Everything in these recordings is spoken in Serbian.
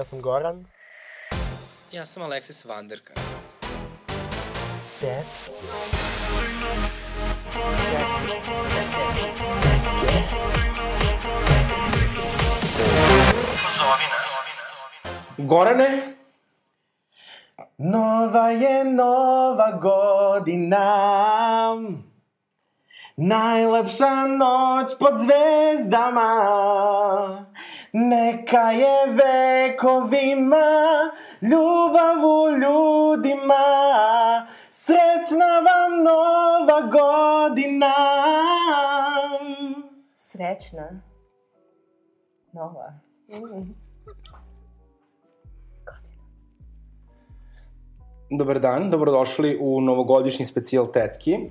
ja sam Goran. Ja sam Alexis Vanderka. Dad. Gorane? Nova je nova godina Najlepša noć pod zvezdama Neka je vekovima Ljubav u ljudima Srećna vam nova godina Srećna. Nova. Dobar dan, dobrodošli u novogodišnji specijal Tetki. Uh,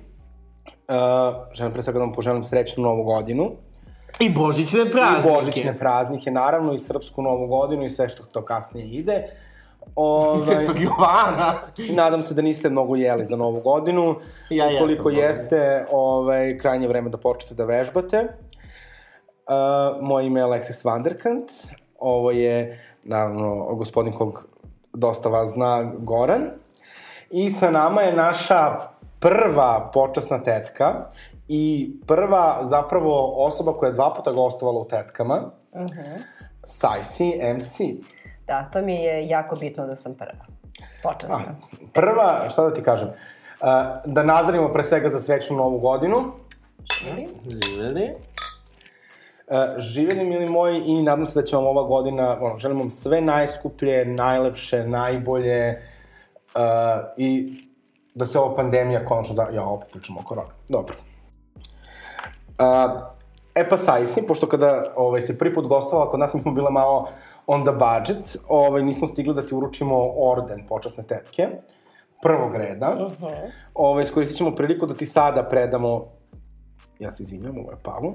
želim pre svega da vam poželim srećnu novu godinu. I božićne I praznike. božićne praznike, naravno, i srpsku novu godinu i sve što to kasnije ide. Ovaj, Svetog Jovana. nadam se da niste mnogo jeli za novu godinu. Ja Ukoliko mnogo. jeste, ovaj, krajnje je vreme da počnete da vežbate. Uh, moje ime je Alexis Vanderkant. Ovo je, naravno, gospodin kog dosta vas zna, Goran. I sa nama je naša prva počasna tetka i prva zapravo osoba koja je dva puta gostovala u tetkama, uh -huh. Sajsi MC. Da, to mi je jako bitno da sam prva. Počasna. Prva, šta da ti kažem, uh, da nazdravimo pre svega za srećnu novu godinu. Živeli. Uh, živjeli, mili moji, i nadam se da će vam ova godina, ono, želim vam sve najskuplje, najlepše, najbolje uh, i da se ova pandemija konačno da... Ja, opet pričamo o koroni. Dobro. Uh, e pa Sajsi, pošto kada ovaj, se prvi put gostovala kod nas, mi smo bile malo on the budget, ovaj, nismo stigli da ti uručimo orden počasne tetke, prvog reda. Uh -huh. ovaj, iskoristit ćemo priliku da ti sada predamo, ja se izvinjam, ovo je Pavlo,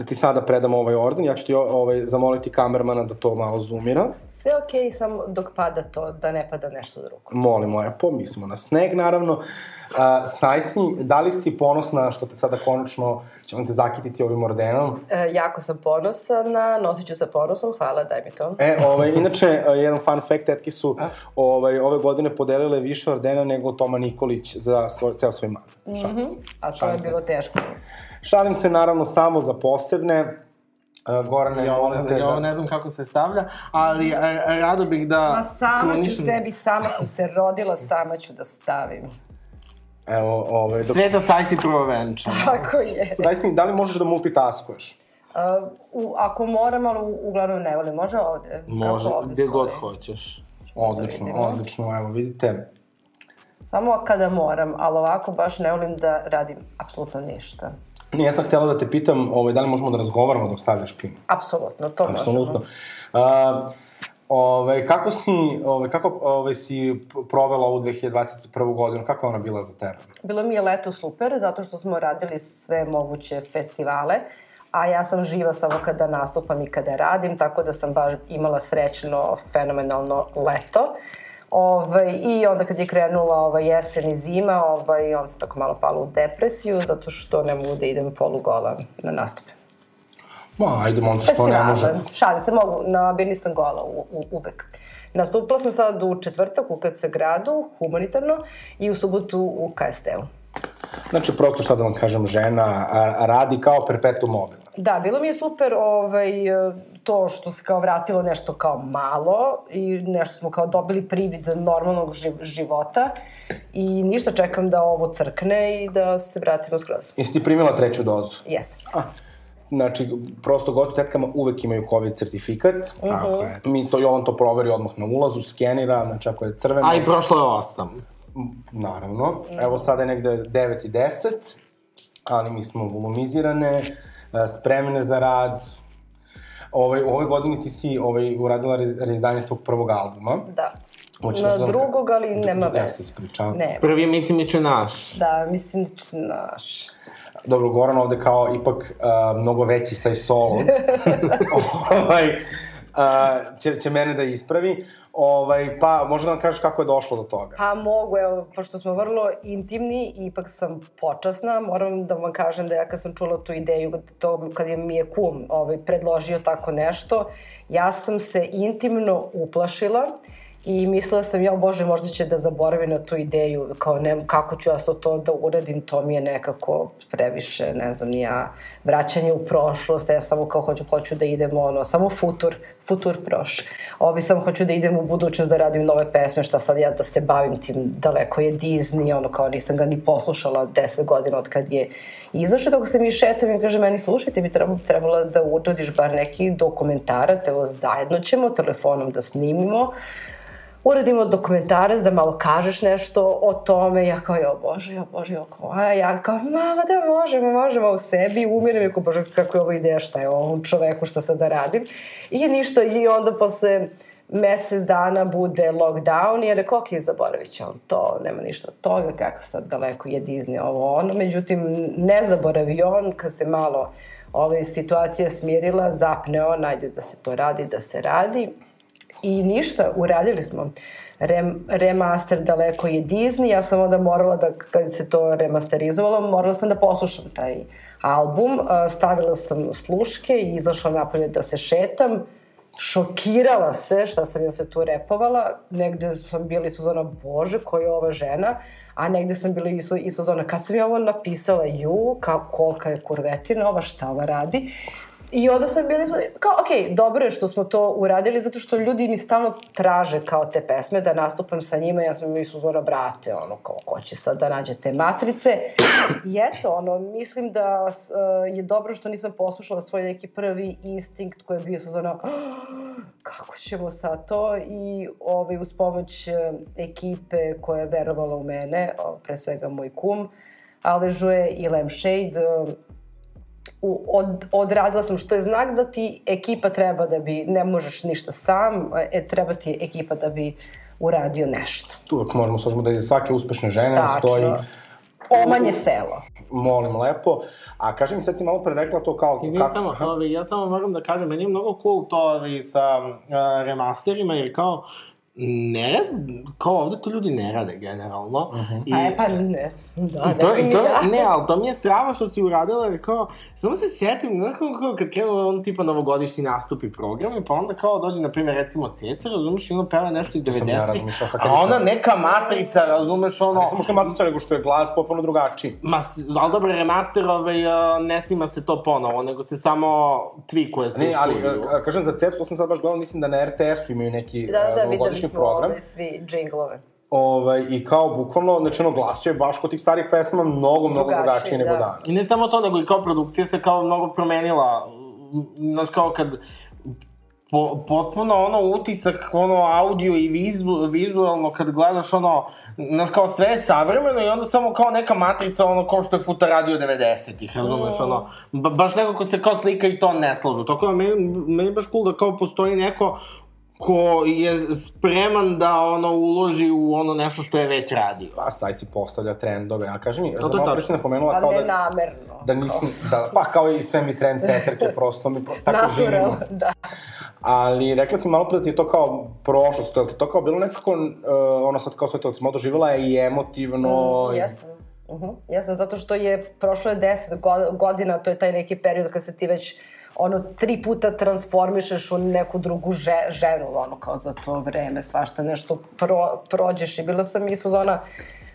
da ti sada predamo ovaj orden, ja ću ti ovaj, zamoliti kamermana da to malo zoomira. Sve okej, okay, samo dok pada to, da ne pada nešto drugo. Molimo, Epo, mislimo na sneg, naravno. Uh, Sajsi, da li si ponosna što te sada konačno ćemo te zakititi ovim ordenom? E, jako sam ponosna, nosit ću sa ponosom, hvala, daj mi to. E, ovaj, inače, uh, jedan fun fact, tetke su ovaj, ove godine podelile više ordena nego Toma Nikolić za svoj, ceo svoj man. Šalim se. A to Šalim je se. bilo teško. Šalim se, naravno, samo za posebne. Uh, Gorane, Ja molim te ne, ja ovo da... ne znam kako se stavlja, ali a, a, rado bih da... Ma sama ću klonišem- sebi, sama sam se rodila, sama ću da stavim. Evo, ovaj, dok... Sveta sajsi prvo venčana. Tako je. Sajsi, da li možeš da multitaskuješ? Uh, u, ako moram, ali u- uglavnom ne volim. Može ovde? Može, Kako ovde gde god hoćeš. Odlično, vidimo. odlično, evo, vidite. Samo kada moram, ali ovako baš ne volim da radim apsolutno ništa. Ne, ja sam htjela da te pitam, ovaj, da li možemo da razgovaramo dok stavljaš pin? Apsolutno, to Apsolutno. možemo. Uh, Ove, kako si, ove, kako ove, si p- provela ovu 2021. godinu? Kako je ona bila za tebe? Bilo mi je leto super, zato što smo radili sve moguće festivale, a ja sam živa samo kada nastupam i kada radim, tako da sam baš imala srećno, fenomenalno leto. Ovaj, I onda kad je krenula ovaj, jesen i zima, ovaj, on se tako malo pala u depresiju, zato što ne mogu da idem polugola na nastupe. Ma, ajde, te što ne može. Šalim se, mogu, na bini sam gola u, u, uvek. Nastupila sam sad u četvrtak u KC gradu, humanitarno, i u subotu u KST-u. Znači, prosto šta da vam kažem, žena radi kao perpetuum mobile. Da, bilo mi je super ovaj, to što se kao vratilo nešto kao malo i nešto smo kao dobili privid normalnog živ života i ništa čekam da ovo crkne i da se vratimo skroz. Jesi ti primila treću dozu? Jesam. A, znači, prosto gostu tetkama uvek imaju COVID certifikat. Tako je. Mi to, Jovan to proveri odmah na ulazu, skenira, znači ako je crveno... A i prošlo je osam. Naravno. Evo sada je negde 9 i 10, ali mi smo volumizirane, e, spremne za rad. Ovaj, u ovoj godini ti si ovaj, uradila re- reizdanje svog prvog albuma. Da. Hoćeš Na da- drugog, ali nema Ja se veze. ispričavam. Ne. Prvi Mici Miče naš. Da, mislim, znaš. Dobro, Goran ovde kao ipak uh, mnogo veći saj solo. ovaj, uh, uh, će, će mene da ispravi. Ovaj, pa, možda nam kažeš kako je došlo do toga? Pa mogu, evo, pošto smo vrlo intimni, ipak sam počasna, moram da vam kažem da ja kad sam čula tu ideju, to kad je mi je kum ovaj, predložio tako nešto, ja sam se intimno uplašila i mislila sam, ja bože, možda će da zaboravi na tu ideju, kao ne, kako ću ja sad to da uradim, to mi je nekako previše, ne znam, ja, vraćanje u prošlost, ja samo kao hoću, hoću da idem, ono, samo futur, futur proš. Ovi samo hoću da idem u budućnost da radim nove pesme, šta sad ja da se bavim tim, daleko je Disney, ono, kao nisam ga ni poslušala 10 godina od kad je izašao, dok se mi šetam i kaže meni, slušaj, ti bi trebalo, trebalo da uradiš bar neki dokumentarac, evo, zajedno ćemo telefonom da snimimo, uradimo dokumentarac da malo kažeš nešto o tome, ja kao, jo bože, jo bože, jo kao, a ja kao, mama da možemo, možemo u sebi, umiram, jako bože, kako je ovo ideja, šta je ovom čoveku, što sad da radim. I ništa, i onda posle mesec dana bude lockdown i je rekao, ok, zaboravit će on to, nema ništa od toga, kako sad daleko je Disney, ovo ono. Međutim, ne zaboravi on, kad se malo ove situacija smirila, zapne on, ajde da se to radi, da se radi. I ništa, uradili smo. Rem, remaster daleko je Disney, ja sam onda morala da, kad se to remasterizovalo, morala sam da poslušam taj album, stavila sam sluške i izašla napolje da se šetam, šokirala se šta sam joj se tu repovala, negde sam bila iz fazona, bože, ko je ova žena, a negde sam bila iz, iz kad sam ja ovo napisala, ju, kao, kolika je kurvetina, ova šta ova radi, I onda sam bila kao, ok, dobro je što smo to uradili, zato što ljudi mi stalno traže kao te pesme, da nastupam sa njima, ja sam mi su zora brate, ono, kao, ko će sad da nađe te matrice. I eto, ono, mislim da uh, je dobro što nisam poslušala svoj neki prvi instinkt koji je bio su zona, oh, kako ćemo sad to? I ovaj, uz pomoć uh, ekipe koja je verovala u mene, pre svega moj kum, Aležuje i Lampshade, uh, u, od, odradila sam, što je znak da ti ekipa treba da bi, ne možeš ništa sam, e, treba ti ekipa da bi uradio nešto. Tu uvek možemo složimo da je svake uspešne žene Tačno. stoji Omanje selo. molim lepo. A kaži mi, sad si malo pre rekla to kao... I kako... samo, ovi, ja samo moram da kažem, meni je mnogo cool to ovi, sa uh, remasterima, jer kao, ne rad, kao ovde to ljudi ne rade generalno. Uh Mhm. -huh. I, A e pa ne, da, I to, ne, i to, ja. ne, ali to mi je strava što si uradila, jer kao, samo se setim, znaš kao, kao kad krenu on tipa novogodišnji nastupi programi, pa onda kao dođe, na primjer, recimo Ceca, razumeš, i ono peva nešto iz sam ja 90-ih, razmišljao sad a ona neka matrica, razumeš, ono... Ne samo matica, nego što je glas potpuno drugačiji. Ma, ali dobro, remaster, ovaj, a, ne snima se to ponovo, nego se samo tweakuje se Ne, ali, a, kažem za CETU, to sam sad baš gledao, mislim da na RTS-u imaju neki Da, da, da, novogodišnji smo program. ove svi džinglove. Ovaj, I kao, bukvalno, znači, ono, glas je baš kod tih starih pesama mnogo, mnogo Drugačiji, drugačiji nego da. danas. I ne samo to, nego i kao produkcija se kao mnogo promenila. Znaš, kao kad po, potpuno ono utisak, ono audio i vizu, vizualno kad gledaš ono, znaš kao sve je savremeno i onda samo kao neka matrica ono kao što je Futa radio 90-ih, razumeš, ono, ba, baš nekako se kao slika i ton ne slažu. Tako da meni, meni baš cool da kao postoji neko ko je spreman da ono uloži u ono nešto što je već radio. Pa, saj si postavlja trendove, a kaži mi, to je tačno. pre si napomenula Ali kao ne da... namerno. Da nismo, da, pa kao i sve mi trendsetterke, prosto mi pro, tako Natural, živimo. da. Ali rekla si malo pre da ti je to kao prošlost, je li ti to kao bilo nekako, uh, ono sad kao sve to, si malo doživjela i emotivno. Mm, i- jesam. Uh -huh. Jesam, zato što je prošlo je deset go- godina, to je taj neki period kad se ti već ono, tri puta transformišeš u neku drugu že, ženu, ono, kao za to vreme, svašta nešto pro, prođeš i bila sam i sezona,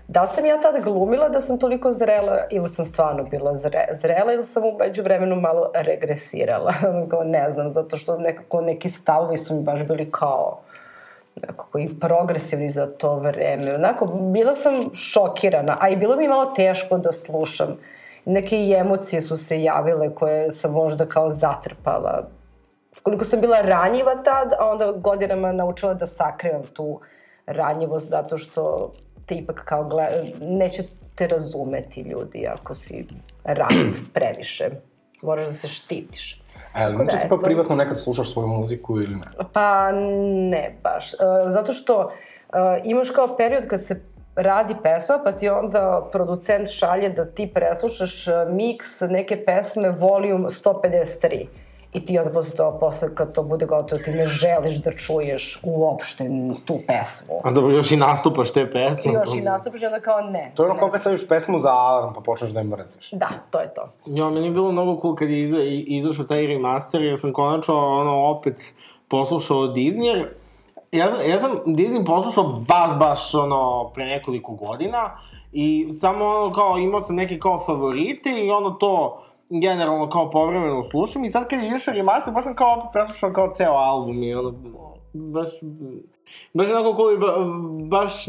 da sam ja tad glumila da sam toliko zrela ili sam stvarno bila zre, zrela ili sam umeđu vremenu malo regresirala, kao ne znam, zato što nekako neki stavovi su mi baš bili kao, nekako i progresivni za to vreme. Onako, bila sam šokirana, a i bilo mi malo teško da slušam. Neke i emocije su se javile koje sam možda kao zatrpala. Koliko sam bila ranjiva tad, a onda godinama naučila da sakrivam tu ranjivost zato što te ipak kao gleda, neće te razumeti ljudi ako si ranjiv previše. Moraš da se štitiš. A jel, znači da, ti pa privatno nekad slušaš svoju muziku ili ne? Pa ne baš. E, zato što e, imaš kao period kad se radi pesma, pa ti onda producent šalje da ti preslušaš e, miks neke pesme Volume 153. I ti onda posle to, posle kad to bude gotovo, ti ne želiš da čuješ uopšte tu pesmu. A dobro, još i nastupaš te pesme. Još i nastupaš i onda kao ne. To je ono kao kad staviš pesmu za alarm pa počneš da je mrziš. Da, to je to. Jo, meni je bilo mnogo cool kad je izašao taj remaster, jer sam konačno ono opet poslušao Disney, ja, sam- ja sam Disney poslušao baš, baš ono pre nekoliko godina i samo ono kao imao sam neke kao favorite i ono to generalno kao povremeno slušam i sad kad je izašao remaster, baš sam kao opet preslušao kao ceo album i ono baš baš onako i ba, baš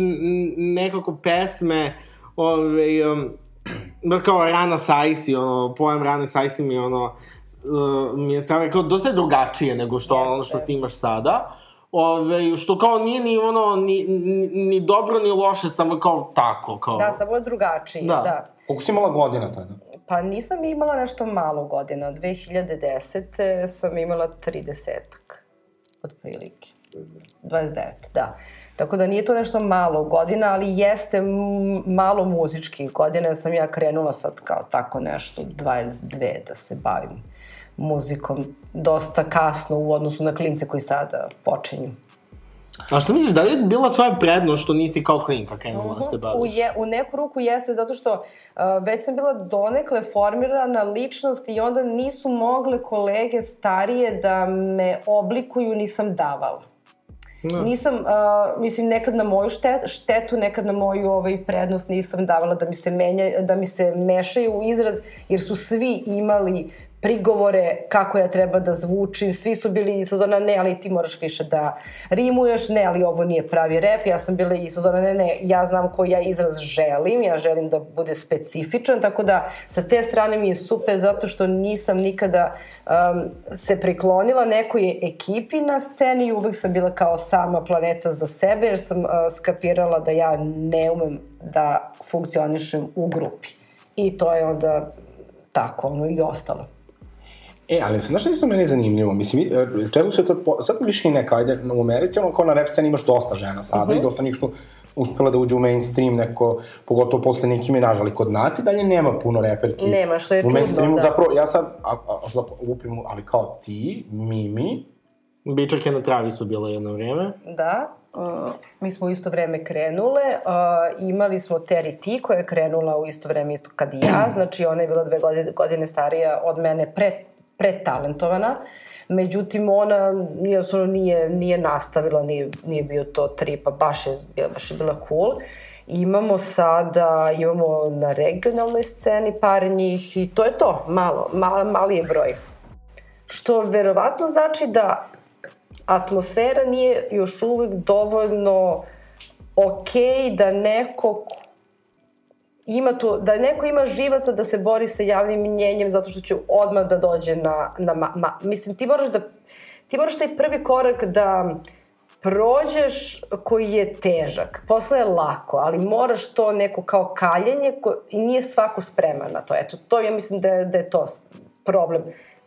nekako pesme ove, um, baš kao Rana Saisi, ono, pojem Rana Saisi mi ono, uh, mi je stvarno kao dosta je drugačije nego što ono što snimaš sada. Ove, što kao nije ni ono, ni, ni, ni dobro ni loše, samo kao tako, kao... Da, samo je drugačije, Da. da. Koliko si imala godina tada? Pa nisam imala nešto malo godina. 2010. sam imala 30-ak, otprilike. 29, da. Tako da nije to nešto malo godina, ali jeste malo muzički godina. jer Sam ja krenula sad kao tako nešto, 22, da se bavim muzikom dosta kasno u odnosu na klince koji sada počinju. A što misliš, da li je bila tvoja prednost što nisi kao klinka krenula da se U, baviš? je, u neku ruku jeste, zato što uh, već sam bila donekle formirana ličnost i onda nisu mogle kolege starije da me oblikuju, nisam davala. Da. Nisam, uh, mislim, nekad na moju štetu, štetu, nekad na moju ovaj, prednost nisam davala da mi se, menja, da mi se mešaju u izraz, jer su svi imali prigovore kako ja treba da zvučim, svi su bili iz sezona ne, ali ti moraš više da rimuješ, ne, ali ovo nije pravi rep, ja sam bila iz sezona ne, ne, ja znam koji ja izraz želim, ja želim da bude specifičan, tako da sa te strane mi je super zato što nisam nikada um, se priklonila nekoj ekipi na sceni i uvek sam bila kao sama planeta za sebe jer sam uh, skapirala da ja ne umem da funkcionišem u grupi. I to je onda tako, ono, i ostalo. E, ali znaš što je isto meni zanimljivo? Mislim, e, često se to, po- sad više i neka, ajde, u Americi, ono kao na rap sceni imaš dosta žena sada Mhm. i dosta njih su uspela da uđu u mainstream neko, pogotovo posle neki Minaj, ali kod nas i dalje nema puno reperki. Nema, što je U čudno, mainstreamu da. zapravo, ja sad, a, a, a, lupim, ali kao ti, Mimi, Bičake na travi su bile jedno vreme. Da, uh, mi smo u isto vreme krenule, uh, imali smo Terry T koja je krenula u isto vreme isto kad i ja, znači ona je bila dve godine, godine starija od mene, pre, pretalentovana. Međutim, ona jednostavno nije, nije nastavila, nije, nije bio to trip, baš je, baš je bila cool. Imamo sada, imamo na regionalnoj sceni par njih i to je to, malo, mal, mali je broj. Što verovatno znači da atmosfera nije još uvek dovoljno okej da neko ima to, da neko ima živaca da se bori sa javnim mnjenjem zato što će odmah da dođe na, na ma, ma, mislim ti moraš da ti moraš taj prvi korak da prođeš koji je težak. Posle je lako, ali moraš to neko kao kaljenje ko, i nije svako spreman na to. Eto, to ja mislim da je, da je to problem.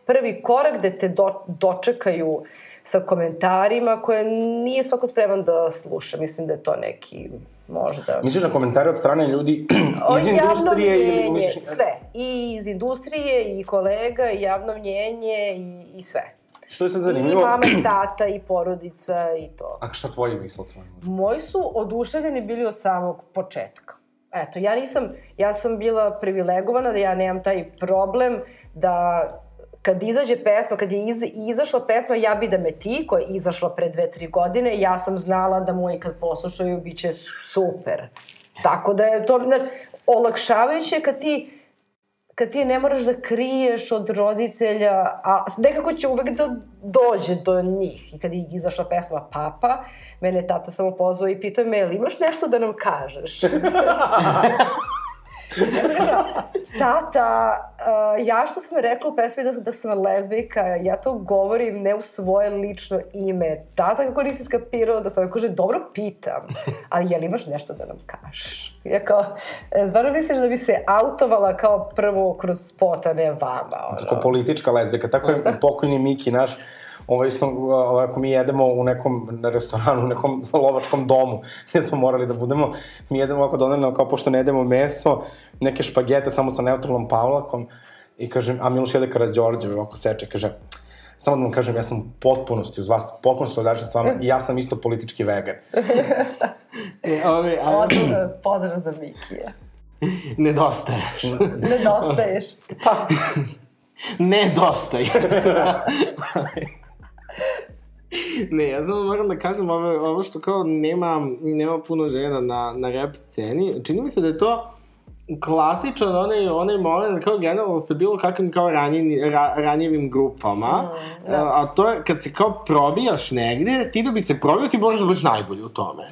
Prvi korak gde te do, dočekaju sa komentarima koje nije svako spreman da sluša. Mislim da je to neki možda... misliš na komentare od strane ljudi iz javno industrije ili mnjenje, misliš... Sve. I iz industrije, i kolega, i javno mnjenje, i, i sve. Što je sad I zanimljivo? mama, i tata, i porodica, i to. A šta tvoji misle muzici? Moji su oduševljeni bili od samog početka. Eto, ja nisam, ja sam bila privilegovana da ja nemam taj problem da kad izađe pesma, kad je iz, izašla pesma Ja bi da me ti, koja je izašla pre dve, tri godine, ja sam znala da moji kad poslušaju bit će super. Tako da je to, znači, olakšavajuće kad ti kad ti ne moraš da kriješ od roditelja, a nekako će uvek da dođe do njih. I kad je izašla pesma Papa, mene tata samo pozvao i pitao me, jel imaš nešto da nam kažeš? Ja sam rekla, tata, uh, ja što sam rekla u pesmi da, da sam lezbijka, ja to govorim ne u svoje lično ime. Tata kako nisi skapirao da sam kaže, dobro pitam, ali jel imaš nešto da nam kažeš? Ja kao, e, stvarno misliš da bi se autovala kao prvo kroz spot, a ne vama? Ono. Tako politička lezbika, tako je pokojni Miki naš, ovaj smo, ovaj, ako mi jedemo u nekom na restoranu, u nekom lovačkom domu, gde smo morali da budemo, mi jedemo ovako donedno, kao pošto ne jedemo meso, neke špagete samo sa neutralnom pavlakom, i kažem, a Miloš jede Karadžorđe, ovako seče, kaže, samo da vam kažem, ja sam u potpunosti uz vas, potpuno solidačan s vama i ja sam isto politički vegan. E, ove, a, Pozdrav, pozdrav za Mikija. nedostaješ. Nedostaješ. Pa, Nedostaje. Ne, ja samo moram da kažem ovo, ovo što kao nema, nema puno žena na, na rap sceni. Čini mi se da je to klasičan onaj, onaj moment kao generalno sa bilo kakvim kao ranjeni, ra, ranjivim grupama. Mm, da. a, a to je kad se kao probijaš negde, ti da bi se probio ti moraš da budeš najbolji u tome.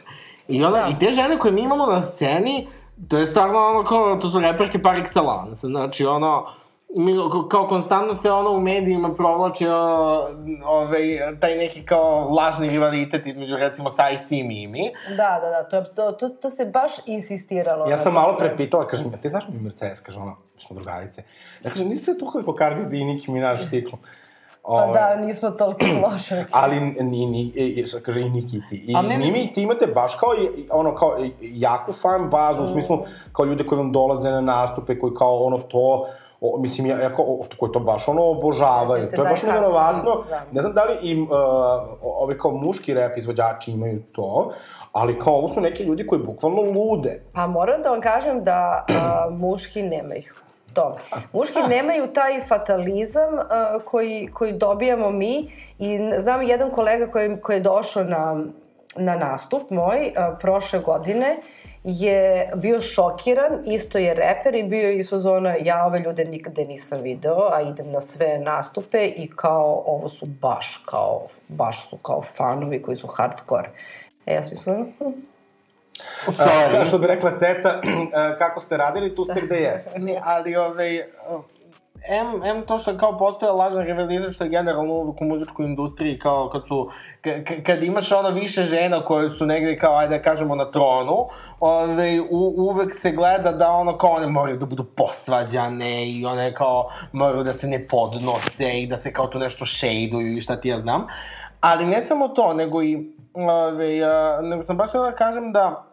I, onda, Da. I te žene koje mi imamo na sceni, to je stvarno ono kao, to su reperke par excellence. Znači ono, kao konstantno se ono u medijima provlači ono, ovaj, taj neki kao lažni rivalitet između recimo Sajsi i Mimi. Da, da, da, to, je- to, to, to se baš insistiralo. ja sam malo prepitala, kažem, ti znaš mi Mercedes, kaže ona, mi smo drugarice. Ja kažem, nisi se tukali ko Cardi B i Nicki Minaj štiklu. Pa Ovaj, da, nismo toliko loše. Ali ni, ni, e, e, kaže i Niki i. I ne, ne. Nimi i ti imate baš kao, i- i ono, kao i- jaku fan bazu, u smislu kao ljude koji vam dolaze na nastupe, koji kao ono to, o, mislim, ja, ja kao, o, koji to baš ono obožavaju. To je da, baš nevjerovatno. da. Ne znam da li im, uh, ovi kao muški rap izvođači imaju to, ali kao ovo su neki ljudi koji bukvalno lude. Pa moram da vam kažem da a, muški nemaju to. Muški nemaju taj fatalizam a, koji, koji dobijamo mi i znam jedan kolega koji, koji je došao na, na nastup moj a, prošle godine je bio šokiran, isto je reper i bio je iz zona ja ove ljude nikade nisam video, a idem na sve nastupe i kao ovo su baš kao, baš su kao fanovi koji su hardcore. E, ja sam mislila, hm, Sorry. Kao što bi rekla Ceca, e, kako ste radili, tu ste gde jeste. Ne, ali ovaj... M, M to što kao postoje lažan rivalitet što je generalno uvijek u muzičkoj industriji kao kad su, kad imaš ono više žena koje su negde kao, ajde da kažemo na tronu, ovaj, u, uvek se gleda da ono kao one moraju da budu posvađane i one kao moraju da se ne podnose i da se kao tu nešto šejduju i šta ti ja znam. Ali ne samo to, nego i, ovaj, a, nego sam baš da kažem da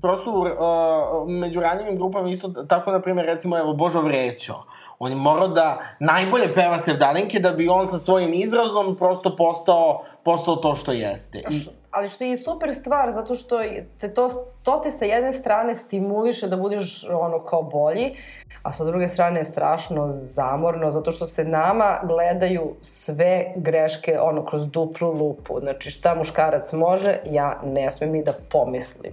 prosto uh, među ranjivim grupama isto tako, na primjer, recimo, evo, Božo Vrećo. On je morao da najbolje peva Sevdalinke da bi on sa svojim izrazom prosto postao, postao to što jeste. I, Ali što je super stvar, zato što te to, to te sa jedne strane stimuliše da budeš ono kao bolji, a sa druge strane je strašno zamorno, zato što se nama gledaju sve greške ono kroz duplu lupu. Znači šta muškarac može, ja ne smem ni da pomislim.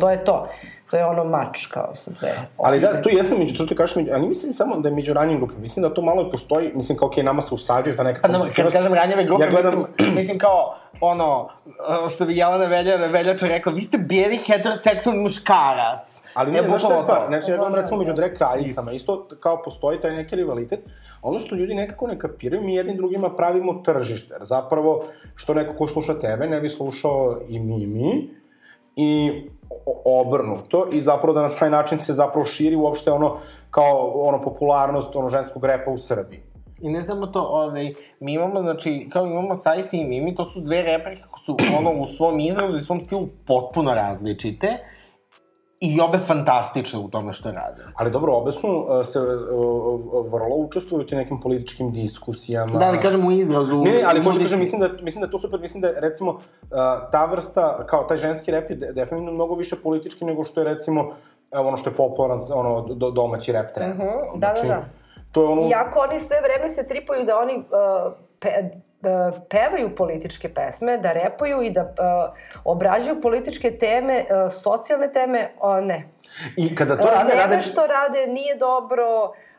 To je to. To je ono mač kao sa dve. Ali da, tu jeste među, to ti kažeš, među, ali mislim samo da je među ranjim grupama. Mislim da to malo i postoji, mislim kao, okej, nama se usađuje ta neka... Pa, no, kad kažem ranjive grupe, Ja gledam- mislim, mislim kao, ono, što bi Jelena Velja, Veljača rekla, vi ste bijeli heteroseksualni muškarac. Ali ne, znaš šta je stvar? Znači, ja gledam Da, recimo među drag kraljicama, isto kao postoji taj neki rivalitet. Ono što ljudi nekako ne kapiraju, mi jednim drugima pravimo tržište. Zapravo, što neko ko sluša tebe, ne bi slušao i Mimi, i o- obrnuto, i zapravo da na taj način se zapravo širi uopšte ono, kao ono popularnost ono ženskog repa u Srbiji. I ne samo to, ovaj, mi imamo, znači, kao imamo Sajsi i Mimi, to su dve reperke koje su, ono, u svom izrazu i svom stilu potpuno različite i obe fantastične u tome što rade. Ali dobro, obe su uh, se uh, uh, vrlo učestvuju u nekim političkim diskusijama. Da, ali kažem u izrazu... Ne, ne, ali da muzički. kažem, mislim da, mislim da je to super, mislim da je, recimo, uh, ta vrsta, kao taj ženski rep je de, definitivno mnogo više politički nego što je, recimo, evo ono što je popularan, ono, do, domaći rep trend. Mhm, da, da, da. To je ono... Iako oni sve vreme se tripuju da oni uh, pe, uh, pevaju političke pesme, da repuju i da uh, obrađuju političke teme, uh, socijalne teme, uh, ne. I kada to Uh, rade, ne rade... što rade nije dobro, uh,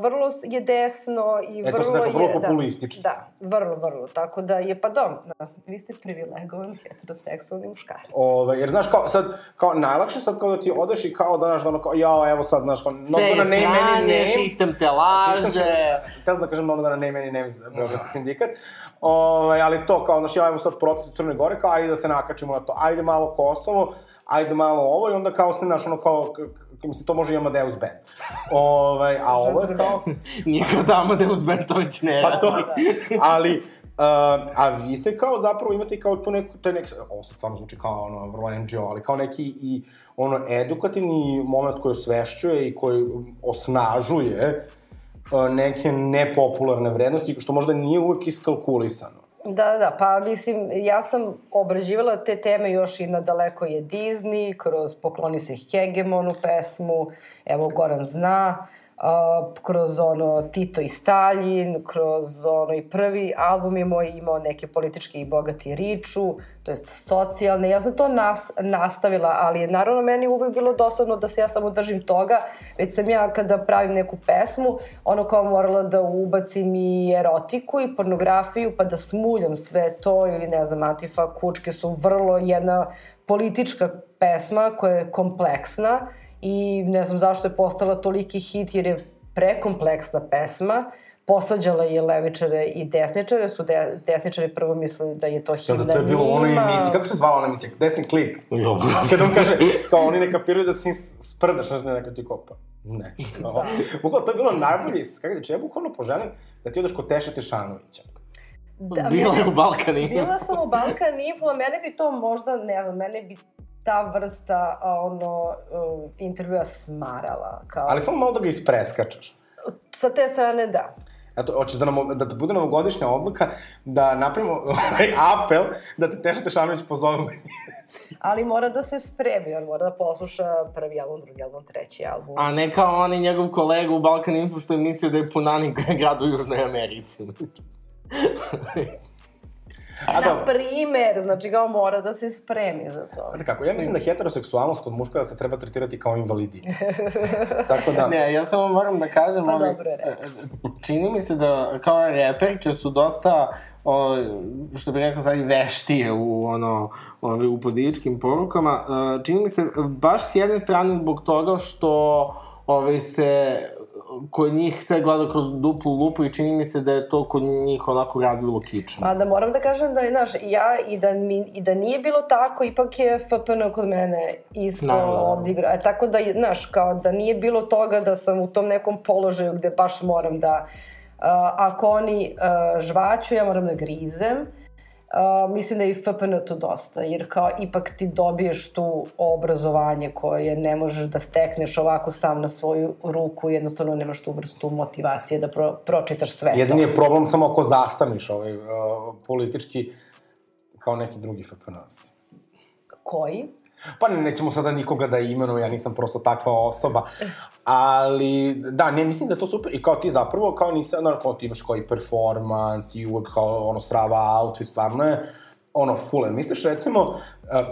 vrlo je desno i E, vrlo rekao, vrlo je... populistički. Da, da, vrlo, vrlo. Tako da je, pa dom, da, vi ste privilegovan heteroseksualni muškarac. Ove, jer znaš, kao, sad, kao, najlakše sad kao da ti odeš i kao da, znaš, da ono, kao, jao, evo sad, znaš, kao, je gonna name any sranje, names. sistem te laže. Htio sam da kažem name any names za Beogradski sindikat. Ove, ali to, kao, znaš, ja evo sad protest u Crnoj Gore, kao, ajde da se nakačimo na to, ajde malo Kosovo, ajde malo ovo i onda kao se, znaš, ono, kao, mislim, to može i Amadeus Band. Ove, a ovo je kao, Nije kao da Amadeus Bentović ne pa to, ali, uh, a vi se kao zapravo imate kao tu neku, taj nek, ovo sad stvarno zvuči kao ono, vrlo NGO, ali kao neki i ono edukativni moment koji osvešćuje i koji osnažuje uh, neke nepopularne vrednosti, što možda nije uvek iskalkulisano. Da, da, pa mislim, ja sam obrađivala te teme još i na Daleko je Disney, kroz Pokloni se Hegemonu pesmu, evo Goran zna, uh, kroz ono Tito i Stalin, kroz ono i prvi album je moj imao neke političke i bogati riču, to jest socijalne. Ja sam to nas, nastavila, ali je naravno meni uvek bilo dosadno da se ja samo držim toga, već sam ja kada pravim neku pesmu, ono kao morala da ubacim i erotiku i pornografiju, pa da smuljam sve to ili ne znam, Antifa Kučke su vrlo jedna politička pesma koja je kompleksna i ne znam zašto je postala toliki hit jer je prekompleksna pesma posađala je levičare i desničare, su de, desničari prvo mislili da je to himna Da, to je bilo ono emisija, kako se zvala ona emisija? Desni klik. Jo. Kad on kaže, kao oni ne kapiraju da se njih sprdaš, znaš da neka ti kopa. Ne. Da. Bukvalno, to je bilo najbolje, kako znači, ja bukvalno poželim da ti odeš kod Teša Tešanovića. Da, Bila je u Balkani. Bila sam u Balkan Info, a mene bi to možda, ne znam, mene bi ta vrsta ono, uh, intervjua smarala. Kao, Ali samo malo da ga ispreskačeš. Sa te strane da. Eto, hoćeš da, nam, da te bude novogodišnja odluka, da napravimo ovaj apel, da te Teša Tešanović pozove u Ali mora da se spremi, on mora da posluša prvi album, drugi album, treći album. A ne kao on i njegov kolega u Balkan Info što je mislio da je Punani grad u Južnoj Americi. A Na dobro. primer, znači kao mora da se spremi za to. Znate kako, ja mislim da heteroseksualnost kod muškaraca treba tretirati kao invaliditet. Tako da... Ne, ja samo moram da kažem, Pa ovaj, dobro je rekao. čini mi se da kao reperke su dosta o, što bih rekao sad i veštije u ono ove, u političkim porukama. E, čini mi se baš s jedne strane zbog toga što ove, se kod njih sve gleda kroz duplu lupu i čini mi se da je to kod njih onako razvilo kično. Pa da moram da kažem da je, znaš, ja i da, mi, i da nije bilo tako, ipak je FPN kod mene isto Naravno. odigra. E, tako da, znaš, kao da nije bilo toga da sam u tom nekom položaju gde baš moram da, uh, ako oni uh, žvaću, ja moram da grizem. Uh, mislim da je i FPN tu dosta, jer kao ipak ti dobiješ tu obrazovanje koje ne možeš da stekneš ovako sam na svoju ruku, jednostavno nemaš tu vrstu motivacije da pro, pročitaš sve to. Jedini je problem samo ako zastaniš ovaj, uh, politički kao neki drugi FPN-ovci. Koji? Pa ne, nećemo sada nikoga da imenu, ja nisam prosto takva osoba, ali da, ne, mislim da je to super i kao ti zapravo, kao nisi, ono, kao ti imaš kao i performans i uvek kao ono strava outfit, stvarno je ono full. Misliš recimo, uh,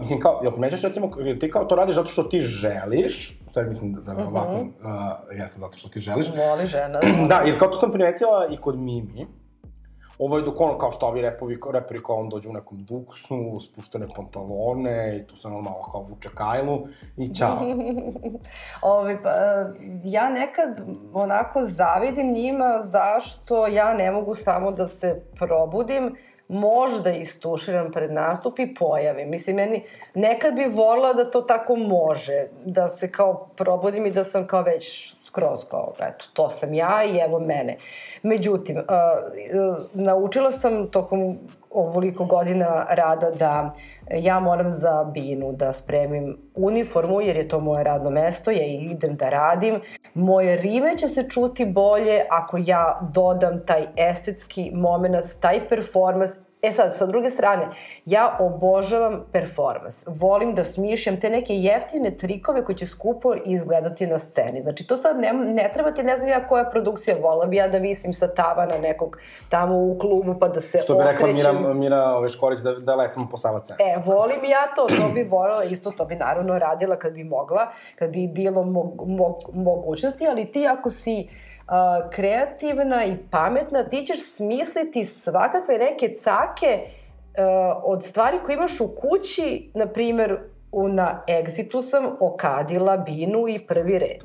mislim kao, jel primećaš recimo, ti kao to radiš zato što ti želiš, u stvari mislim da, da Mhm. ovako, uh, jeste zato što ti želiš, Voli žena. da, jer kao to sam primetila i kod Mimi, ovo je dok ono, kao što ovi repovi, reperi kao on dođu u nekom duksu, spuštene pantalone i tu se ono malo kao vuče kajlu i ćao. Ovi, pa, ja nekad onako zavidim njima zašto ja ne mogu samo da se probudim, možda istuširam pred nastup i pojavim. Mislim, meni nekad bi volila da to tako može, da se kao probudim i da sam kao već skroz kao, eto, to sam ja i evo mene. Međutim, uh, uh, naučila sam tokom ovoliko godina rada da ja moram za binu da spremim uniformu, jer je to moje radno mesto, ja idem da radim. Moje rime će se čuti bolje ako ja dodam taj estetski moment, taj performans, E sad, sa druge strane, ja obožavam performans. Volim da smišljam te neke jeftine trikove koji će skupo izgledati na sceni. Znači, to sad ne, ne treba ti, ne znam ja koja produkcija, vola bi ja da visim sa tavana nekog tamo u klubu pa da se Što bi rekla okrećem. Mira, Mira ove Škorić, da, da letimo po Sava cenu. E, volim ja to, to bi voljela isto, to bi naravno radila kad bi mogla, kad bi bilo mog, mog, mogućnosti, ali ti ako si uh, kreativna i pametna, ti ćeš smisliti svakakve neke cake uh, od stvari koje imaš u kući, na primer, u, na Exitu sam okadila binu i prvi red.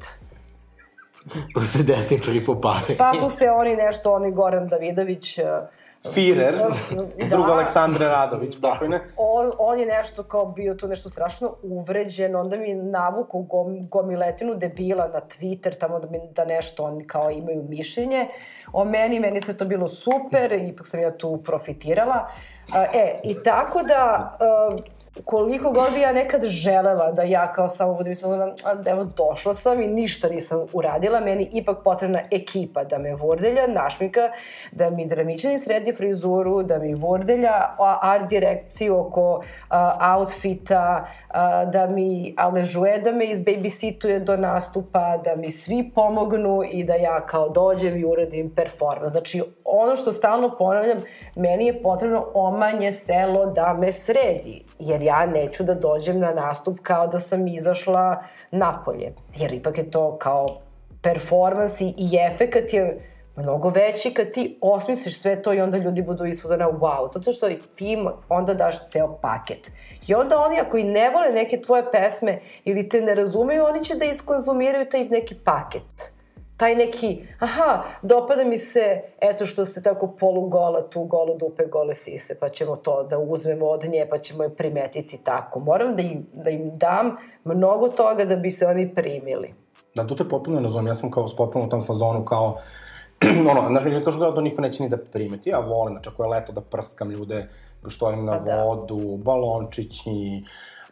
Ko se desničari popali. Pa su se oni nešto, oni Goran Davidović, uh, Firer, Da. drug Aleksandre Radović, Da. pokojne. on, on je nešto kao bio tu nešto strašno uvređen, onda mi navuku gom, gomiletinu debila na Twitter, tamo da, mi, da nešto oni kao imaju mišljenje o meni, meni se to bilo super, ipak sam ja tu profitirala. E, i tako da, koliko god bi ja nekad želela da ja kao samo budem izuzmana, evo došla sam i ništa nisam uradila, meni ipak potrebna ekipa da me vordelja, našmika, da mi dramičani sredi frizuru, da mi vordelja art direkciju oko uh, outfita, uh, da mi aležuje, da me izbabysituje do nastupa, da mi svi pomognu i da ja kao dođem i uradim performans. Znači, ono što stalno ponavljam, meni je potrebno omanje selo da me sredi, jer ja neću da dođem na nastup kao da sam izašla napolje. Jer ipak je to kao performans i, i efekat je mnogo veći kad ti osmisliš sve to i onda ljudi budu isfuzane wow, zato što ti onda daš ceo paket. I onda oni ako i ne vole neke tvoje pesme ili te ne razumeju, oni će da iskonzumiraju taj neki paket taj neki, aha, dopada mi se, eto što se tako polugola tu, golo dupe, gole sise, pa ćemo to da uzmemo od nje, pa ćemo je primetiti tako. Moram da im, da im dam mnogo toga da bi se oni primili. Da, tu te potpuno zovem, ja sam kao spotpuno u tom fazonu kao, ono, znaš, ljudi kažu da to niko neće ni da primeti, ja volim, znači ako je leto da prskam ljude, proštorim na pa da. vodu, balončići,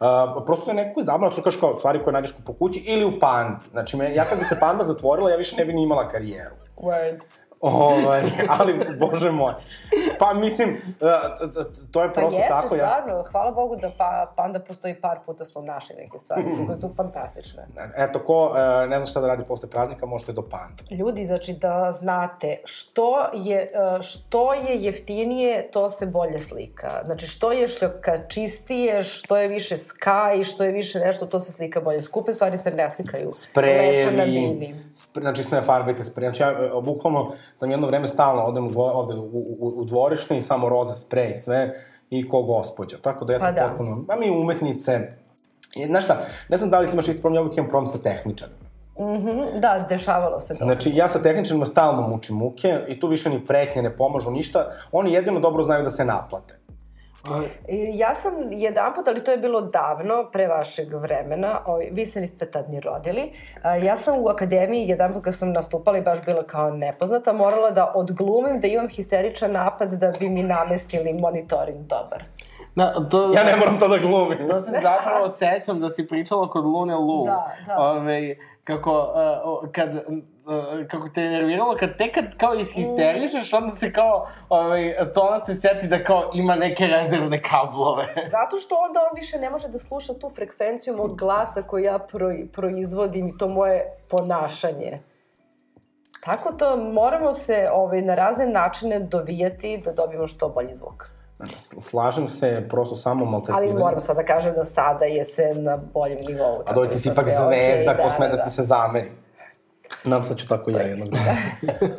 Uh, prosto je nekako zabavno, što kažeš kao stvari koje nađeš po kući ili u pandi. Znači, me, ja kad bi se panda zatvorila, ja više ne bi ni imala karijeru. Word. Ovaj, ali, bože moj. Pa, mislim, uh, to je prosto pa jeste, tako. Pa stvarno, hvala Bogu da pa, Panda postoji par puta smo našli neke stvari koje su fantastične. Eto, ko uh, ne zna šta da radi posle praznika, možete do Panda. Ljudi, znači da znate, što je, uh, što je jeftinije, to se bolje slika. Znači, što je šljoka čistije, što je više skaj, što je više nešto, to se slika bolje. Skupe stvari se ne slikaju. Sprejevi, spre, znači sve farbajte sprejevi. Znači, ja, bukvalno, sam jedno vreme stalno odem u, ovde u, u, u dvorište i samo roze sprej sve i ko gospođa. Tako da je pa da. potpuno... A mi umetnice... I, znaš šta, ne znam da li ti imaš isto problem, ja uvijek imam problem sa tehničarima. Mm -hmm, da, dešavalo se to. Znači, ja sa tehničarima stalno mučim muke i tu više ni pretnje ne pomažu ništa. Oni jedino dobro znaju da se naplate. Ja sam jedan put, ali to je bilo davno, pre vašeg vremena, o, vi se niste tad ni rodili, ja sam u akademiji, jedan put kad sam nastupala i baš bila kao nepoznata, morala da odglumim da imam histeričan napad da bi mi namestili monitoring dobar. Na, to, ja ne moram to da glumim. To se zapravo sećam da si pričala kod Lune Lu. Da, da. Ove, kako, uh, kad, kako te je nerviralo, kad te kad kao ishisterišeš, onda se kao, ovaj, tonac se seti da kao ima neke rezervne kablove. Zato što onda on više ne može da sluša tu frekvenciju mog glasa koju ja pro, proizvodim i to moje ponašanje. Tako to moramo se ovaj, na razne načine dovijati da dobijemo što bolji zvuk. Slažem se, prosto samo maltretiranje. Ali moram sad da kažem da sada je sve na boljem nivou. A doj ti si ipak zvezda, okay, ko sme da, da, ti se zameri. Nam sad ću tako ja jednog dana.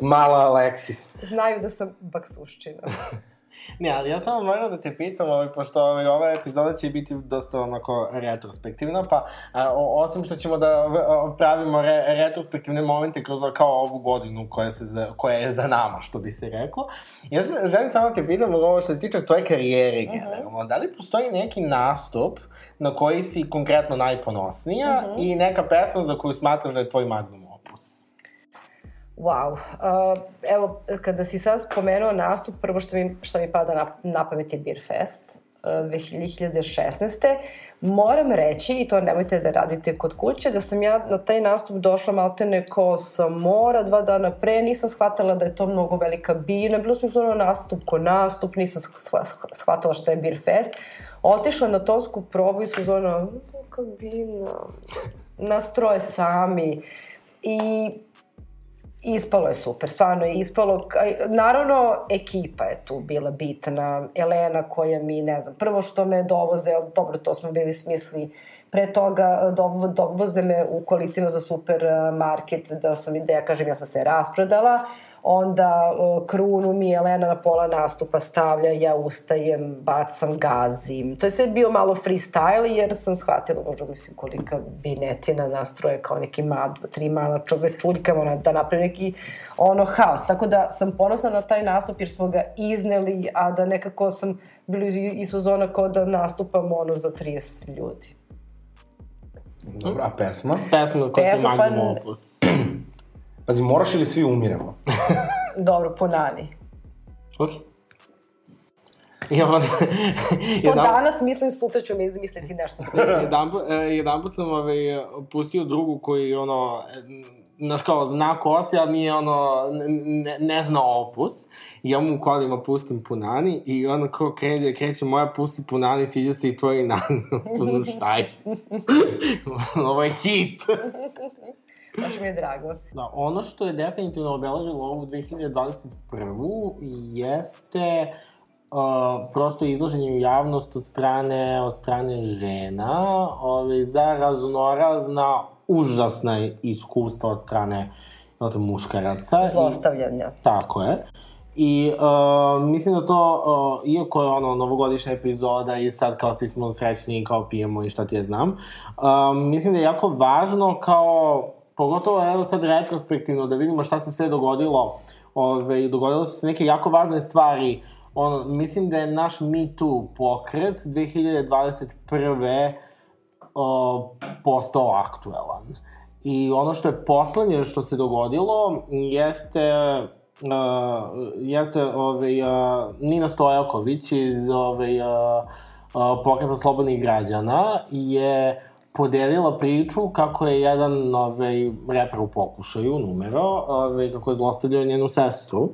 Mala Alexis. Znaju da sam baksuščina. Ne, ali ja samo moram da te pitam, ovaj, pošto ovaj, ova epizoda će biti dosta onako retrospektivna, pa a, o, osim što ćemo da o, pravimo re, retrospektivne momente kroz kao ovu godinu koja, se za, koja je za nama, što bi se reklo, ja želim samo da te pitam ovo što se tiče tvoje karijere uh mhm. -huh. generalno, da li postoji neki nastup na koji si konkretno najponosnija uh mhm. -huh. i neka pesma za koju smatraš da je tvoj magnum Wow. Uh, evo, kada si sad spomenuo nastup, prvo što mi, što mi pada na, na pamet je Beer Fest uh, 2016. Moram reći, i to nemojte da radite kod kuće, da sam ja na taj nastup došla maltene ko sa mora dva dana pre, nisam shvatala da je to mnogo velika bina, bilo sam zvono nastup ko nastup, nisam shvatala šta je Beer Fest. Otišla na tonsku probu i su zvono, kabina, nastroje sami. I Ispalo je super, stvarno je ispalo. Naravno, ekipa je tu bila bitna. Elena koja mi, ne znam, prvo što me dovoze, dobro, to smo bili smisli, pre toga dovo, dovoze me u kolicima za supermarket, da sam, da ja kažem, ja sam se raspredala onda o, krunu mi Jelena na pola nastupa stavlja, ja ustajem, bacam, gazim. To je sve bio malo freestyle jer sam shvatila, možda mislim kolika binetina nastroje kao neki ma, tri mala čuljka, ona, da napravi neki ono haos. Tako da sam ponosna na taj nastup jer smo ga izneli, a da nekako sam bili ispod zona kao da nastupam ono za 30 ljudi. Dobro, a pesma? Pesma koja je magnum opus. Pazi, moraš ili svi umiremo? Dobro, po Nani. Ok. I on, To jedan, danas mislim, sutra ću mi misliti nešto jedan, jedan put sam ovaj, pustio drugu koji, ono, znaš kao, zna ko si, ali nije, ono, ne, ne zna opus. I ja mu u kolima pustim punani i ono kao kreće, kreće moja pusti punani, sviđa se i tvoji nani. Ono, šta je? Ovo je hit. Baš mi je drago. Da, ono što je definitivno obeležilo ovu 2021. jeste uh, prosto izlaženje u javnost od strane, od strane žena ove, za raznorazna užasna iskustva od strane od muškaraca. Zlostavljanja. I, tako je. I uh, mislim da to, uh, iako je ono novogodišnja epizoda i sad kao svi smo srećni i kao pijemo i šta ti je znam, uh, mislim da je jako važno kao, pogotovo evo sad retrospektivno, da vidimo šta se sve dogodilo. Ove, dogodilo su se neke jako važne stvari. Ono, mislim da je naš Me Too pokret 2021. Uh, postao aktuelan. I ono što je poslednje što se dogodilo jeste uh, jeste ovaj, uh, Nina Stojaković iz ovaj, uh, uh, pokreta slobodnih građana je podelila priču kako je jedan ovaj, reper u pokušaju, numero, ovaj, kako je zlostavljao njenu sestru.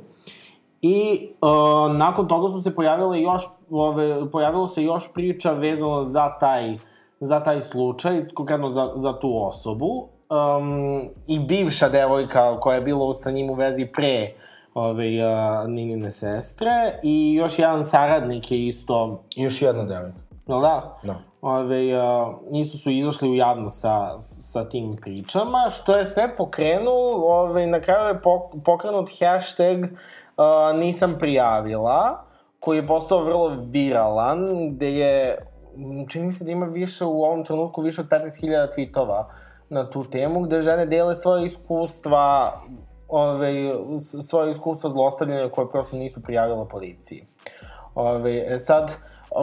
I uh, nakon toga su se pojavile još, ove, pojavilo se još priča vezano za taj, za taj slučaj, konkretno za, za tu osobu. Um, I bivša devojka koja je bila sa njim u vezi pre ove, uh, Ninine sestre i još jedan saradnik je isto, I još jedna devojka. Jel da? Da. Ove, uh, nisu su izašli u javno sa, sa tim pričama, što je sve pokrenulo, ove, na kraju je pok, pokrenut hashtag uh, nisam prijavila, koji je postao vrlo viralan, gde je, čini mi se da ima više u ovom trenutku, više od 15.000 tweetova na tu temu, gde žene dele svoje iskustva, ove, svoje iskustva zlostavljanja koje prosto nisu prijavila policiji. Ove, e sad,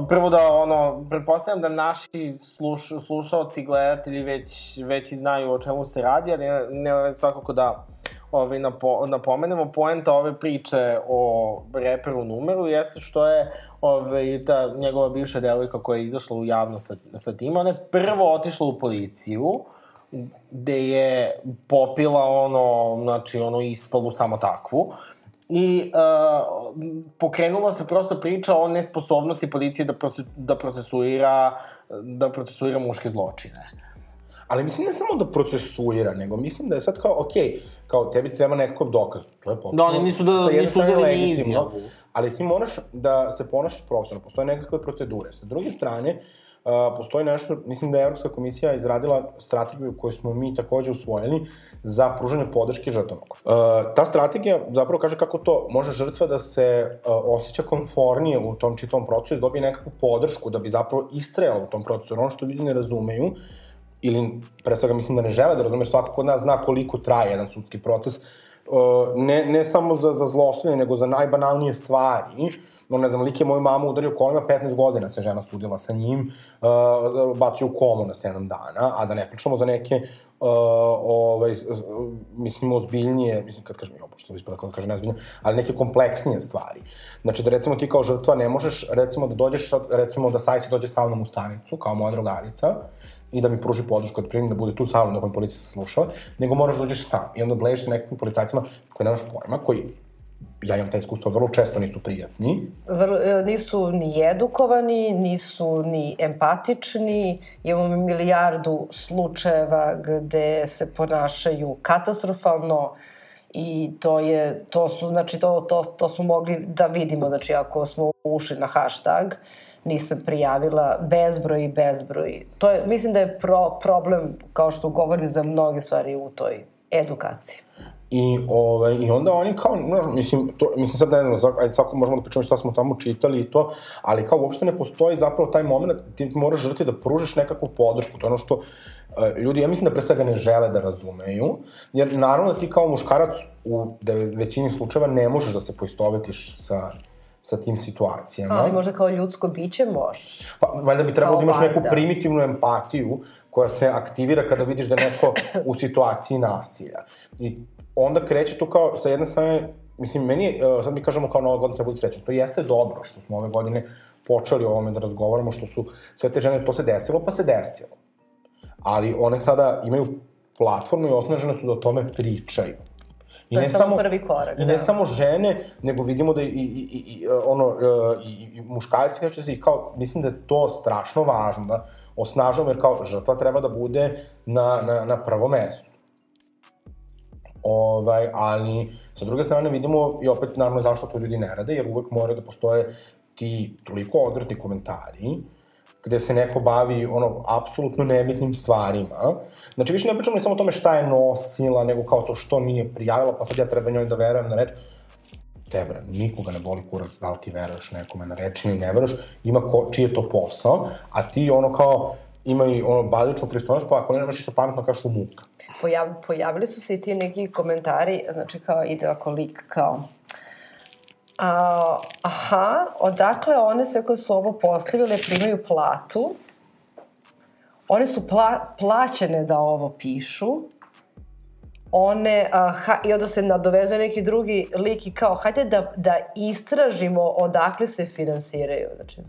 prvo da, ono, pretpostavljam da naši sluš, slušalci, gledatelji već, već i znaju o čemu se radi, ali ne, ne svakako da ove, napo, napomenemo, poenta ove priče o reperu numeru jeste što je ove, ta njegova bivša devojka koja je izašla u javno sa, sa tim, ona je prvo otišla u policiju, gde je popila ono, znači ono ispalu samo takvu. I uh, pokrenula se prosto priča o nesposobnosti policije da, proce, da procesuira da procesuira muške zločine. Ali mislim ne samo da procesuira, nego mislim da je sad kao, okay, kao tebi treba nekakav dokaz. To je potpuno. Da, oni nisu da- nisu uzeli ni. Ali ti moraš da se ponašaš profesionalno, postoje nekakve procedure. Sa druge strane, Uh, postoji nešto, mislim da je Evropska komisija izradila strategiju koju smo mi takođe usvojili za pružanje podrške žrtvama. Ta strategija zapravo kaže kako to može žrtva da se osjeća konfornije u tom čitavom procesu i dobije nekakvu podršku da bi zapravo istrajala u tom procesu. Ono što ljudi ne razumeju, ili pre svega mislim da ne žele da razumeš, svako kod nas zna koliko traje jedan sudski proces, ne, ne samo za, za zlostavljanje, nego za najbanalnije stvari. No, ne znam, lik je moju mamu udario kolima, 15 godina se žena sudila sa njim, uh, bacio u komu na 7 dana, a da ne pričamo za neke uh, ovaj, mislim, ozbiljnije, mislim, kad kažem, jo, pošto ispada kada kaže nezbiljnije, ali neke kompleksnije stvari. Znači, da recimo ti kao žrtva ne možeš, recimo, da dođeš, sad, recimo, da Sajsi dođe sa mnom u stanicu, kao moja drugarica, i da mi pruži podršku od primim, da bude tu sa mnom dok me policija saslušava, nego moraš da dođeš sam. I onda bležiš sa nekim policajcima koji nemaš pojma, koji ja imam taj iskustvo, vrlo često nisu prijatni. Vrlo, e, nisu ni edukovani, nisu ni empatični, imamo milijardu slučajeva gde se ponašaju katastrofalno i to je, to su, znači to, to, to smo mogli da vidimo, znači ako smo ušli na hashtag, nisam prijavila bezbroj i bezbroj. To je, mislim da je pro, problem, kao što govorim za mnoge stvari u toj edukaciji. I, ovaj, I onda oni kao, znaš, mislim, to, mislim sad ne znam, svak, ajde svako možemo da pričamo šta smo tamo čitali i to, ali kao uopšte ne postoji zapravo taj moment, ti moraš žrtvi da pružiš nekakvu podršku, to je ono što uh, ljudi, ja mislim da pre svega ne žele da razumeju, jer naravno da ti kao muškarac u većini slučajeva ne možeš da se poistovetiš sa sa tim situacijama. Ali možda kao ljudsko biće možeš. Pa, valjda bi trebalo Kao da imaš neku valjda. primitivnu empatiju koja se aktivira kada vidiš da je neko u situaciji nasilja. I onda kreće tu kao, sa jedne strane, mislim, meni je, sad mi kažemo kao nova godina treba biti srećan, to jeste dobro što smo ove godine počeli o ovome da razgovaramo, što su sve te žene, to se desilo, pa se desilo. Ali one sada imaju platformu i osnažene su da o tome pričaju. I To je samo prvi korak, I ne da. samo žene, nego vidimo da i, i, i, i ono, e, i, i muškarci, kao se, i kao, mislim da je to strašno važno, da osnažujemo, jer kao žrtva treba da bude na, na, na prvo mesto. Ovaj, ali, sa druge strane, vidimo i opet, naravno, zašto to ljudi ne rade, jer uvek moraju da postoje ti toliko odvratni komentari, gde se neko bavi ono apsolutno nebitnim stvarima. Znači više ne pričamo ni samo o tome šta je nosila, nego kao to što nije prijavila, pa sad ja treba njoj da verujem na reč. Tebra, nikoga ne boli kurac da li ti veruješ nekome na reč ili ne veruješ, ima ko, čiji je to posao, a ti ono kao ima i ono bazičnu pristojnost, pa ako ne nemaš ništa pametno, kažeš u muka. Pojav, pojavili su se i ti neki komentari, znači kao ide ako lik kao a, aha, odakle one sve koje su ovo postavile primaju platu, one su pla, plaćene da ovo pišu, one, a, ha, i onda se nadovezuje neki drugi lik i kao, hajde da, da istražimo odakle se finansiraju. Znači,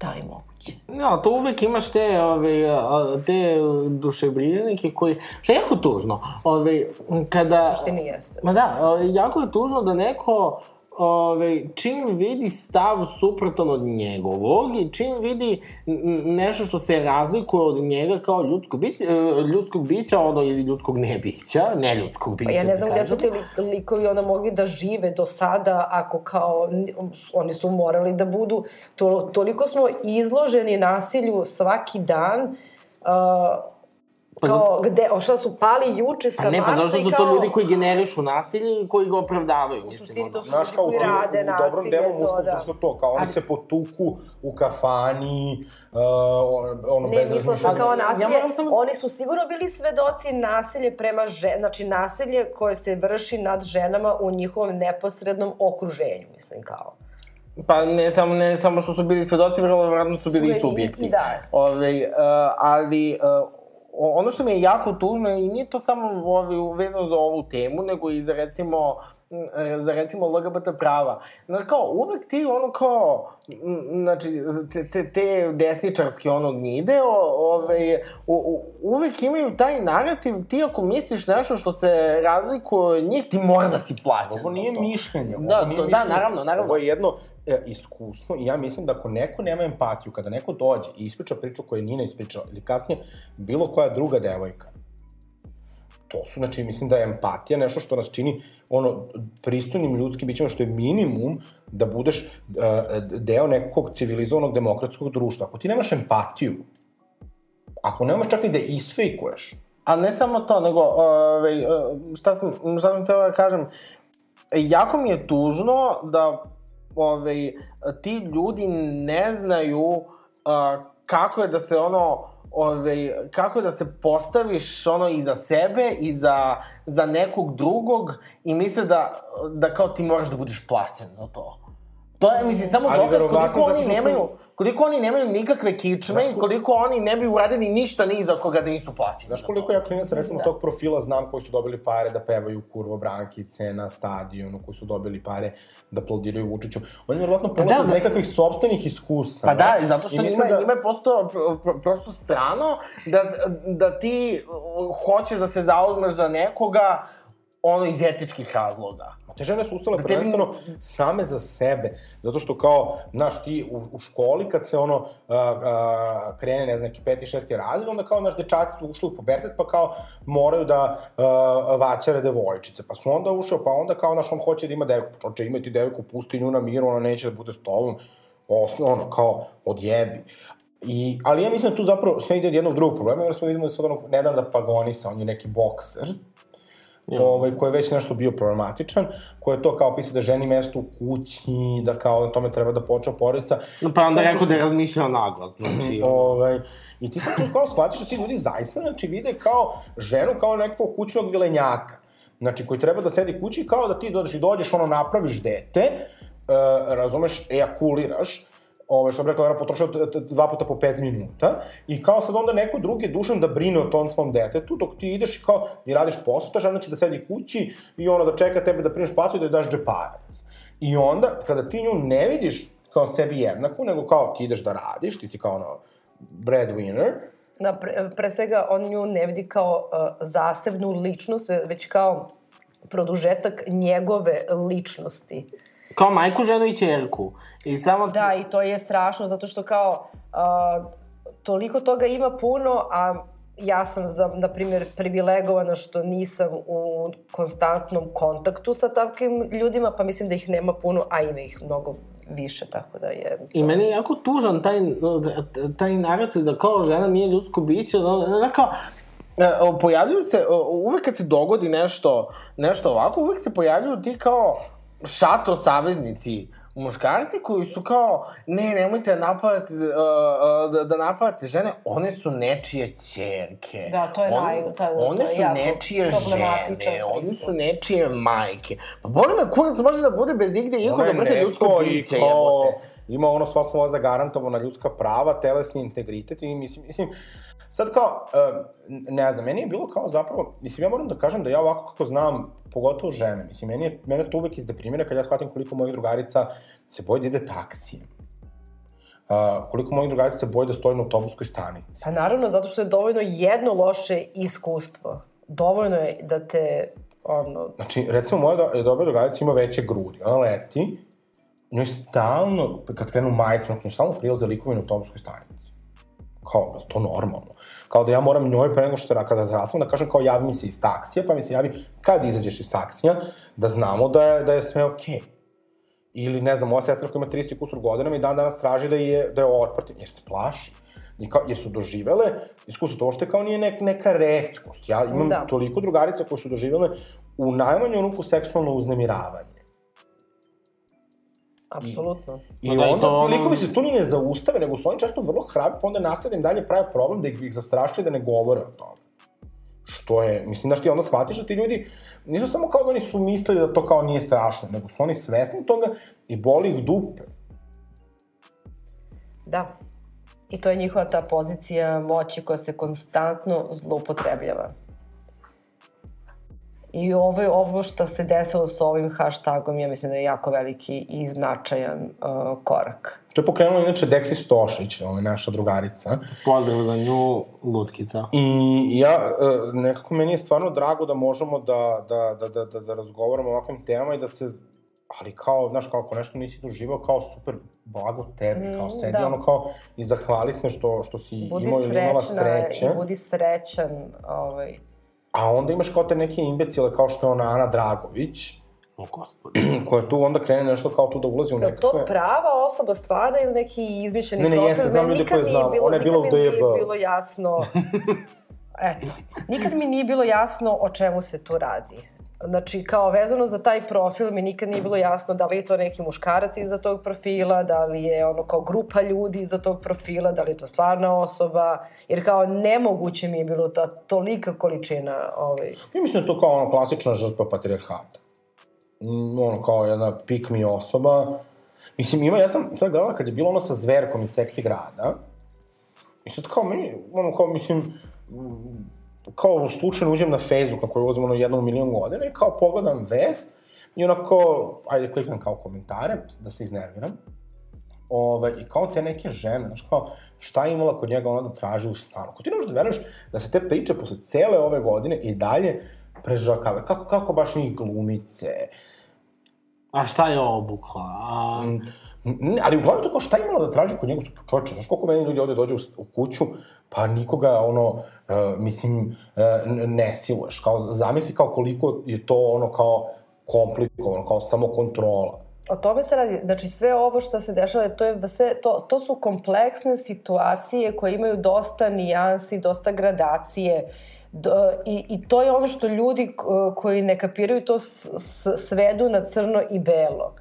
da li moguće? Ja, to uvek imaš te, ove, te dušebrižnike koji, što je jako tužno, ove, kada... U suštini jeste. Ma da, jako je tužno da neko ove, čim vidi stav suprotan od njegovog i čim vidi nešto što se razlikuje od njega kao ljudsko bit, e, ljudskog bića, ono, ili ljudskog nebića, ne ljudskog bića, Pa ja ne da znam gde su ti li- likovi onda mogli da žive do sada ako kao oni su morali da budu to, toliko smo izloženi nasilju svaki dan uh, Pa kao gde, o šta su pali juče sa A ne, pa Marsa zašto i su kao... to ljudi koji generišu nasilje i koji ga opravdavaju, U suštini to su Znaš, ljudi kao u, koji rade u dobrom nasilje, delu to muškog da. društva to, kao oni Ali- se potuku u kafani, uh, ono, Ne, bez mislila sam kao Ja nasilje, moram samo- oni su sigurno bili svedoci nasilje prema ženama, znači nasilje koje se vrši nad ženama u njihovom neposrednom okruženju, mislim kao. Pa ne samo, ne samo što su bili svedoci, verovatno su bili i Su i- subjekti. i da. Ove, uh, ali uh, ono što mi je jako tužno i nije to samo vezano za ovu temu, nego i za recimo za recimo LGBT prava. Znači kao, uvek ti ono kao, znači, te, te, te desničarske ono gnjide, o, ove, u, u, uvek imaju taj narativ, ti ako misliš nešto što se razlikuje od njih, ti mora da si plaćen Ovo nije mišljenje. ovo Da, nije to- da, mišljenje. naravno, naravno. Ovo je jedno e, iskustvo i ja mislim da ako neko nema empatiju, kada neko dođe i ispriča priču koju je Nina ispričala, ili kasnije bilo koja druga devojka, to su, znači, mislim da je empatija nešto što nas čini ono, pristojnim ljudskim bićima, što je minimum da budeš uh, deo nekog civilizovanog demokratskog društva. Ako ti nemaš empatiju, ako nemaš čak ni da isfejkuješ, A ne samo to, nego, ove, šta sam, šta sam teo da kažem, jako mi je tužno da ove, ti ljudi ne znaju a, kako je da se ono, ove, kako je da se postaviš ono i za sebe i za, za nekog drugog i misle da, da kao ti moraš da budeš plaćen za to. To je, mislim, samo dokaz koliko oni što su- nemaju, koliko oni nemaju nikakve kičme i koliko oni ne bi uradili ništa ni za koga da nisu plaćeni. Znaš za koliko ja klinaca recimo Da. tog profila znam koji su dobili pare da pevaju kurvo brankice na stadionu, koji su dobili pare da aplaudiraju Vučiću. Oni verovatno polaze da, iz da. nekakvih sobstvenih iskustava. Pa da, zato što njima, da... njima je prosto, pro, pro, prosto strano da, da ti uh, hoćeš da se zauzmeš za nekoga ono iz etičkih razloga. Ma te žene su ustale Da tebi- prvenstveno same za sebe, zato što kao, znaš, ti u, u školi kad se ono a, a, krene, ne znam, neki peti, šesti razred, onda kao, naš dečaci su ušli u pubertet, pa kao moraju da a, vaćare devojčice, pa su onda ušao, pa onda kao, znaš, on hoće da ima devojku, pa čoče, ima ti devojku, pusti nju na miru, ona neće da bude s tobom, osnovno, ono, kao, odjebi. I, ali ja mislim da tu zapravo sve ide od jednog drugog problema, jer smo vidimo da se od onog Nedanda Pagonisa, on je neki bokser, ovaj, koji je već nešto bio problematičan, koji je to kao pisao da ženi mesto u kući, da kao na tome treba da počne porodica. Pa onda rekao da je razmišljao naglas, znači... ono. Ovaj, I ti sad tu kao shvatiš da ti ljudi zaista znači, vide kao ženu kao nekog kućnog vilenjaka. Znači, koji treba da sedi kući kao da ti dođeš i dođeš, ono, napraviš dete, uh, razumeš, ejakuliraš, Ove, što bi rekla, ona potrošila dva puta po pet minuta i kao sad onda neko drugi je dužan da brine o tom svom detetu dok ti ideš i kao i radiš posao, ta žena će da sedi kući i ono da čeka tebe da primeš platu i da joj daš džeparac. I onda, kada ti nju ne vidiš kao sebi jednaku, nego kao ti ideš da radiš, ti si kao ono breadwinner, Da, pre, pre svega, on nju ne vidi kao uh, zasebnu ličnost, ve- već kao produžetak njegove ličnosti. Kao majku, ženu i čerku. I samo... Da, i to je strašno, zato što kao uh, toliko toga ima puno, a ja sam, za, na primjer, privilegovana što nisam u konstantnom kontaktu sa takvim ljudima, pa mislim da ih nema puno, a ima ih mnogo više, tako da je... I meni je jako tužan taj, taj narativ da kao žena nije ljudsko biće, da, da kao, e, pojavljuju se, uvek kad se dogodi nešto, nešto ovako, uvek se pojavljuju ti kao šato saveznici muškarci koji su kao, ne, nemojte da napadate, uh, uh, da, da napadate žene, one su nečije ćerke. Da, to je naj- to je- One su jako nečije žene, one su nečije majke. Pa boli me kurac može da bude bez igde, iako da bude ljudsko biće, jebote. Ima ono sva slova zagarantovana ljudska prava, telesni integritet i mislim, mislim, sad kao, uh, ne znam, meni je bilo kao zapravo, mislim, ja moram da kažem da ja ovako kako znam, pogotovo žene, mislim, meni je, mene to uvek izdeprimira kad ja shvatim koliko mojih drugarica se boji da ide taksijem. Uh, koliko mojih drugarica se boji da stoji na autobuskoj stanici. Pa naravno, zato što je dovoljno jedno loše iskustvo. Dovoljno je da te, ono, Znači, recimo, moja do, dobra drugarica ima veće grudi. Ona leti, njoj stalno, kad krenu majicu, njoj stalno prilaze likovi na autobuskoj stanici. Kao, je li to normalno? Kao da ja moram njoj pre nego što se, kada zraslam, da kažem kao javi mi se iz taksija, pa mi se javi kad izađeš iz taksija, da znamo da je, da je sve okej. Okay. Ili, ne znam, moja sestra koja ima 30 kusur godina mi dan danas traži da je, da je otpratim, jer se plaši. I kao, jer su doživele iskustvo to što je kao nije nek, neka redkost. Ja imam da. Da. toliko drugarica koje su doživele u najmanju ruku seksualno uznemiravanje. Apsolutno. I da, i onda to ti likovi se tu ni ne zaustave, nego su oni često vrlo hrabri, pa onda nastavljaju dalje prave problem da ih, ih zastrašuje da ne govore o tome. Što je, mislim, znaš ti onda shvatiš da ti ljudi nisu samo kao da oni su mislili da to kao nije strašno, nego su oni svesni toga i boli ih dupe. Da. I to je njihova ta pozicija moći koja se konstantno zloupotrebljava. I ovo, ovo što se desilo sa ovim hashtagom, ja mislim da je jako veliki i značajan uh, korak. To je pokrenula inače Deksi Stošić, ovaj, naša drugarica. Pozdrav za nju, lutkica. I ja, e, nekako meni je stvarno drago da možemo da, da, da, da, da, da razgovaramo o ovakvim temama i da se ali kao, znaš, kao ako nešto nisi doživao, kao super blago tebi, Mm, kao sedi da. ono kao i zahvali se što, što si Budi imao ili imala sreće. budi srećan. Ovaj. A onda imaš kao te neke imbecile kao što je ona Ana Dragović, O, koja tu onda krene nešto kao tu da ulazi u Je li to nekakve... prava osoba stvarna ili neki izmišljeni Ne, ne, profil? jeste, znam nikad koje znam. bilo- Ona je bila nikad u mi nije DJB. bilo jasno... Eto, nikad mi nije bilo jasno o čemu se tu radi. Znači, kao vezano za taj profil mi nikad nije bilo jasno da li je to neki muškarac iza tog profila, da li je ono kao grupa ljudi iza tog profila, da li je to stvarna osoba, jer kao nemoguće mi je bilo ta tolika količina ovaj, Ja mislim da to kao ono klasična žrtva patrijarhata. Mm, ono kao jedna pick me osoba. Mislim, ima, ja sam sad gledala kad je bilo ono sa zverkom iz seksi grada. I sad kao meni, ono kao, mislim, kao slučajno uđem na Facebook, na koji ulazim ono jednom milion godina i kao pogledam vest i onako, ajde klikam kao komentare, da se iznerviram. Ove, I kao te neke žene, znaš kao, šta je imala kod njega ona da traži u stanu. Ko ti ne možeš da veruješ da se te priče posle cele ove godine i dalje prežakave. Kako, kako baš njih glumice. A šta je obukla? A... Ne, ali uglavnom to kao šta imala da traži kod njega čoče. Znaš koliko meni ljudi ovde dođu u, u kuću, pa nikoga, ono, uh, mislim, uh, ne siluješ. Kao, zamisli kao koliko je to, ono, kao komplikovano, kao samo kontrola. O tome se radi, znači sve ovo što se dešava, to, je sve, to, to su kompleksne situacije koje imaju dosta nijansi, dosta gradacije i, i to je ono što ljudi koji ne kapiraju to s, s, svedu na crno i belo.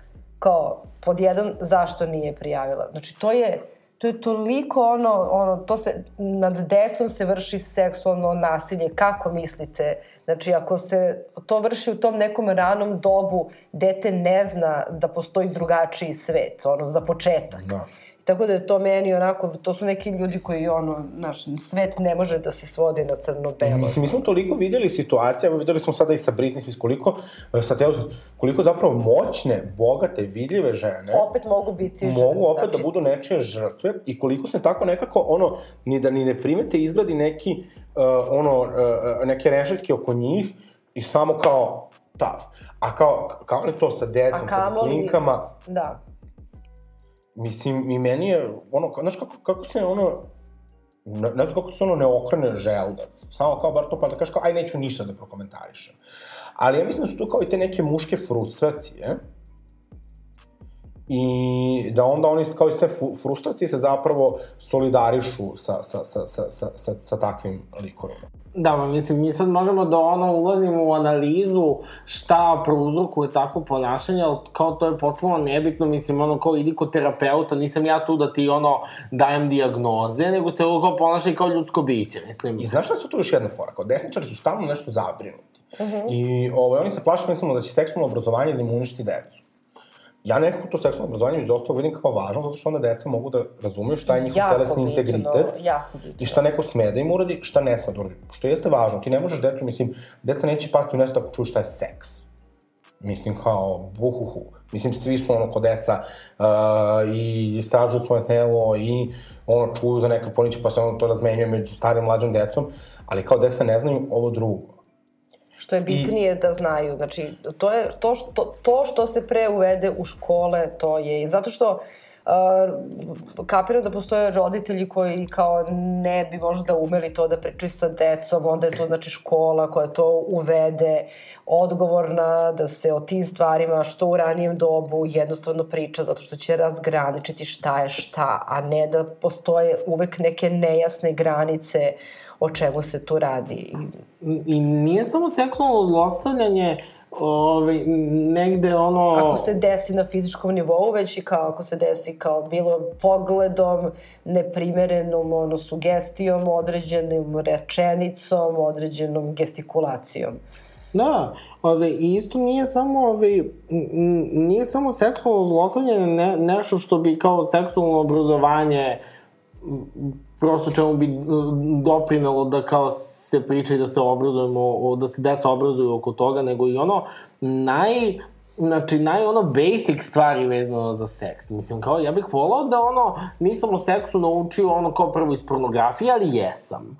Kao, pod jedan, zašto nije prijavila. Znači to je, to je toliko ono, ono, to se, nad decom se vrši seksualno nasilje, kako mislite? Znači, ako se to vrši u tom nekom ranom dobu, dete ne zna da postoji drugačiji svet, ono, za početak. Da. Tako da je to meni onako, to su neki ljudi koji ono, naš, svet ne može da se svodi na crno-belo. Mislim, mi smo toliko videli situacije, evo videli smo sada i sa Britney Spears, koliko, e, sa Taylor Swift, koliko zapravo moćne, bogate, vidljive žene Opet mogu biti žrtve. mogu opet znači, da budu nečije žrtve i koliko se tako nekako ono ni da ni ne primete izgradi neki uh, ono uh, neke rešetke oko njih i samo kao tav. A kao kao li to sa decom, sa klinkama, Da. Mislim i meni je ono znaš kako kako se ono ne, ne znam kako se ono ne okrene želudac. Samo kao bar to pa da kažeš kao aj neću ništa da prokomentarišem. Ali ja mislim da su tu kao i te neke muške frustracije, i da onda oni kao iz te frustracije se zapravo solidarišu sa, sa, sa, sa, sa, sa, sa takvim likovima. Da, ma mislim, mi sad možemo da ono ulazimo u analizu šta prouzrokuje takvo ponašanje, ali kao to je potpuno nebitno, mislim, ono kao idi kod terapeuta, nisam ja tu da ti ono dajem diagnoze, nego se ovo kao ponašaj kao ljudsko biće, mislim. I znaš šta su tu još jedna fora? Kao desničari su stalno nešto zabrinuti. I ovaj, oni se plaše recimo da će seksualno obrazovanje da im uništi decu. Ja nekako to seksualno obrazovanje među ostalog vidim kao važno, zato što onda deca mogu da razumeju šta je njihov Jako telesni bitno, integritet jako bitno. i šta neko sme da im uradi, šta ne sme da uradi. Što jeste važno, ti ne možeš decu, mislim, deca neće pasti u nešto ako čuju šta je seks. Mislim, kao, buhuhu. Mislim, svi su ono ko deca uh, i istražuju svoje telo i ono čuju za neka poniće pa se ono to razmenjuje među starim i mlađom decom, ali kao deca ne znaju ovo drugo. Što je bitnije da znaju. Znači, to, je, to, što, to što se pre uvede u škole, to je... Zato što Uh, kapiram da postoje roditelji koji kao ne bi možda umeli to da pričaju sa decom, onda je to znači škola koja to uvede, odgovorna da se o tim stvarima što u ranijem dobu jednostavno priča zato što će razgraničiti šta je šta, a ne da postoje uvek neke nejasne granice o čemu se tu radi. I I nije samo seksualno zlostavljanje, ovaj, negde ono... ako se desi na fizičkom nivou, već i kao ako se desi kao bilo pogledom, neprimerenom ono, sugestijom, određenom rečenicom, određenom gestikulacijom. Da, ove, i isto nije samo, ove, n- nije samo seksualno zlostavljanje ne, nešto što bi kao seksualno obrazovanje prosto čemu bi m, doprinalo da kao se priča i da se obrazujemo, da se deca obrazuju oko toga, nego i ono naj, znači naj ono basic stvari vezano za seks. Mislim, kao ja bih volao da ono nisam o seksu naučio ono kao prvo iz pornografije, ali jesam.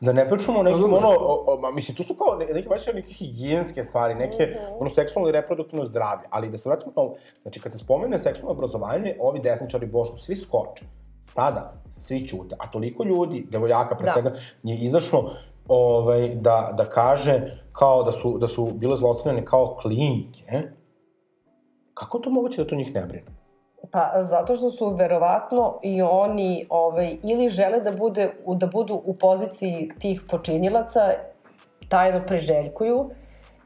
Da ne pričamo o nekim, ono, o, o, ma, mislim, tu su kao ne- neke, baš neke higijenske stvari, neke, ono, seksualno i reproduktivno zdravlje, ali da se vratimo na ovo, znači, kad se spomene seksualno obrazovanje, ovi desničari Bošku, svi skoče. Sada, svi ćute, a toliko ljudi, devojaka pre Da. svega, je izašlo ovaj, da, da kaže kao da su, da su bile zlostavljane kao klinke, kako to moguće da to njih ne brine? Pa zato što su verovatno i oni ovaj, ili žele da, bude, da budu u poziciji tih počinilaca, tajno priželjkuju,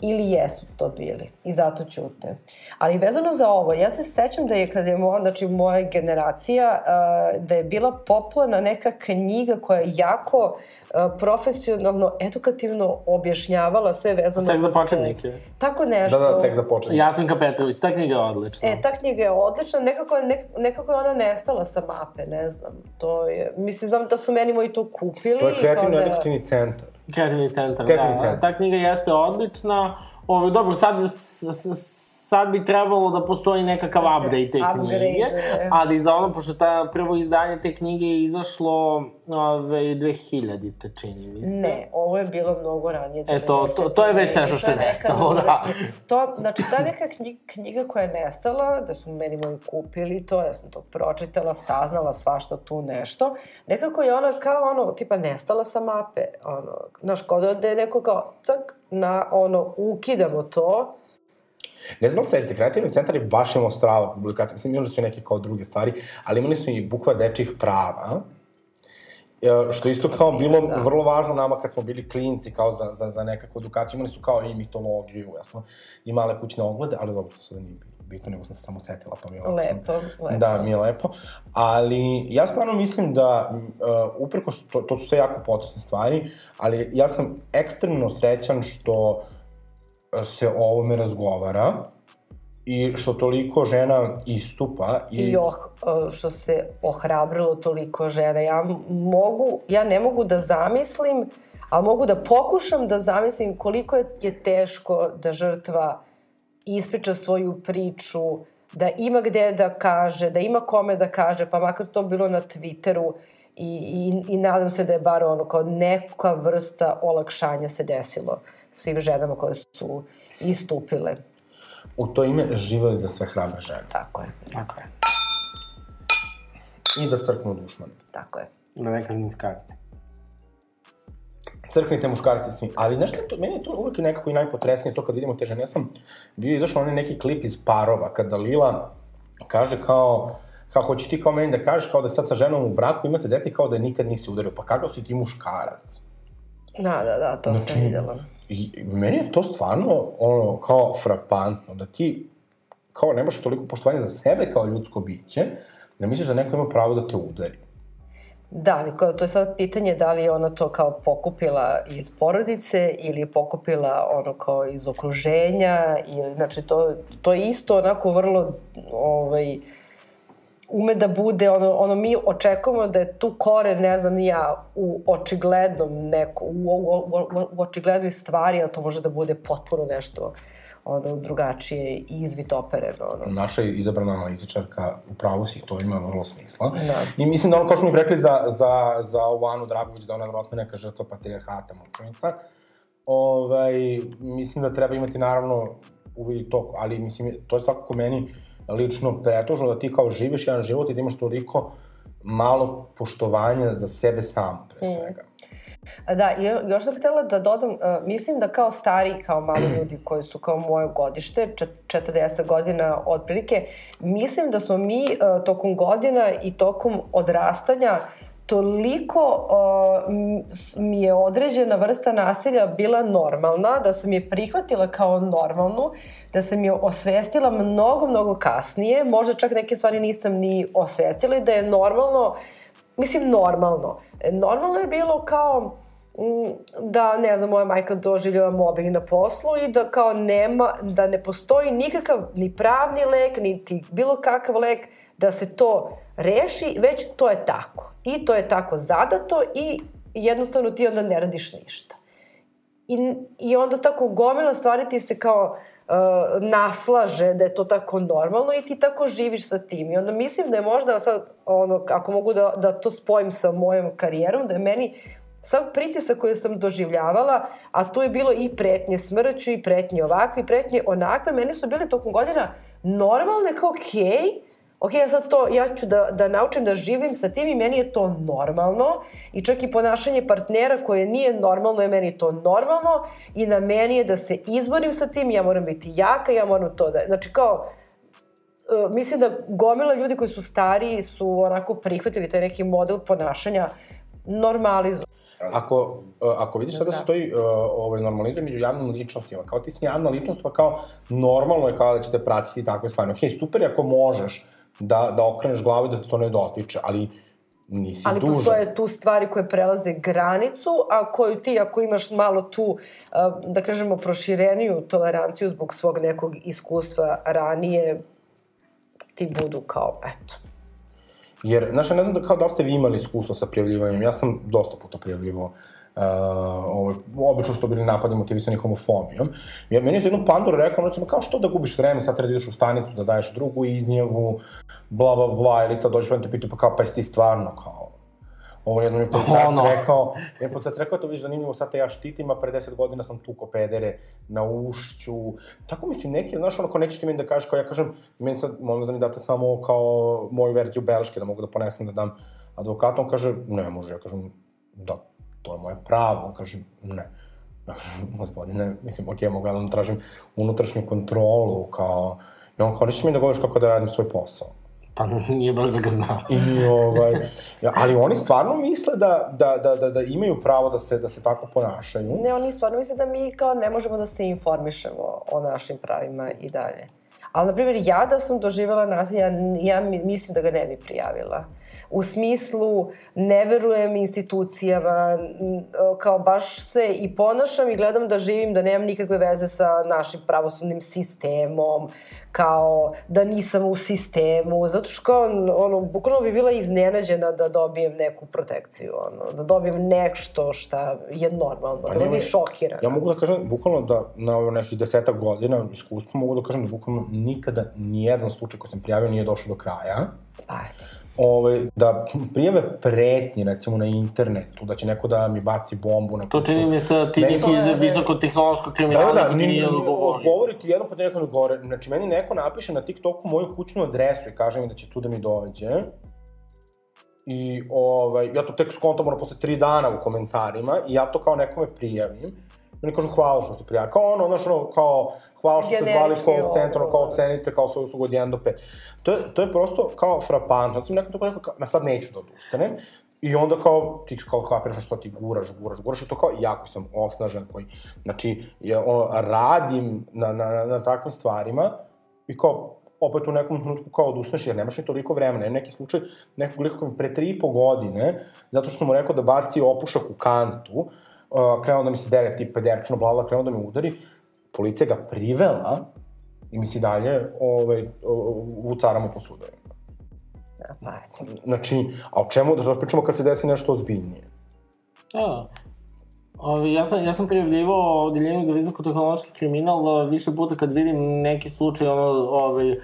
ili jesu to bili i zato ćute. Ali vezano za ovo, ja se sećam da je kad je moja, znači moja generacija, uh, da je bila popularna neka knjiga koja je jako uh, profesionalno, edukativno objašnjavala sve vezano Seks za seks. početnike. Tako nešto. Da, da, seks za početnike. Jasminka Petrović, ta knjiga je odlična. E, ta knjiga je odlična, nekako je, nek, nekako je ona nestala sa mape, ne znam. To je, mislim, znam da su meni moji to kupili. To je kreativno da- edukativni centar. Kreativni centar, Kreativni da. centar. Ta knjiga jeste odlična. Ovo, dobro, sad, sad bi trebalo da postoji nekakav Da update te knjige, upgradeuje. ali za ono, pošto ta prvo izdanje te knjige je izašlo ove, 2000-te, čini mi se. Ne, ovo je bilo mnogo ranije. E, to- to- to je već nešto što je nestalo, da. To, znači, ta neka knjiga, knjiga koja je nestala, da su meni moji kupili to, ja sam to pročitala, saznala svašta tu nešto, nekako je ona kao ono, tipa nestala sa mape, ono, znaš, kod da je neko kao, cak, na ono, ukidamo to, Ne znam, sećate, kreativni centar je baš imao strava publikacija, mislim, imali su i neke kao druge stvari, ali imali su i bukva dečih prava, e, što isto kao bilo Da. vrlo važno nama kad smo bili klinci, kao za, za, za nekakvu edukaciju, imali su kao i mitologiju, jasno, i male kućne oglede, ali dobro, to sada nije bitno, nego sam se samo setila, pa mi je ovako sam- lepo, lepo. Da, mi je lepo. Ali ja stvarno mislim da, uh, uprkos, to, to su sve jako potresne stvari, ali ja sam ekstremno srećan što uh, se o ovome razgovara i što toliko žena istupa i, I oh, što se ohrabrilo toliko žena. Ja mogu, ja ne mogu da zamislim, ali mogu da pokušam da zamislim koliko je teško da žrtva ispriča svoju priču, da ima gde da kaže, da ima kome da kaže, pa makar to bilo na Twitteru i, i, i nadam se da je bar ono kao neka vrsta olakšanja se desilo svim ženama koje su istupile. u to ime živeli za sve hrabre žene. Tako je, Tako je. I da crknu dušman. tako je. Da ne kažem muškarci. Crknite muškarci svi. Ali znaš šta je to, meni je to uvek nekako i najpotresnije to kad vidimo te žene. Ja sam bio izašao onaj neki klip iz parova, kada Lila kaže kao, kao hoće ti kao meni da kažeš kao da sad sa ženom u braku imate dete kao da nikad nisi udario. Pa kakav si ti muškarac? Da, da, da, to Znači, sam videla. I meni je to stvarno ono, kao frapantno, da ti kao nemaš toliko poštovanja za sebe kao ljudsko biće, da misliš da neko ima pravo da te udari. Da, ali to je sad pitanje da li je ona to kao pokupila iz porodice ili je pokupila ono kao iz okruženja ili, znači to, to je isto onako vrlo ovaj, ume da bude, ono, ono mi očekujemo da je tu kore, ne znam ni ja, u očiglednom neko, u, u, u, u očiglednoj stvari, a to može da bude potpuno nešto ono, drugačije i izvitopereno. Ono. Naša izabrana analitičarka, upravo si, to ima vrlo smisla. Da. I mislim da ono, kao što mi rekli za, za, za ovu Anu Dragović, da ona je vjerojatno neka žrtva patrijarhata, mučenica, ovaj, mislim da treba imati naravno uvijek to, ali mislim, to je svakako meni lično pretužno da ti kao živiš jedan život i da imaš toliko malo poštovanja za sebe sam, pre svega. A Da, još sam htela da dodam, uh, mislim da kao stari, kao mali ljudi koji su kao moje godište, čet- 40 godina otprilike, mislim da smo mi uh, tokom godina i tokom odrastanja toliko uh, mi je određena vrsta nasilja bila normalna, da sam je prihvatila kao normalnu, da sam je osvestila mnogo, mnogo kasnije, možda čak neke stvari nisam ni osvestila i da je normalno, mislim normalno, normalno je bilo kao da, ne znam, moja majka doživljava mobbing na poslu i da kao nema, da ne postoji nikakav ni pravni lek, niti bilo kakav lek da se to reši, već to je tako. I to je tako zadato i jednostavno ti onda ne radiš ništa. I, I onda tako gomila stvari ti se kao uh, naslaže da je to tako normalno i ti tako živiš sa tim. I onda mislim da je možda sad, ono, ako mogu da, da to spojim sa mojom karijerom, da je meni sav pritisak koji sam doživljavala, a tu je bilo i pretnje smrću i pretnje ovakve i pretnje onakve, meni su bili tokom godina normalne kao okej, okay, ok, ja sad to, ja ću da, da naučim da živim sa tim i meni je to normalno i čak i ponašanje partnera koje nije normalno je meni to normalno i na meni je da se izborim sa tim, ja moram biti jaka, ja moram to da, znači kao, e, mislim da gomila ljudi koji su stariji su onako prihvatili taj neki model ponašanja normalizu. Ako, uh, ako vidiš sada da Da. se to i uh, ovaj, normalizuje među javnim ličnostima, kao ti si javna ličnost, pa kao normalno je kao da ćete pratiti takve stvari. Ok, super je ako možeš da, da okreneš glavu i da te to ne dotiče, ali nisi Ali dužan. postoje tu stvari koje prelaze granicu, a koju ti ako imaš malo tu, da kažemo, prošireniju toleranciju zbog svog nekog iskustva ranije, ti budu kao, eto. Jer, znaš, ja ne znam da, kao da ste vi imali iskustvo sa prijavljivanjem, ja sam dosta puta prijavljivao Uh, ovaj, obično su to bili napadi motivisani homofobijom. Ja, meni je za jednu panduru rekao, recimo, kao što da gubiš vreme, sad treba da ideš u stanicu, da daješ drugu izjavu, bla, bla, bla, ili to dođeš van te pitaju, pa kao, pa jesi ti stvarno, kao, Ovo jednom je policajac Ono. rekao, je policajac rekao, to viš zanimljivo, sad te ja štitim, a pre 10 godina sam tuko pedere na ušću. Tako mislim, neki, znaš, ono, kao nećete meni da kažeš, kao ja kažem, meni sad, molim da mi date samo kao moju verziju beleške, da mogu da ponesem da dam advokatu, on kaže, ne može, ja kažem, da, to je moje pravo, on kaže, ne. Ja kažem, gospodine, mislim, okej, mogu ja da vam tražim unutrašnju kontrolu, kao, i on kao, nećeš mi da govoriš kako da radim svoj posao. Pa nije baš da ga zna. I, ovaj, ali oni stvarno misle da, da, da, da, da imaju pravo da se, da se tako ponašaju. Ne, oni stvarno misle da mi kao ne možemo da se informišemo o našim pravima i dalje. Ali, na primjer, ja da sam doživjela nasilje, ja, ja mi- mislim da ga ne bi prijavila. U smislu ne verujem institucijama, kao baš se i ponašam i gledam da živim, da nemam nikakve veze sa našim pravosudnim sistemom, kao da nisam u sistemu, zato što kao, ono, bukvalno bi bila iznenađena da dobijem neku protekciju, ono, da dobijem nešto šta je normalno, Pa da bi šokirana. Ja mogu da kažem, bukvalno da na ovo nekih desetak godina iskustva mogu da kažem da bukvalno nikada nijedan slučaj koji sam prijavio nije došao do kraja. Pa, eto. Ove, da prijave pretnje, recimo na internetu, da će neko da mi baci bombu na To kuću. čini mi se, ti Meni nisi to- iz visokotehnološkog Da, kriminala, da, da, ti ni, nije ni, odgovorio. odgovori ti jedno pa ti neko ne odgovore. Znači, meni neko napiše na TikToku moju kućnu adresu i kaže mi da će tu da mi dođe. I ovaj, ja to tek skontam ono posle tri dana u komentarima i ja to kao nekome prijavim. Oni kažu hvala što ste prijavili. Kao ono, znaš, ono, kao, hvala što ste zvali call centar, ono, kao ocenite kao svoju uslugu od 1 do 5. To je, to je prosto kao frapantno. Znači, neko to rekao, kao, ma sad neću da odustanem. I onda kao, ti kao kapiraš što ti guraš, guraš, guraš, i to kao, jako sam osnažen koji, znači, je, ono, radim na, na, na, na takvim stvarima i kao, opet u nekom trenutku kao odustaneš, jer nemaš ni toliko vremena. Je neki slučaj nekog lika koji pre tri i po godine, zato što sam mu rekao da baci opušak u kantu, uh, krenuo da mi se dere tip pederčno, bla, bla, krenuo da me udari, policija ga privela i mi se dalje ovaj, vucaramo po sudovima. Ja, pa. Znači, a o čemu, da pričamo kad se desi nešto ozbiljnije? Da. Ovi, ja sam, ja sam prijavljivao odeljenju za visokotehnološki kriminal a, više puta kad vidim neki slučaj ono, ovaj,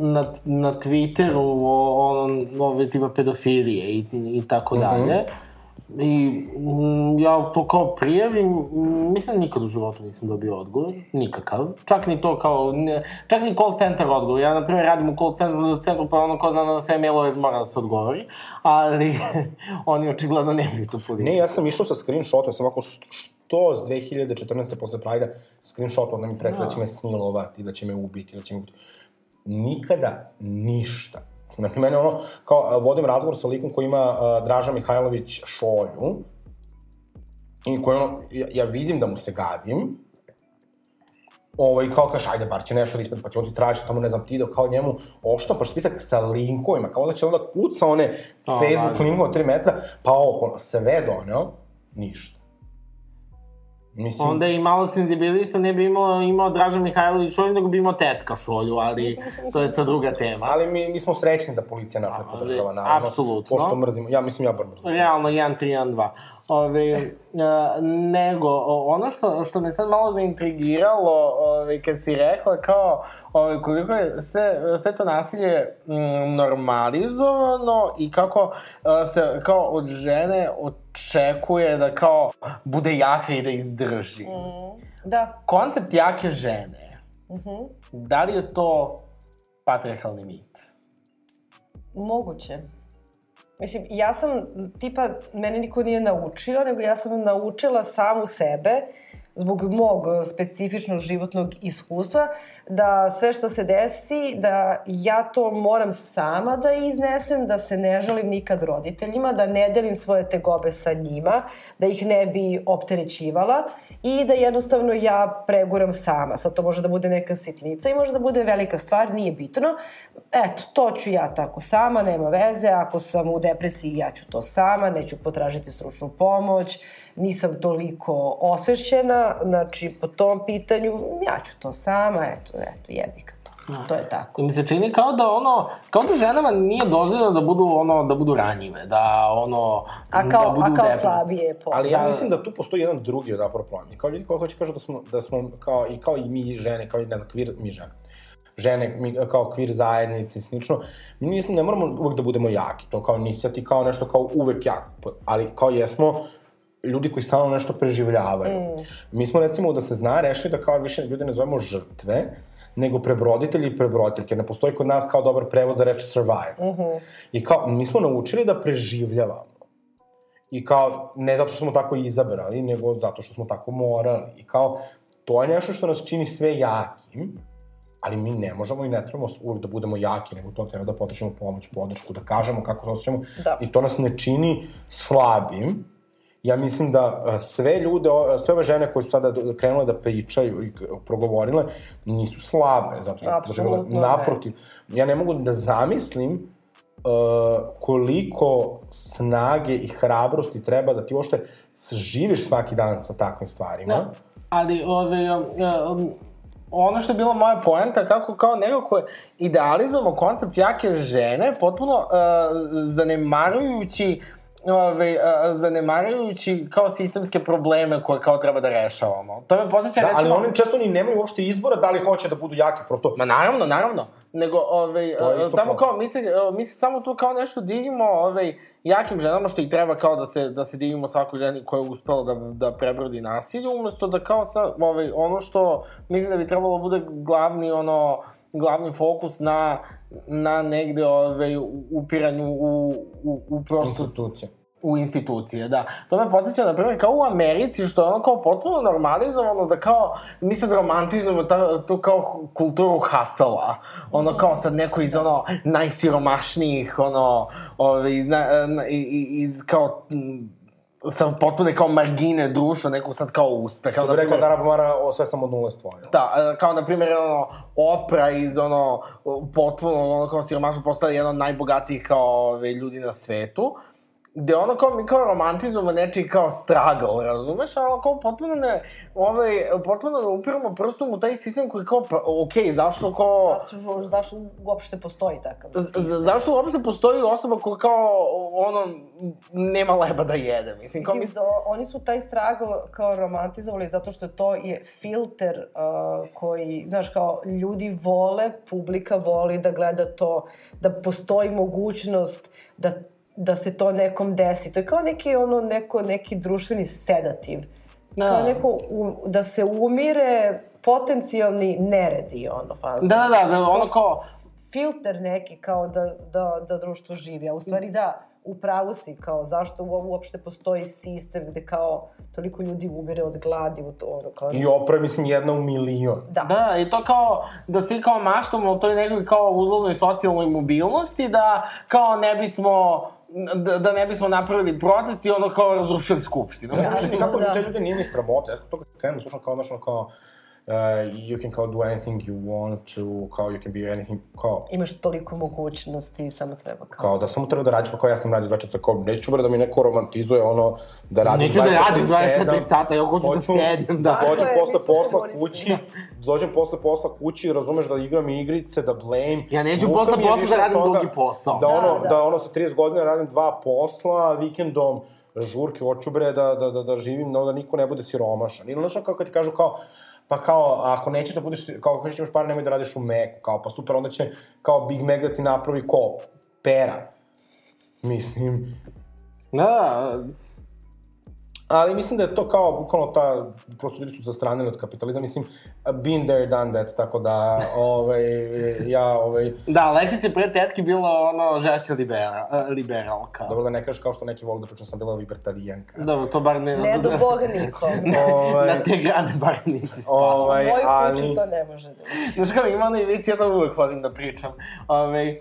na, na Twitteru o, ono, ove tipa pedofilije i, i tako dalje. I mm, ja to kao prijavim, mislim nikad u životu nisam dobio odgovor, nikakav. Čak ni to kao, ne, čak ni call center odgovor. Ja, na primjer, radim u call centru, centru pa ono ko zna da sve mailove mora da se odgovori, ali oni očigledno nemaju tu policiju. Ne, ja sam išao sa screenshotom, sam ovako što s 2014. posle Prajda, screenshot, onda mi preti da će me snilovati, da će me ubiti, da će me ubiti. Nikada ništa. Znači, mene ono, kao, a, vodim razgovor sa likom koji ima a, Draža Mihajlović šolju, i koji ono, ja, ja vidim da mu se gadim, ovaj, kao kaže, ajde, bar će nešto da ispred, pa će on ti tražiti tamo, ne znam, ti da kao njemu oštampaš spisak sa linkovima, kao da će onda kuca one A, Facebook važno. linkove od 3 metra, pa ovo, ono, sve doneo, ništa. Mislim, Onda i malo senzibilista, ne bi imao, imao Draža Mihajlović šolju, nego bi imao tetka šolju, ali to je sad druga tema. ali mi, mi smo srećni da policija nas ne podržava, naravno. apsolutno. Pošto mrzimo, ja mislim ja bar mrzim. Realno, 1, 3, 1, 2. Ove, e, nego, ono što, što me sad malo zaintrigiralo, ove, kad si rekla kao, ove, koliko je sve, sve to nasilje mm, normalizovano i kako e, se kao od žene očekuje da kao bude jaka i da izdrži. Da. Koncept jake žene, Mhm. da li je to patriarhalni mit? Moguće. Mislim, ja sam, tipa, mene niko nije naučio, nego ja sam naučila samu sebe, zbog mog specifičnog životnog iskustva, da sve što se desi, da ja to moram sama da iznesem, da se ne žalim nikad roditeljima, da ne delim svoje tegobe sa njima, da ih ne bi opterećivala i da jednostavno ja preguram sama. Sad to može da bude neka sitnica i može da bude velika stvar, nije bitno. Eto, to ću ja tako sama, nema veze, ako sam u depresiji ja ću to sama, neću potražiti stručnu pomoć, nisam toliko osvešćena, znači po tom pitanju ja ću to sama, eto, eto, jebi ga to. To je tako. I mi se čini kao da ono, kao da ženama nije dozvoljeno da budu ono, da budu ranjive, da ono, A kao, da budu a kao depresivne. slabije po. Ali ja Da. mislim da tu postoji jedan drugi zapravo plan. I kao ljudi koji hoće kažu da smo, da smo kao, i kao i mi žene, kao i ne znam, kvir, mi žene, žene, mi kao kvir zajednice i slično, mi nismo, ne moramo uvek da budemo jaki, to kao nisi ti kao nešto kao uvek jak, ali kao jesmo ljudi koji stalno nešto preživljavaju. Mm. Mi smo recimo da se zna rešili da kao više ljude ne zovemo žrtve, nego prebroditelji i prebroditeljke. Ne postoji kod nas kao dobar prevod za reč survive. Mm -hmm. I kao, mi smo naučili da preživljavamo. I kao, ne zato što smo tako izabrali, nego zato što smo tako morali. I kao, to je nešto što nas čini sve jakim, ali mi ne možemo i ne trebamo uvek da budemo jaki, nego to treba da potražimo pomoć, podršku, da kažemo kako se osjećamo. Da. I to nas ne čini slabim. Ja mislim da a, sve ljude, sve ove žene koje su sada krenule da pričaju i progovorile, nisu slabe, zato što su Apsolutno doživjele ne. naprotiv. Ja ne mogu da zamislim koliko snage i hrabrosti treba da ti uopšte živiš svaki dan sa takvim stvarima. Da. Ali, ove, um, um, ono što je bila moja poenta, kako kao nekako idealizujemo koncept jake žene, potpuno uh, zanemarujući ove, a, zanemarujući kao sistemske probleme koje kao treba da rešavamo. To me posjeća da, recimo... ali oni često ni nemaju uopšte izbora da li hoće da budu jaki, prosto... Ma naravno, naravno. Nego, ove, samo kao, mi se, mi se samo tu kao nešto divimo, ove, jakim ženama, što i treba kao da se, da se divimo svakoj ženi koja je uspela da, da prebrodi nasilje, umesto da kao sa, ove, ono što mislim da bi trebalo da bude glavni, ono, glavni fokus na, na negde ove, upiranju u, u, u prosto... Institucije. U institucije, da. To me podsjeća, na primjer, kao u Americi, što je ono kao potpuno normalizovano, da kao, mi sad romantizujemo ta, tu kao kulturu hasala. Ono kao sad neko iz ono najsiromašnijih, ono, ove, iz, na, na, iz, kao sa potpune kao margine društva, nekog sad kao uspeha. Što bi rekla da Mara o sve samo nule stvorio. Da, kao na primjer ono, Opra iz ono, potpuno ono kao siromašno postala jedan od najbogatijih kao ove, ljudi na svetu gde ono kao mi kao romantizujemo nečiji kao struggle, razumeš, ono kao potpuno ne, ovaj, potpuno ne upiramo prstom u taj sistem koji kao, pa, okej, okay, zašto kao... Zato, zašto uopšte postoji takav sistem? Zašto uopšte postoji osoba koja kao, ono, nema leba da jede, mislim, kao... Mislim, do, oni su taj struggle kao romantizovali zato što to je filter uh, koji, znaš, kao, ljudi vole, publika voli da gleda to, da postoji mogućnost da da se to nekom desi. To je kao neki, ono, neko, neki društveni sedativ. Da. Kao neko, um, da se umire potencijalni neredi, ono, fazno. Da, da, da, ono kao... Filter neki, kao da, da, da društvo živi, a u stvari da, u pravu si, kao zašto uopšte postoji sistem gde kao toliko ljudi umire od gladi u to, ono, kao... I opra, mislim, jedna u milion. Da. Da, i to kao, da svi kao maštamo o toj nekoj kao uzlaznoj socijalnoj mobilnosti, da kao ne bismo da, da ne bismo napravili protest i ono kao razrušili skupštinu. Ja, mislim, kako da. te ljude nije ni sramote, ja to krenem, slušam kao, znaš, kao, uh, you can kao do anything you want to, kao you can be anything, kao... Imaš toliko mogućnosti, samo treba kao... Kao da samo treba da radiš, pa kao ja sam radio 24 kao neću bre da mi neko romantizuje ono, da radim neću 24 da radim 24 sata, ja hoću da sedem, da. Da dođem posle posla kući, dođem posle posla kući, razumeš da igram igrice, da blame. Ja neću posle posla da radim drugi posao. Da ono, da, da. da ono sa 30 godina radim dva posla, vikendom žurke, hoću bre da, da, da, da živim, no da niko ne bude siromašan. Ili znaš kao kad ti kažu kao, pa kao, ako nećeš da budeš, kao ako nećeš par, nemoj da radiš u Macu, kao, pa super, onda će, kao Big Mac da ti napravi ko? Pera. Mislim. Da, Ali mislim da je to kao, bukvalno ta, prosto ljudi su zastranili od kapitalizma, mislim, been there, done that, tako da, ovaj, ja, ovaj... Da, je pre tetke bila, ono, žešća libera, liberalka. Dobro da ne kažeš kao što neki vole da pričam, sam bila libertarijanka. Da, to bar ne... Ne do Boga niko. ovaj, na te grade bar nisi spala. Ovaj, Moj ali... to ne može da... Znaš kao, ima onaj vic, ja to uvek volim da pričam. Ovaj,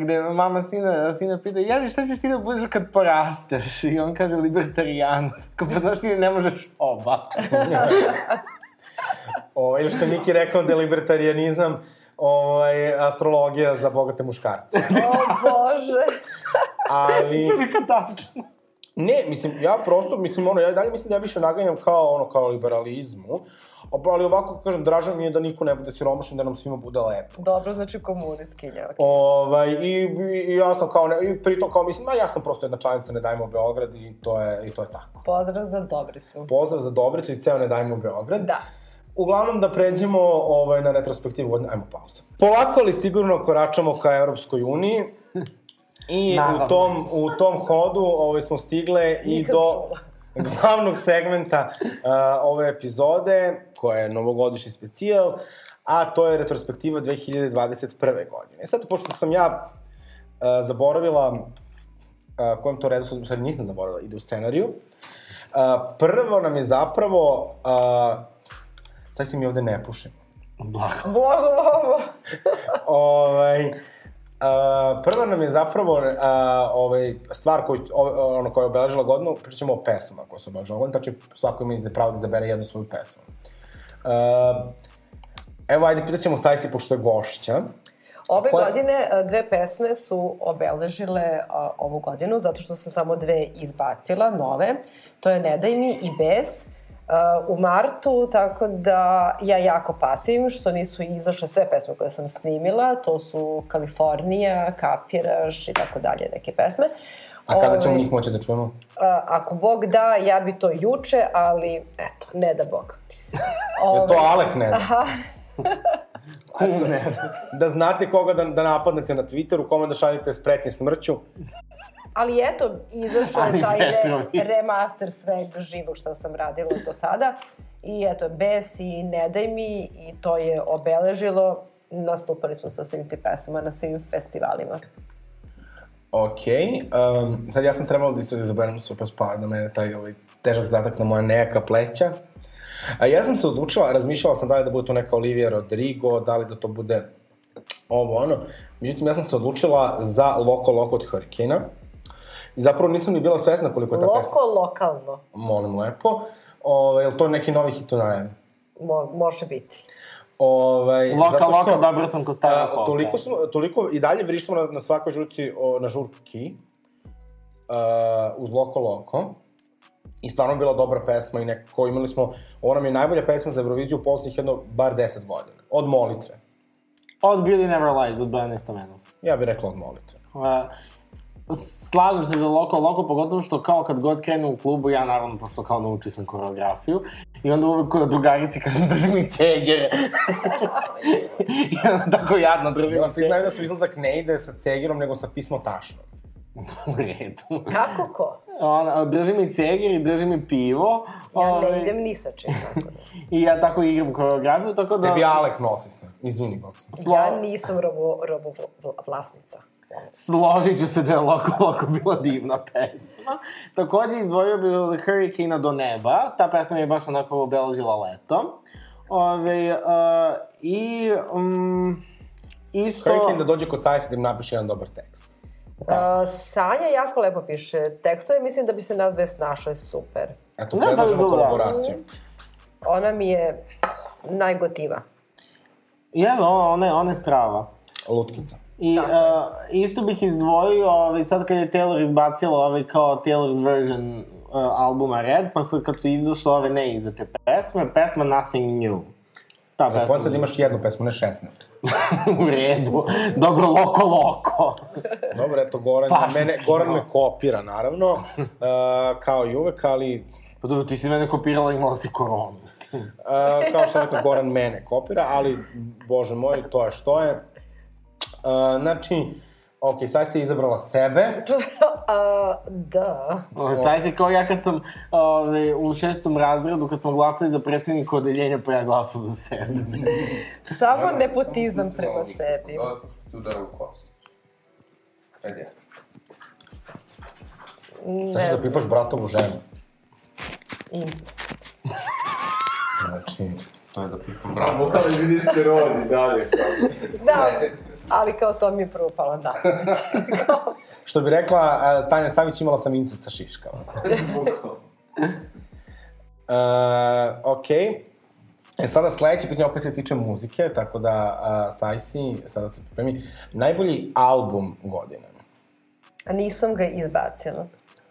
gde mama sina, sina pita, jeli šta ćeš ti da budeš kad porasteš? I on kaže libertarijanac. Kao pa znaš ti ne možeš oba. o, ili što Miki rekao da je libertarijanizam ovaj, astrologija za bogate muškarce. o Bože! Ali... Toliko tačno. Ne, mislim, ja prosto, mislim, ono, ja dalje mislim da ja više naganjam kao, ono, kao liberalizmu, ali ovako, kažem, dražan mi je da niko ne bude siromašan, da nam svima bude lepo. Dobro, znači komunistkinja. Okay. Ovaj, i, i, ja sam kao, ne, i pritom kao mislim, ma ja sam prosto jedna članica Ne dajmo Beograd i to je, i to je tako. Pozdrav za Dobricu. Pozdrav za Dobricu i ceo Ne dajmo Beograd. Da. Uglavnom da pređemo ovaj, na retrospektivu, ajmo pauza. Polako ali sigurno koračamo ka Evropskoj uniji i Naravno. u tom, u tom hodu ovaj, smo stigle i do... Čula glavnog segmenta uh, ove epizode, koja je novogodišnji specijal, a to je retrospektiva 2021. godine. Sad, pošto sam ja uh, zaboravila, uh, kojem to redu sam, sad nisam zaboravila, ide u scenariju, uh, prvo nam je zapravo, uh, sad si mi ovde ne pušim. Blago. Blago, blago. ovaj, Uh, prva nam je zapravo uh, ovaj, stvar koju, o, ono, koja je obeležila godinu, pričamo o pesmama koje su obeležila godinu, znači svako ima pravo da izabere jednu svoju pesmu. Uh, evo, ajde, pitaćemo Sajsi, pošto je gošća. Ove Koje? godine dve pesme su obeležile a, ovu godinu, zato što sam samo dve izbacila, nove. To je Ne daj mi i Bes. A, u martu, tako da ja jako patim što nisu izašle sve pesme koje sam snimila. To su Kalifornija, Kapiraš i tako dalje neke pesme. A kada ćemo Ovaj, njih moći da čujemo? a, ako Bog da, ja bi to juče, ali eto, ne da Bog. Je to Alek ne da? Aha, ne. Da znate koga da, da napadnete na Twitteru, kome da šaljete spretnje smrću. Ali eto, izašao je taj re, remaster sveg živog što sam radila do sada. I eto, Bes i Ne daj mi i to je obeležilo. Nastupali smo sa svim ti pesama na svim festivalima. Ok, um, sad ja sam trebalo da isto da izaberem super spar na mene taj ovaj, težak zadatak na moja nejaka pleća. A ja sam se odlučila, razmišljala sam da li da bude to neka Olivia Rodrigo, da li da to bude ovo ono. Međutim, ja sam se odlučila za Loko Loko od Hurricane-a. I zapravo nisam ni bila svesna koliko je ta pesma. Loko, lokalno, Molim lepo. Ove, je li to neki novi hit u najavi? mo, može biti. Ovaj, Loka, zato što, loka, dobro sam ko stara a, koka. toliko, smo, toliko i dalje vrištamo na, na svakoj žurci o, na žurki uh, uz Loko Loko i stvarno bila dobra pesma i nekako imali smo, ovo nam je najbolja pesma za Euroviziju u poslednjih jedno bar 10 godina. Od molitve. Od Beauty Never Lies, od Bojana Stamenov. Ja bih rekla od molitve. Uh, slažem se za Loko Loko, pogotovo što kao kad god krenu u klubu, ja naravno, pošto kao naučio sam koreografiju, i onda uvek kod drugarici kažem drži mi cegere. I onda tako jadno drži Ja, mi svi cegere. znaju da su izlazak ne ide sa cegirom, nego sa pismo tašnom. U redu. Kako ko? Ona, drži mi ceger i drži mi pivo. Ja ovaj, ne idem ni sa čim. Tako da. I ja tako igram koreografiju, tako da... Tebi Alek nosi sve. Izvini, Bog sam. Slo- Ja nisam robo, robo vla- vlasnica. Složit ću se da je Loko Loko bila divna pesma. Takođe izdvojio bi Hurricane do neba. Ta pesma je baš onako obeležila leto. Ove, uh, I um, isto... Hurricane da dođe kod Sajsa da im napiše jedan dobar tekst. A, Sanja jako lepo piše tekstove, mislim da bi se nas dve snašle super. Eto, Da, da bi predlažemo da. kolaboraciju. Ona mi je najgotiva. Jedno, ona, je- ona je strava. Lutkica. I uh, isto bih izdvojio, ovaj, sad kad je Taylor izbacila ovaj kao Taylor's version uh, albuma Red, pa sad kad su izašle ove neizdate pesme, pesma Nothing New. Ta Na pesma koncu da imaš jednu pesmu, ne 16. u redu. Dobro, loko, loko. Dobro, eto, Goran, Fašisti, mene, Goran no. me kopira, naravno, uh, kao i uvek, ali Pa dobro, ti si mene kopirala i imala si koronu. uh, kao što rekao, Goran mene kopira, ali, bože moj, to je što je. Uh, znači, ok, sad si izabrala sebe, A, da. Ovaj, Sad si kao ja kad sam ovaj, u šestom razredu, kad smo glasali za predsjednika odeljenja, pa ja glasao za sebe. Samo nepotizam prema sebi. Da, ti udaram kost. Ajde. sad ćeš da pipaš bratovu ženu. incest. Znači, To je da pipam bravo. Vokali mi niste rodi, dalje. Znam, ali kao to mi je prvo palo. Kao, što bi rekla uh, Tanja Savić, imala sam incest sa šiškama. Uh, ok. E sada sledeće pitanje opet se tiče muzike, tako da uh, Sajsi, sada se pripremi. Najbolji album godine. a nisam ga izbacila.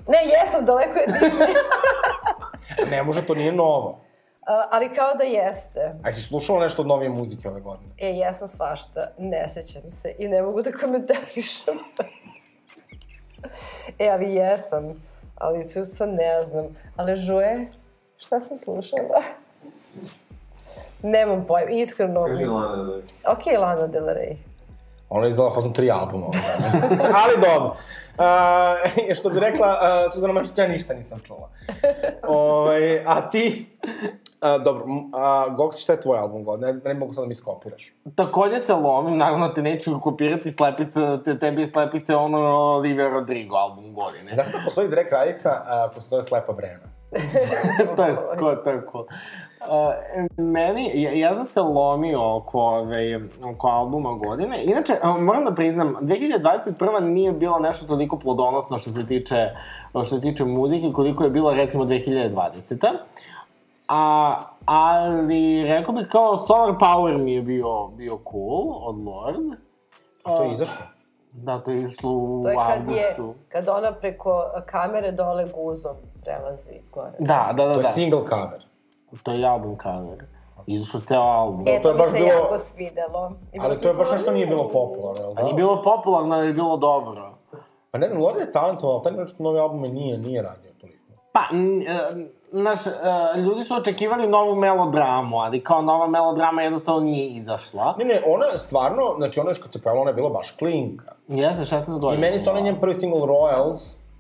Ne, jesam, daleko je Disney. Ne može, to nije novo. A, ali kao da jeste. A jesi slušala nešto od novije muzike ove godine? E, jesam svašta, ne sećam se i ne mogu da komentarišem. e, ali jesam, ali tu sad ne znam. Ali žuje, šta sam slušala? Nemam pojma, iskreno Kaži. Lana da Ok, Lana Del Rey. Ona je izdala fazom tri albuma. Ali dobro. Uh, što bi rekla, uh, Suzana Mačić, ja ništa nisam čula. Ove, a ti? Uh, dobro, a, Gox, šta je tvoj album godine? Ne, ne mogu sad da mi skopiraš. Takođe se lomim, naravno te neću kopirati slepica, te, tebi je slepice ono Olivia Rodrigo album godine. Znaš da postoji drag kraljica uh, koja se zove Slepa Brena? to je cool, to je cool. Uh, meni, ja, ja sam se lomio oko, ove, oko albuma godine. Inače, uh, moram da priznam, 2021. nije bila nešto toliko plodonosno što se tiče, što se tiče muzike, koliko je bila recimo 2020. A, ali rekao bih kao Solar Power mi je bio, bio cool od Lord. A to je izašlo? Da, to je išlo u To je kad je, avgustu. kad ona preko kamere dole guzom prelazi gore. Da, da, da, To je da. single cover. To je album cover. Izašao ceo album. E, to je to mi baš se bilo- jako svidelo. I Ali to je baš nešto nije bilo popularno, jel da? Pa nije bilo popularno, ali je bilo dobro. Pa ne znam, Lorde je talentovan, ali taj nešto nove albume nije, nije radio toliko. Pa, e, znaš, e, ljudi su očekivali novu melodramu, ali kao nova melodrama jednostavno nije izašla. Ne, ne, ona je stvarno, znači ona još kad se pojavila, ona je bila baš klinka. Jeste, 16 I godina. meni se onaj njen prvi single Royals,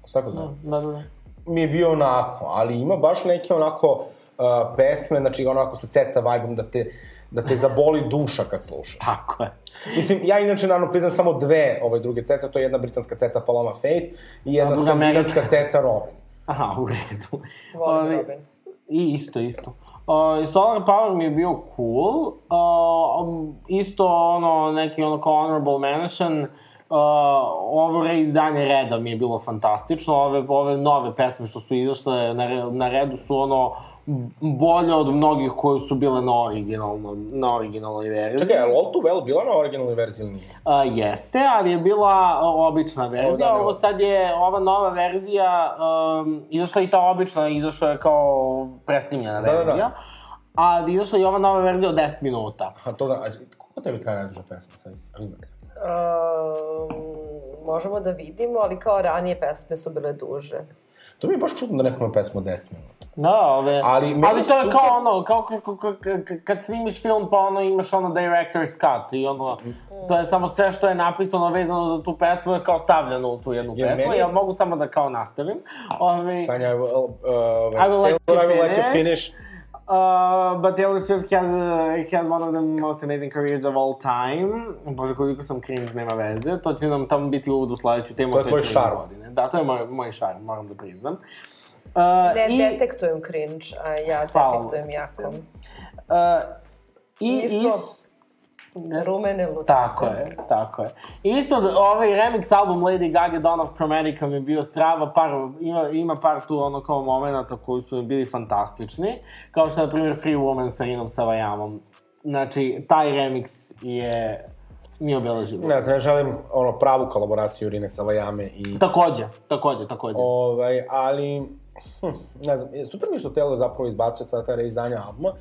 se tako zove, Da, da, da. mi je bio onako, ali ima baš neke onako uh, pesme, znači onako sa ceca vibe da te, da te zaboli duša kad slušaš. Tako je. Mislim, ja inače naravno priznam samo dve ove druge ceca, to je jedna britanska ceca Paloma Faith i jedna skandinavska ceca Robin. Aha, u redu. Volim Robin. I isto, isto. Uh, Solar Power mi je bio cool. Uh, isto ono, neki ono kao honorable mention. Uh, ovo reizdanje Reda mi je bilo fantastično. Ove, ove nove pesme što su izašle na, re- na Redu su ono bolje od mnogih koje su bile na originalnom, na originalnoj verziji. Čekaj, je li All Too Well bila na originalnoj verziji ili nije? Uh, jeste, ali je bila uh, obična verzija. da, Ovo ovo. sad je, ova nova verzija, um, izašla i ta obična, izašla je kao presnimljena Da, da, da. verzija. A izašla je i ova nova verzija od 10 minuta. A to da, a, koliko tebi traje najduža pesma? Sad si, Um, možemo da vidimo, ali kao ranije pesme su bile duže. To mi je baš čudno da neko ima pesmu od 10 minuta. Da, ove... Ali ali to je super- kao ono, kao kad snimiš film pa ono imaš ono director's cut i ono, to je samo sve što je napisano vezano za tu pesmu je kao stavljeno u tu jednu pesmu. meni- Ja mogu samo da kao nastavim. Ove, Kanja, I will, uh, I will let you I will let you finish. Uh, but Taylor Swift has, uh, has one of the most amazing careers of all time. Bože, koliko sam cringe, nema veze. To će nam tamo biti uvod u sledeću temu. To je tvoj šarm. Godine. Da, to je moj, moj šarm, moram da priznam. Uh, Ne i, detektujem cringe, a ja Hvala. detektujem jako. Uh, I Isto is... rumene lutice. Tako je, tako je. Isto, da, ovaj remix album Lady Gaga Dawn of Chromatica mi je bio strava, par, ima, ima par tu ono kao momenta koji su mi bili fantastični, kao što je, na primjer, Free Woman sa Rinom Savajamom. Znači, taj remix je mi obeležio. Ne znam, ja želim ono, pravu kolaboraciju Rine Savajame i... Takođe, takođe, takođe. Ovaj, ali, hm, ne znam, super mi je što Taylor zapravo izbacuje sada taj reizdanje albuma,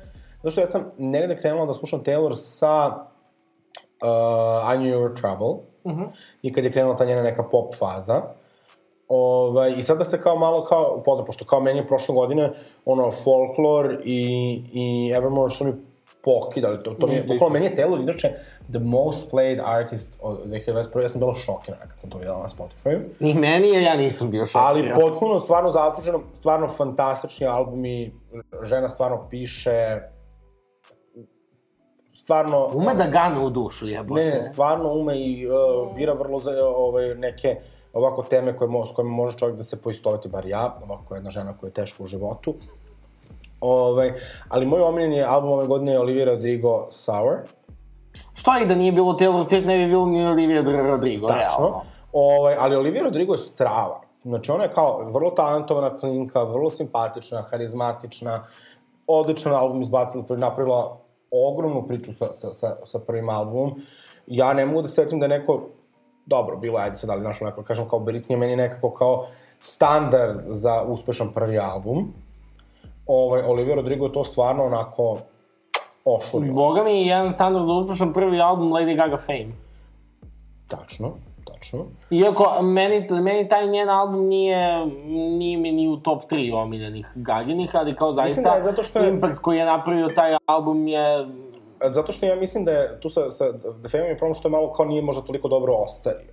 zato što ja sam negde krenula da slušam Taylor sa uh, I Knew You Were Trouble, Mhm. i kad je krenula ta njena neka pop faza, Ovaj, I sada se kao malo kao, upoznam, pošto kao meni je prošle godine, ono, Folklore i, i Evermore su mi pokidali, to, to mi je, bukvalno meni je Taylor, inače, the most played artist od 2021. Ja sam bila šokirana kad sam to videla na Spotify. I meni je, ja nisam bio šokiran. Ali potpuno, stvarno zasluženo, stvarno fantastični albumi, žena stvarno piše, stvarno... Ume da gane u dušu, jebote. Ne, ne, stvarno ume i uh, bira vrlo za, ovaj, neke ovako teme koje, mo, s kojima može čovjek da se poistoveti, bar ja, ovako jedna žena koja je teška u životu. Ovaj, ali moj omiljen je album ove godine je Olivia Rodrigo Sour. Što i da nije bilo Taylor Swift, ne bi bilo ni Olivia Rodrigo, Tačno. realno. Ovaj, ali Olivia Rodrigo je strava. Znači, ona je kao vrlo talentovana klinka, vrlo simpatična, harizmatična, odličan album izbacila, napravila ogromnu priču sa, sa, sa, sa prvim albumom. Ja ne mogu da se setim da je neko, dobro, bilo je, ajde sad, ali našlo neko, kažem, kao Britney, meni nekako kao standard za uspešan prvi album. Ovaj, Olivia Rodrigo je to stvarno onako ošurio. Boga mi je jedan standard za uspešan prvi album Lady Gaga Fame. Tačno, tačno. Iako, meni, meni taj njen album nije, nije mi ni u top 3 omiljenih Gaginih, ali kao zaista, da je zato što je- impact koji je napravio taj album je... Zato što ja mislim da je tu sa, sa The Fame je problem što je malo kao nije možda toliko dobro ostario.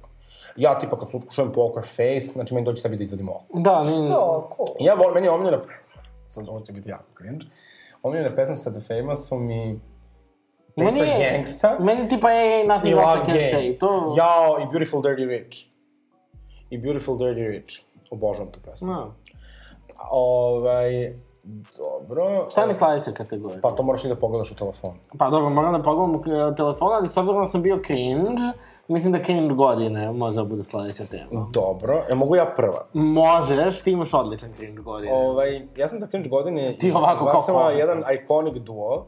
Ja tipa kad slušam Poker Face, znači meni dođe sebi da izvadim oko. Da, ne, To, cool. Ja volim, meni je omiljena pesma, sad ovo će biti jako cringe, omiljena pesma sa The Fame su mi Meni Paper je- Gangsta Meni tipa je Nothing Else I Can Game. Say. To... Jao, i Beautiful Dirty Rich. I Beautiful Dirty Rich. Obožavam tu pesmu. No. Ovaj, dobro. Šta mi sledeća kategorija? Pa to moraš i da pogledaš u telefonu. Pa dobro, moram da pogledam uh, telefon, ali s obzirom da sam bio cringe, mislim da cringe godine može da bude sledeća tema. Dobro, e, mogu ja prva? Možeš, ti imaš odličan cringe godine. Ovaj, ja sam za cringe godine Ti ovako kao jedan iconic duo.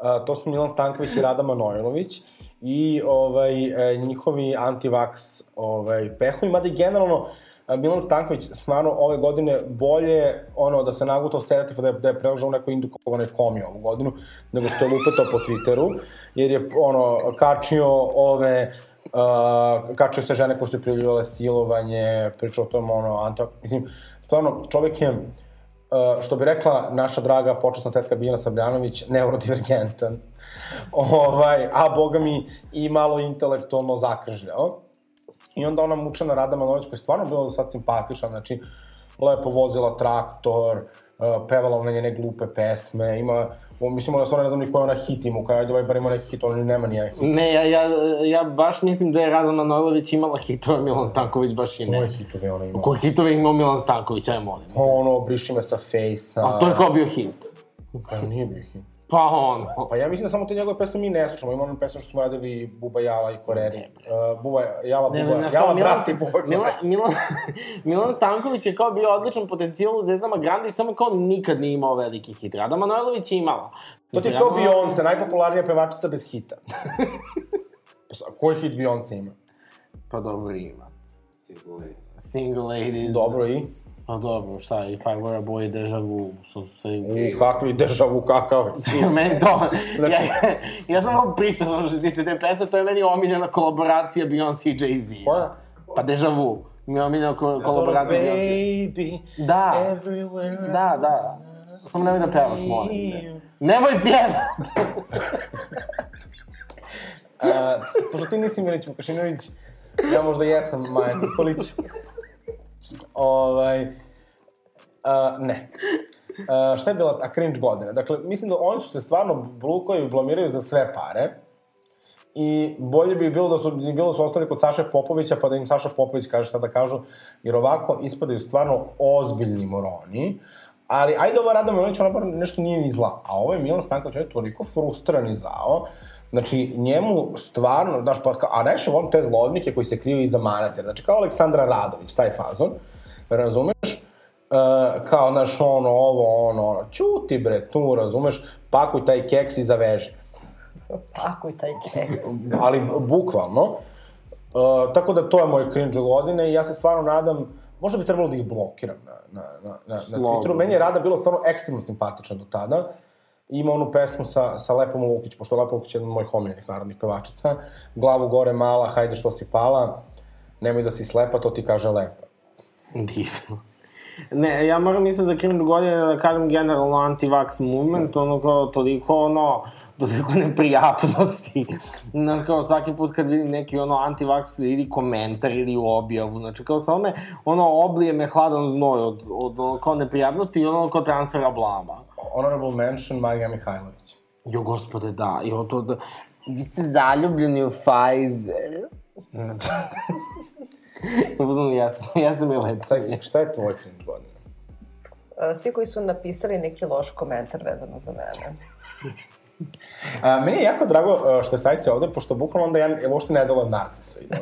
Uh, to su Milan Stanković i Rada Manojlović. i ovaj, e, njihovi anti-vax ovaj, pehovi, mada i generalno e, Milan Stanković stvarno ove godine bolje ono da se nagutao sedativ da je, da je preložao u nekoj indukovane komi ovu godinu nego što je lupetao po Twitteru jer je ono kačio ove uh, kačio se žene koje su prijavljivale silovanje, pričao o tom ono, anto, mislim, stvarno čovek je Uh, što bi rekla naša draga počasna tetka Biljana Sabljanović, neurodivergentan. ovaj, a boga mi i malo intelektualno zakržljao. I onda ona mučena Rada Manović koja je stvarno bila sad simpatična, znači lepo vozila traktor, uh, pevala ona njene glupe pesme, ima, o, mislim, ona stvarno ne znam ni koja ona hit ima, kada je ovaj bar ima neki hit, ona nema ni jedan hit. Ne, ja, ja, ja baš mislim da je Rada Manojlović imala hitove, Milan Stanković baš i ne. Koje hitove ona ima? Koje hitove imao Milan Stanković, aj molim. Ono, briši me sa fejsa. A to je kao bio hit. Pa nije bio hit. Pa ono. Pa ja mislim da samo te njegove pesme mi ne slušamo. Ima ono pesme što smo radili Buba Jala i Koreri. Uh, Buba Jala, Buba, Ne, ne, ne, Jala, Milan, brat i Buba Milan, Koreri. Milan, Milan Stanković je kao bio odličan potencijal u Zvezdama Grandi, samo kao nikad nije imao veliki hit. Rada Manojlović je imala. To ti je kao Beyoncé, najpopularnija pevačica bez hita. Pa Koji hit Beyoncé ima? Pa dobro ima. Single Ladies. Dobro i? Pa dobro, šta, If I Were a Boy, Deja Vu, so se... U, kakvi dežavu, kakav. meni to... Znači- ja, ja sam malo pristasan što se tiče te pesme, to je meni omiljena kolaboracija Beyoncé i Jay-Z. Koja? Pa Deja Vu. Mi je omiljena ko kolaboracija Beyoncé. Baby, Da. everywhere. Da, da. Samo nemoj da pevaš, molim te. Nemoj pjevat! Uh, pošto ti nisi Milić Vukašinović, ja možda jesam Maja Nikolić. ovaj, uh, ne. Uh, šta je bila ta cringe godina? Dakle, mislim da oni su se stvarno blukaju i blamiraju za sve pare. I bolje bi bilo da su, bi bilo da su ostali kod Saše Popovića, pa da im Saša Popović kaže šta da kažu, jer ovako ispadaju stvarno ozbiljni moroni. Ali, ajde ova Rada Milanić, ona bar nešto nije ni zla. A ovaj Milan Stanković, je toliko frustran i zao. Znači, njemu stvarno, znaš, pa, a najviše volim te zlodnike koji se kriju iza manastira. Znači, kao Aleksandra Radović, taj fazon. Razumeš? Uh, kao, znaš, ono, ovo, ono, ono, ćuti bre, tu, razumeš, pakuj taj keks i zaveži. Pakuj taj keks. Ali bukvalno. Uh, tako da to je moj cringe godine i ja se stvarno nadam, možda bi trebalo da ih blokiram na, na, na, na, na. Twitteru. Meni je Rada bilo stvarno ekstremno simpatična do tada. Ima onu pesmu sa, sa Lepom Lukić, pošto Lepa Lukić je jedna od mojih omiljenih narodnih pevačica. Glavu gore mala, hajde što si pala, nemoj da si slepa, to ti kaže lepa. Divno. Ne, ja moram isto za cringe godine da kažem generalno anti-vax movement, ono kao toliko ono, toliko neprijatnosti. Znaš, kao svaki put kad vidim neki ono anti-vax ili komentar ili objavu, znači kao samo me, ono oblije me hladan znoj od, od, ono kao neprijatnosti i ono kao transfera blama. Honorable mention Marija Mihajlović. Jo, gospode, da, jo, to da, vi ste zaljubljeni u Pfizer. Uzmano, ja sam, ja sam je lepo. Sad, šta je tvoj cringe godine? Svi koji su napisali neki loš komentar vezano za mene. A, meni je jako drago što je Sajsi ovde, pošto bukvalno onda ja, ja uopšte ne delujem narcisoidno.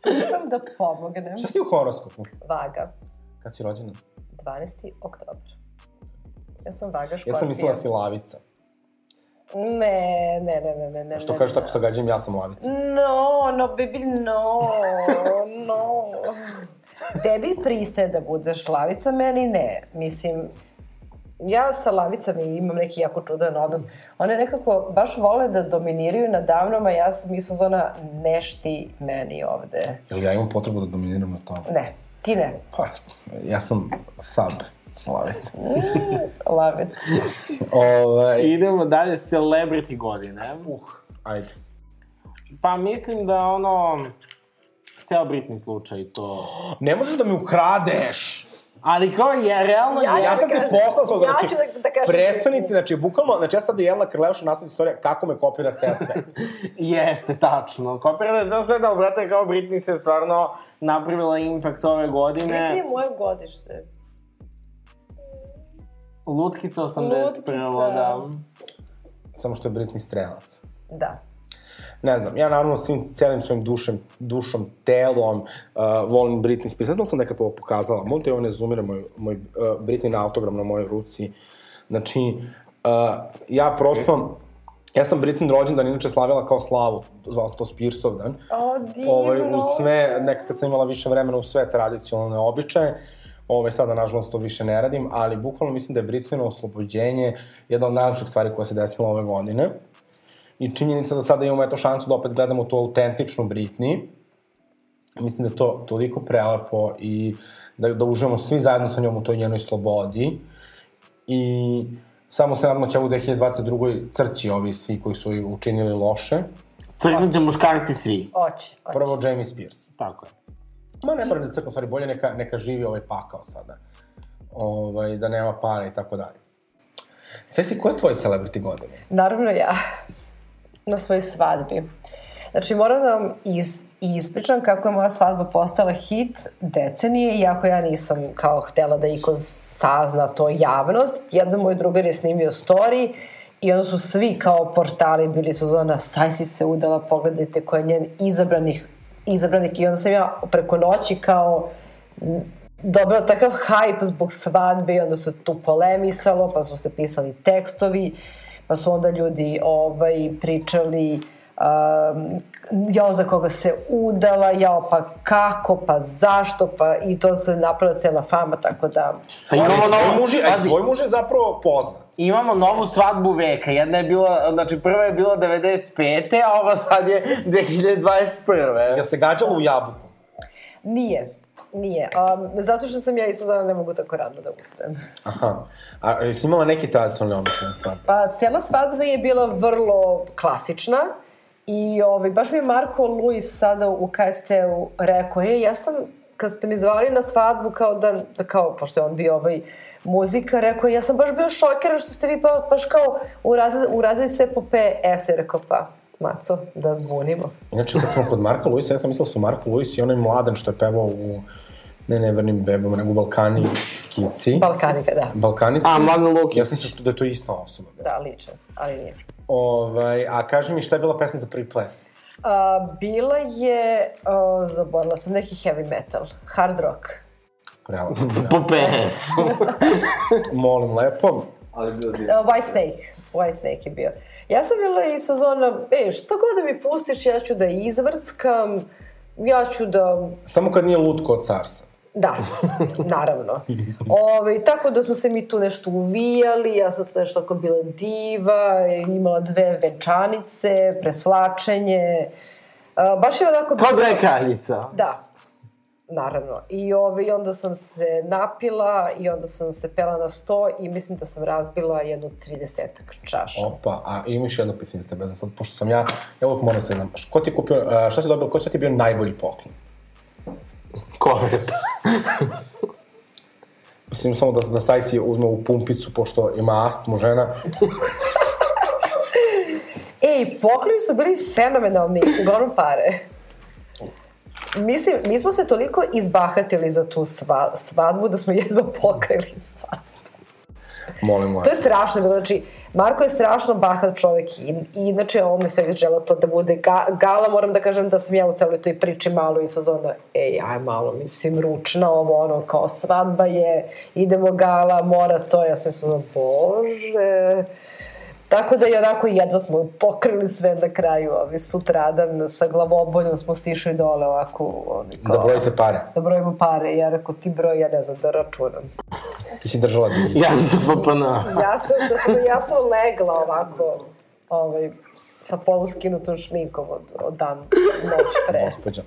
Tu sam da pomognem. Šta si u horoskopu? Vaga, Kad si rođena? 12. oktobar. Ja sam vaga Ja škorpija. sam mislila si lavica. Ne, ne, ne, ne, ne, ne. Što kažeš tako sa gađem, ja sam lavica. No, no, baby, no, no. Tebi pristaje da budeš lavica, meni ne. Mislim, ja sa lavicama imam neki jako čudan odnos. One nekako baš vole da dominiraju nadamnom, a ja sam iz zona nešti meni ovde. Jel ja imam potrebu da dominiram na tome? Ne, ti ne. Pa, ja sam sub lavica. Lavec. ovaj, Idemo dalje, celebrity godine. uh, ajde. Pa mislim da ono, ceo Britney slučaj to... Ne možeš da mi ukradeš! Ali kao je, realno Ja- je... Ja sam da te poslao svoga, ja znači, da- da prestanite, znači, bukvalno, znači, ja sad Jelena Krleuša nastavlja istorija kako me kopira ceo svet. Jeste, tačno. Kopirano je to sve da, brate, kao Britney se stvarno napravila impact ove godine. Britney je moje godište. Lutkica 81. Lutkica. da. Samo što je Britney strelac. Da. Ne znam, ja naravno svim celim svojim dušem, dušom, telom uh, volim Britney Spears. Znam da li sam nekad ovo pokazala. Molim te, ovo ne zoomira moj, moj uh, Britney autogram na mojoj ruci. Znači, uh, ja prosto Ja sam Britney rođendan inače slavila kao slavu, zvala se to Spearsov dan. O, divno. Ovaj, uz sve, nekad kad sam imala više vremena, uz sve tradicionalne običaje, Ove, sada, nažalost, to više ne radim, ali bukvalno mislim da je Britneyno oslobođenje jedna od najlepših stvari koja se desila ove godine. I činjenica da sada imamo eto šansu da opet gledamo tu autentičnu Britney. Mislim da je to toliko prelepo i da, da uživamo svi zajedno sa njom u toj njenoj slobodi. I samo se nadamo da će u 2022. crći ovi svi koji su učinili loše. Crknite muškarci svi. Oće, oće. Prvo Jamie Spears. Tako je. Ma ne mora da crkva, stvari, bolje neka, neka živi ovaj pakao sada. Ovaj, da nema para i tako dalje. Sesi, ko je tvoj celebrity godine? Naravno ja. Na svojoj svadbi. Znači, moram da vam is, ispričam kako je moja svadba postala hit decenije, iako ja nisam kao htela da iko sazna to javnost. Jedan moj drugar je snimio story i onda su svi kao portali bili su zona saj si se udala, pogledajte ko je njen izabranih, izabranik i onda sam ja preko noći kao dobila takav hype zbog svadbe i onda su tu polemisalo, pa su se pisali tekstovi, pa su onda ljudi ovaj, pričali um, jao za koga se udala, jao pa kako, pa zašto, pa i to se napravila cela fama, tako da... A imamo tvoj, novu, muž je, a, tvoj muž je zapravo poznat. Imamo novu svadbu veka. Jedna je bila, znači prva je bila 95. a ova sad je 2021. Ja se gađala u jabuku. Nije, nije. Um, zato što sam ja ispozvana ne mogu tako rano da ustanem. Aha. A jesi imala neki tradicionalni običaj na svadbi? Pa, cela svadba je bila vrlo klasična i ovaj, baš mi je Marko Luis sada u KST-u rekao, e, ja sam, kad ste mi zvali na svadbu, kao da, da kao, pošto je on bio ovaj muzika, rekao, ja sam baš bio šokiran što ste vi pa, baš kao uradili, uradili sve po PS-u. I rekao, pa, Maco, da zbunimo. Inače, kad smo kod Marka Luisa, ja sam mislila da su Marko Luis i onaj mladen što je pevao u ne nevernim bebama, nego u Balkani Kici. Balkanika, da. Balkanici. A, Mladen Lukić. Ja sam se da je to ista osoba. Da, lično, ali nije. Ovaj, a kaži mi šta je bila pesma za prvi ples? A, bila je, o, zaborila sam, neki heavy metal, hard rock. Prelepo. Po PS-u. Molim lepo. Ali Uh, divno. White Snake. White Snake je bio. Ja sam bila iz fazona, e, šta god da mi pustiš, ja ću da izvrckam, ja ću da... Samo kad nije lutko od carsa. Da, naravno. Ove, tako da smo se mi tu nešto uvijali, ja sam tu nešto ako bila diva, imala dve venčanice, presvlačenje. Baš je onako... Kao bilo- da je kraljica. Da, naravno. I, ove, I onda sam se napila i onda sam se pela na sto i mislim da sam razbila jednu 30 čaša. Opa, a imaš jedno pitanje za tebe, sad, pošto sam ja, ja uvijek moram se znam, ko ti je kupio, šta si dobio, ko šta ti je bio najbolji poklon? Kovet. Mislim, samo da, da Sajsi uzme u pumpicu, pošto ima astmu žena. Ej, pokloni su bili fenomenalni, uglavnom pare. Mislim, mi smo se toliko izbahatili za tu sva, svadbu da smo jedva pokrili svadbu. Molim moje. To je strašno znači, Marko je strašno bahat čovek i, i inače on me sve želeo to da bude ga, gala, moram da kažem da sam ja u celoj toj priči malo iz fazona, ej, aj malo, mislim, ručna ovo, ono, kao svadba je, idemo gala, mora to, ja sam mislila, bože... Tako da i onako jedva smo pokrili sve na kraju, ovi sutradan sa glavoboljom smo sišli dole ovako, oni kao, Da brojite pare. da brojimo pare, ja rekao ti broj, ja ne znam da računam. Ti si držala divlje. Ja sam za FPN. Ja sam, da, ja sam legla ovako, ovaj, sa poluskinutom šminkom od, od dan, noć pre. Gospodja.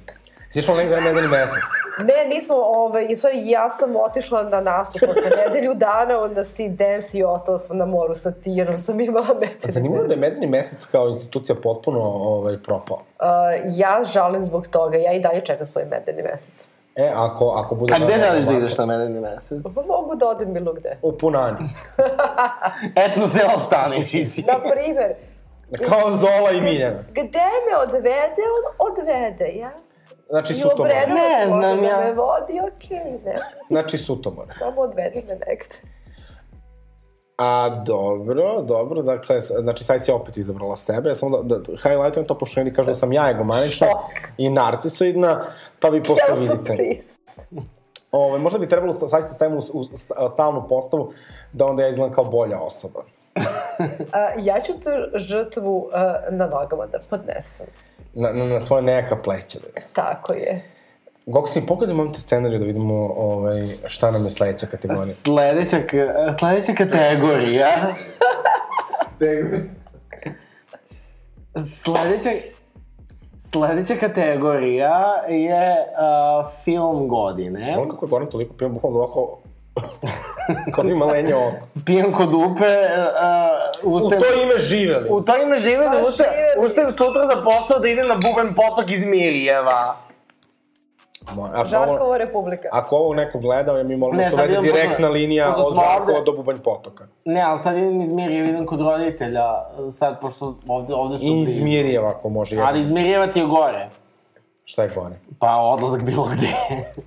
Si išla negde na nedelji mesec. Ne, nismo, ovaj, i stvari, ja sam otišla na nastup posle nedelju dana, onda si dance i ostala sam na moru sa tijerom, sam imala meter. Zanimljivo da je medelji mesec kao institucija potpuno ovaj, propao. Uh, ja žalim zbog toga, ja i dalje čekam svoj medelni mesec. E, ako, ako bude... A gde želiš da ideš na nedeljni mesec? Pa mogu da odem bilo gde. U Punani. Etno selo Stanišići. Na primer, Kao Zola i Miljana. gde me odvede, on odvede, ja. Znači I Sutomor. Obrenovac Ne znam da ja. me vodi, okej, ne. Znači Sutomor. Samo odvedi me negde. A, dobro, dobro, dakle, znači, taj si opet izabrala sebe, samo da, da highlightujem to, pošto ljudi kažu da sam ja egomanična i narcisoidna, pa vi posle Ja vidite. Ove, možda bi trebalo sad se stavimo u, u sta- stalnu postavu da onda ja izgledam kao bolja osoba. A, ja ću tu žrtvu a, na nogama da podnesem. Na, na, na svoje nejaka pleća. Tako je. Goksin, pogledaj mam te scenariju da vidimo ovaj, šta nam je sledeća kategorija. Sledeća, sledeća kategorija. sledeća, sledeća kategorija je uh, film godine. Ono kako je Goran toliko pijem, bukvalno ovako, kao da ima lenje oko. Pijem kod dupe, uh, U ustajem, to ime živeli. u to ime žive da Pa ustajem, živeli. ustajem sutra za posao da idem na Buben potok iz Mirijeva. Ako ovo, Žarkova republika. ako ovo neko gleda, ja mi molim Ne, da uvede direktna pošto- linija od Žarkova ovde- do Bubanj potoka. Ne, ali sad idem iz Mirijeva, idem kod roditelja, sad, pošto ovde, ovde su... I iz. Mirijeva, ako može. Ali iz Mirijeva ti je gore. Šta je gore? Pa odlazak bilo gde.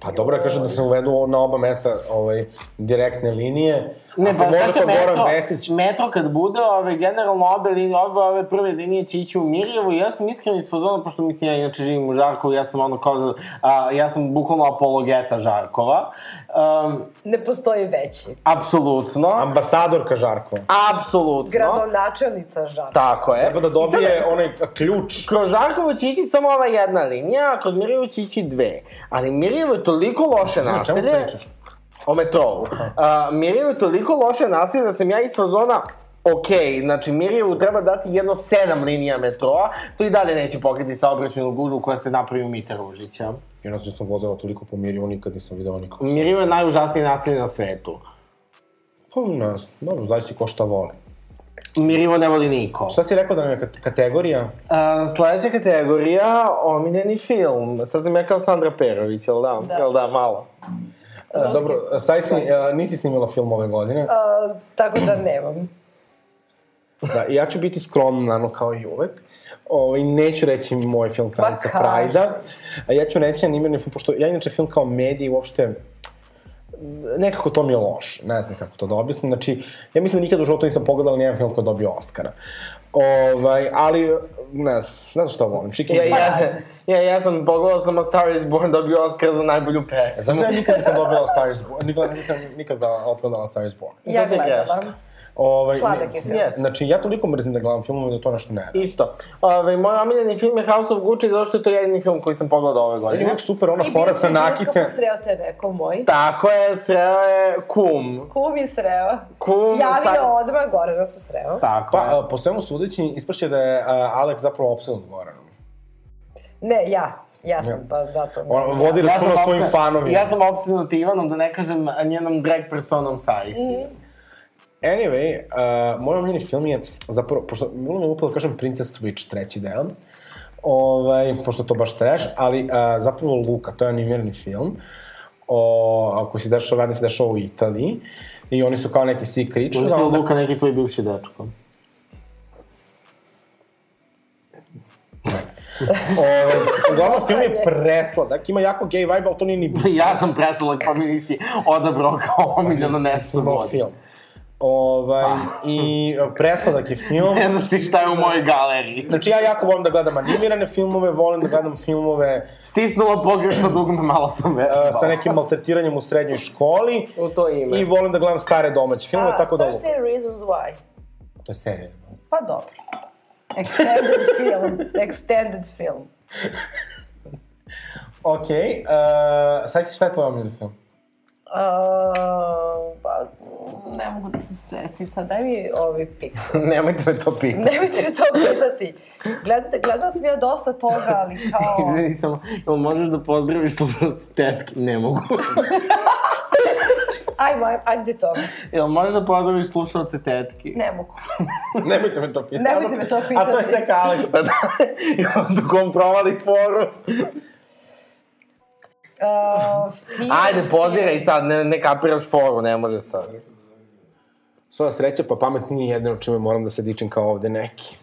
Pa dobro je kaže da se uvedu na oba mesta ovaj, direktne linije. Ne, pa to metro, Goran Vesić. metro kad bude, ove, generalno obe, linije, obe ove prve linije će ići u Mirjevu i ja sam iskreno iz fazona, pošto mislim ja inače živim u Žarkovu, ja sam ono kao, za- a, ja sam bukvalno apologeta Žarkova. Um, Ne postoji veći. apsolutno. Ambasadorka Žarkova. Apsolutno. Gradonačelnica Žarkova. Tako je. Treba da dobije sad- onaj ključ. Kroz Žarkovo će ići samo ova jedna linija, a kod Mirjevo će ići dve. Ali Mirjevo je toliko loše čemu naselje... pričaš? O metrovu. A, Mirjevo je toliko loše naselje da sam ja iz fazona ok, znači Mirjevu treba dati jedno sedam linija metroa, to i dalje neće pokriti saobraćajnu gužu koja se napravi u Mite Ružića. Jednostavno sam vozila toliko po Mirjevu, nikad nisam video nikog. Mirjevo je najužasnije naselje na svetu. Pa znam, dobro, zavisi ko šta voli. Mirjevo ne voli niko. Šta si rekao da je kat- kategorija? A, sledeća kategorija, omiljeni film. Sad sam ja kao Sandra Perović, jel da? Da. Jel da, malo. A, dobro, saj si, a, nisi snimila film ove godine. A, tako da nemam. Da, ja ću biti skroman, naravno, kao i uvek. Ovaj, neću reći moj film Kraljica Pa kaži. Prajda. A ja ću reći animirani film, pošto ja inače film kao medij uopšte nekako to mi je loš, ne znam kako to da objasnim, znači, ja mislim da nikad u životu nisam pogledala nijedan film koji je dobio Oscara. Ovaj, ali, ne znam, ne znam što volim, Chicken Ja, ja, sam, ja, ja sam pogledao sam A Star is Born dobio Oscar za najbolju pesmu. Zašto ja nikad nisam dobila Star is Born? Nikad nisam nikada otgledala Star is Born. Ja gledala. Ovaj, Sladak je film. Yes. Znači, ja toliko mrzim da gledam filmove da to nešto ne radi. Isto. Ove, moj omiljeni film je House of Gucci, zato što je to jedini film koji sam pogledao ove godine. uvijek super ona I fora sa nakite. bioskopu sreo te neko moj. Tako je, sreo je Kum. Kum je sreo. Kum Javio sa- odmah, gore da sam sreo. Tako Pa, je. po svemu sudeći, ispašće da je a, Alex zapravo opsednut Goranom. Ne, ja. Ja sam pa zato... On vodi računa o svojim fanovima. Ja sam opsednut Ivanom, da ne kažem njenom drag personom Saisi. Mhm. Anyway, uh, moj omiljeni film je, zapravo, pošto bilo mi upalo da kažem Princess Switch, treći deo, ovaj, pošto je to baš trash, ali uh, zapravo Luka, to je animirani film, o, koji se dešava, radi se dešava u Italiji, i oni su kao neki sea creatures, Možda onda Luka neki tvoj bivši dečko. Ovaj, uglavnom, film je presladak, ima jako gay vibe, ali to nije ni bitno. ja sam preslak, pa mi nisi odabrao kao omiljeno nešto film. Ovaj, I e, presladak je film. Ne znaš ti šta je u mojoj galeriji. Znači, ja jako volim da gledam animirane filmove, volim da gledam filmove Stisnula pogrešno dugme, malo sam vežbala. uh, sa nekim maltretiranjem u srednjoj školi. U to ime. I volim da gledam stare domaće filmove, A, tako da... Znaš te Reasons Why? To je serija. Pa dobro. Extended film. Extended film. Ok, uh, sad si šta je tvoj omiljeni film? Uh, pa, ne mogu da se setim sad, daj mi ovi pixel. Nemojte me to pitati. Nemojte mi to pitati. Gled, gledala sam ja dosta toga, ali kao... Izvini samo, jel možeš da pozdraviš slušalce tetke? Ne mogu. Ajmo, ajde to. jel možeš da pozdraviš slušalce tetki? Ne mogu. Nemojte me to pitati. Nemojte me to A to je pitati. Alex. Pa da, i onda kom provali foru. Uh, film, Ajde, poziraj sad, ne, ne kapiraš foru, ne može sad. Sva sreća, pa pamet nije jedino čime moram da se dičim kao ovde neki.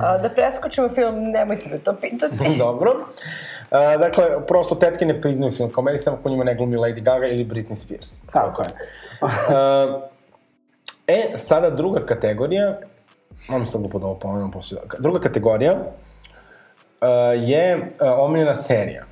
A, da preskočimo film, nemojte me to pitati. Dobro. Uh, dakle, prosto tetke ne priznaju film, kao meni samo ako njima ne glumi Lady Gaga ili Britney Spears. Tako je. Uh, e, sada druga kategorija, moram sad lupo da ovo pomenem poslije. Druga kategorija uh, je uh, omiljena serija.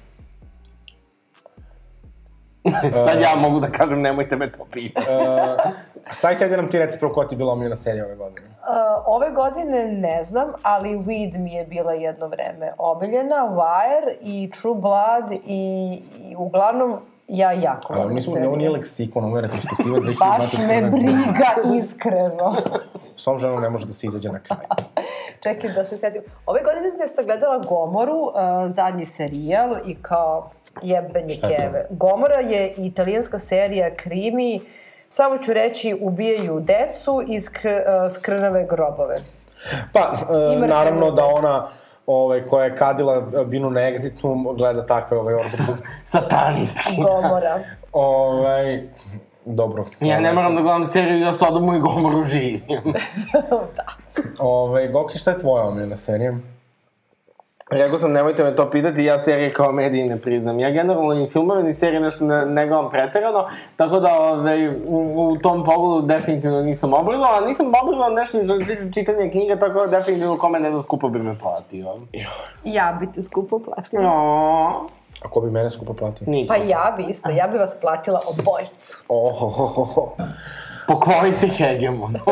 Sad ja mogu da kažem, nemojte me to pitati. Uh, Saj sad nam ti reci prvo koja ti je bila omiljena serija ove godine. Uh, ove godine ne znam, ali Weed mi je bila jedno vreme omiljena, Wire i True Blood i, i uglavnom ja jako volim mislim, serije. ovo nije leksikon, ovo je retrospektiva 2021. Baš me briga, iskreno. S ovom ženom ne može da se izađe na kraj. Čekaj da se setim. Ove godine sam gledala Gomoru, uh, zadnji serijal i kao jebeni keve. Gomora je italijanska serija krimi, samo ću reći ubijaju decu iz kr, uh, skrnave grobove. Pa, uh, naravno da ona ovaj, koja je kadila binu na egzitu, gleda takve ovaj, ordopuze. Satanistki. Gomora. ovaj, dobro. Ja ne moram da gledam seriju, ja Sodomu i Gomoru živim. Ovaj, Goksi, šta je tvoja omiljena serija? Rekao sam, nemojte me to pitati, ja serije kao mediji ne priznam. Ja generalno ni filmove, ni serije nešto ne, ne gledam preterano, tako da ovaj, u, u tom pogledu definitivno nisam obrazovan, a nisam obrazovan nešto ni za čitanje knjiga, tako da definitivno kome ne da skupo bi me platio. Ja bi te skupo platila. No, A ko bi mene skupo platio? niko. Pa ja bi isto, ja bi vas platila obojicu. Oh, oh, oh, oh. Pokloni se hegemon.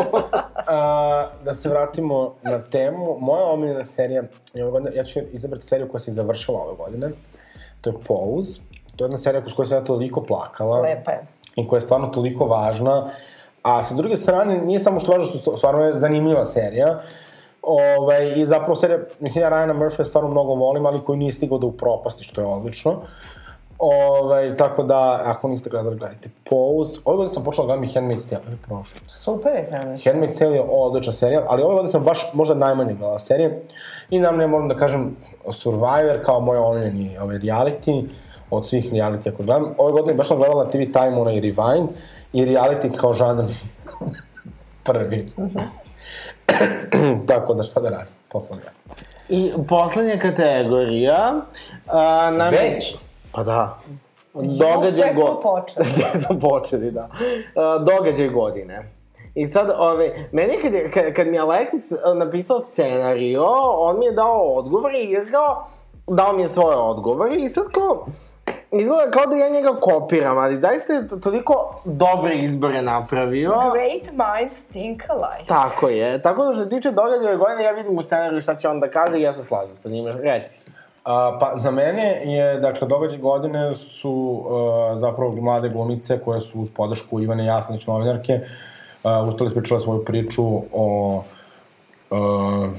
A, da se vratimo na temu. Moja omiljena serija godine, ja ću izabrati seriju koja se završila ove godine. To je Pose. To je jedna serija s kojoj sam ja toliko plakala. Lepa je. I koja je stvarno toliko važna. A sa druge strane, nije samo što važno što stvarno je zanimljiva serija. Ovaj, I zapravo serija, mislim ja Ryana Murphy stvarno mnogo volim, ali koji nije stigao da upropasti, što je odlično. Ovaj, tako da, ako niste gledali, gledajte Pose. Ove godine sam počela da gledam i Handmaid's Tale, ili prošlo. Super je krenuo. Handmaid's Tale je odlična serija, ali ove godine sam baš možda najmanje gledala serije. I nam ne moram da kažem Survivor kao moj omiljeni ovaj, reality, od svih reality ako gledam. Ove godine baš sam gledala TV Time, onaj Rewind, i reality kao žanr prvi. Tako da šta da radim, to sam ja. I poslednja kategorija... A, nam... Već? Pa da. Događaj tek smo go... počeli. Tek smo počeli, da. Uh, događaj godine. I sad, ove, meni kad, je, kad, kad mi je Alexis uh, napisao scenario, on mi je dao odgovor i kao, dao mi je svoje odgovore i sad kao, izgleda kao da ja njega kopiram, ali zaista je to- toliko dobre izbore napravio. Great minds think alike. Tako je. Tako da što se tiče događaja godine, ja vidim u scenariju šta će on da kaže i ja se slažem sa njime. Reci. A, pa za mene je, dakle, događaj godine su uh, zapravo mlade glumice koje su uz podršku Ivane Jasnić, novinarke, uh, ustale ispričale svoju priču o uh,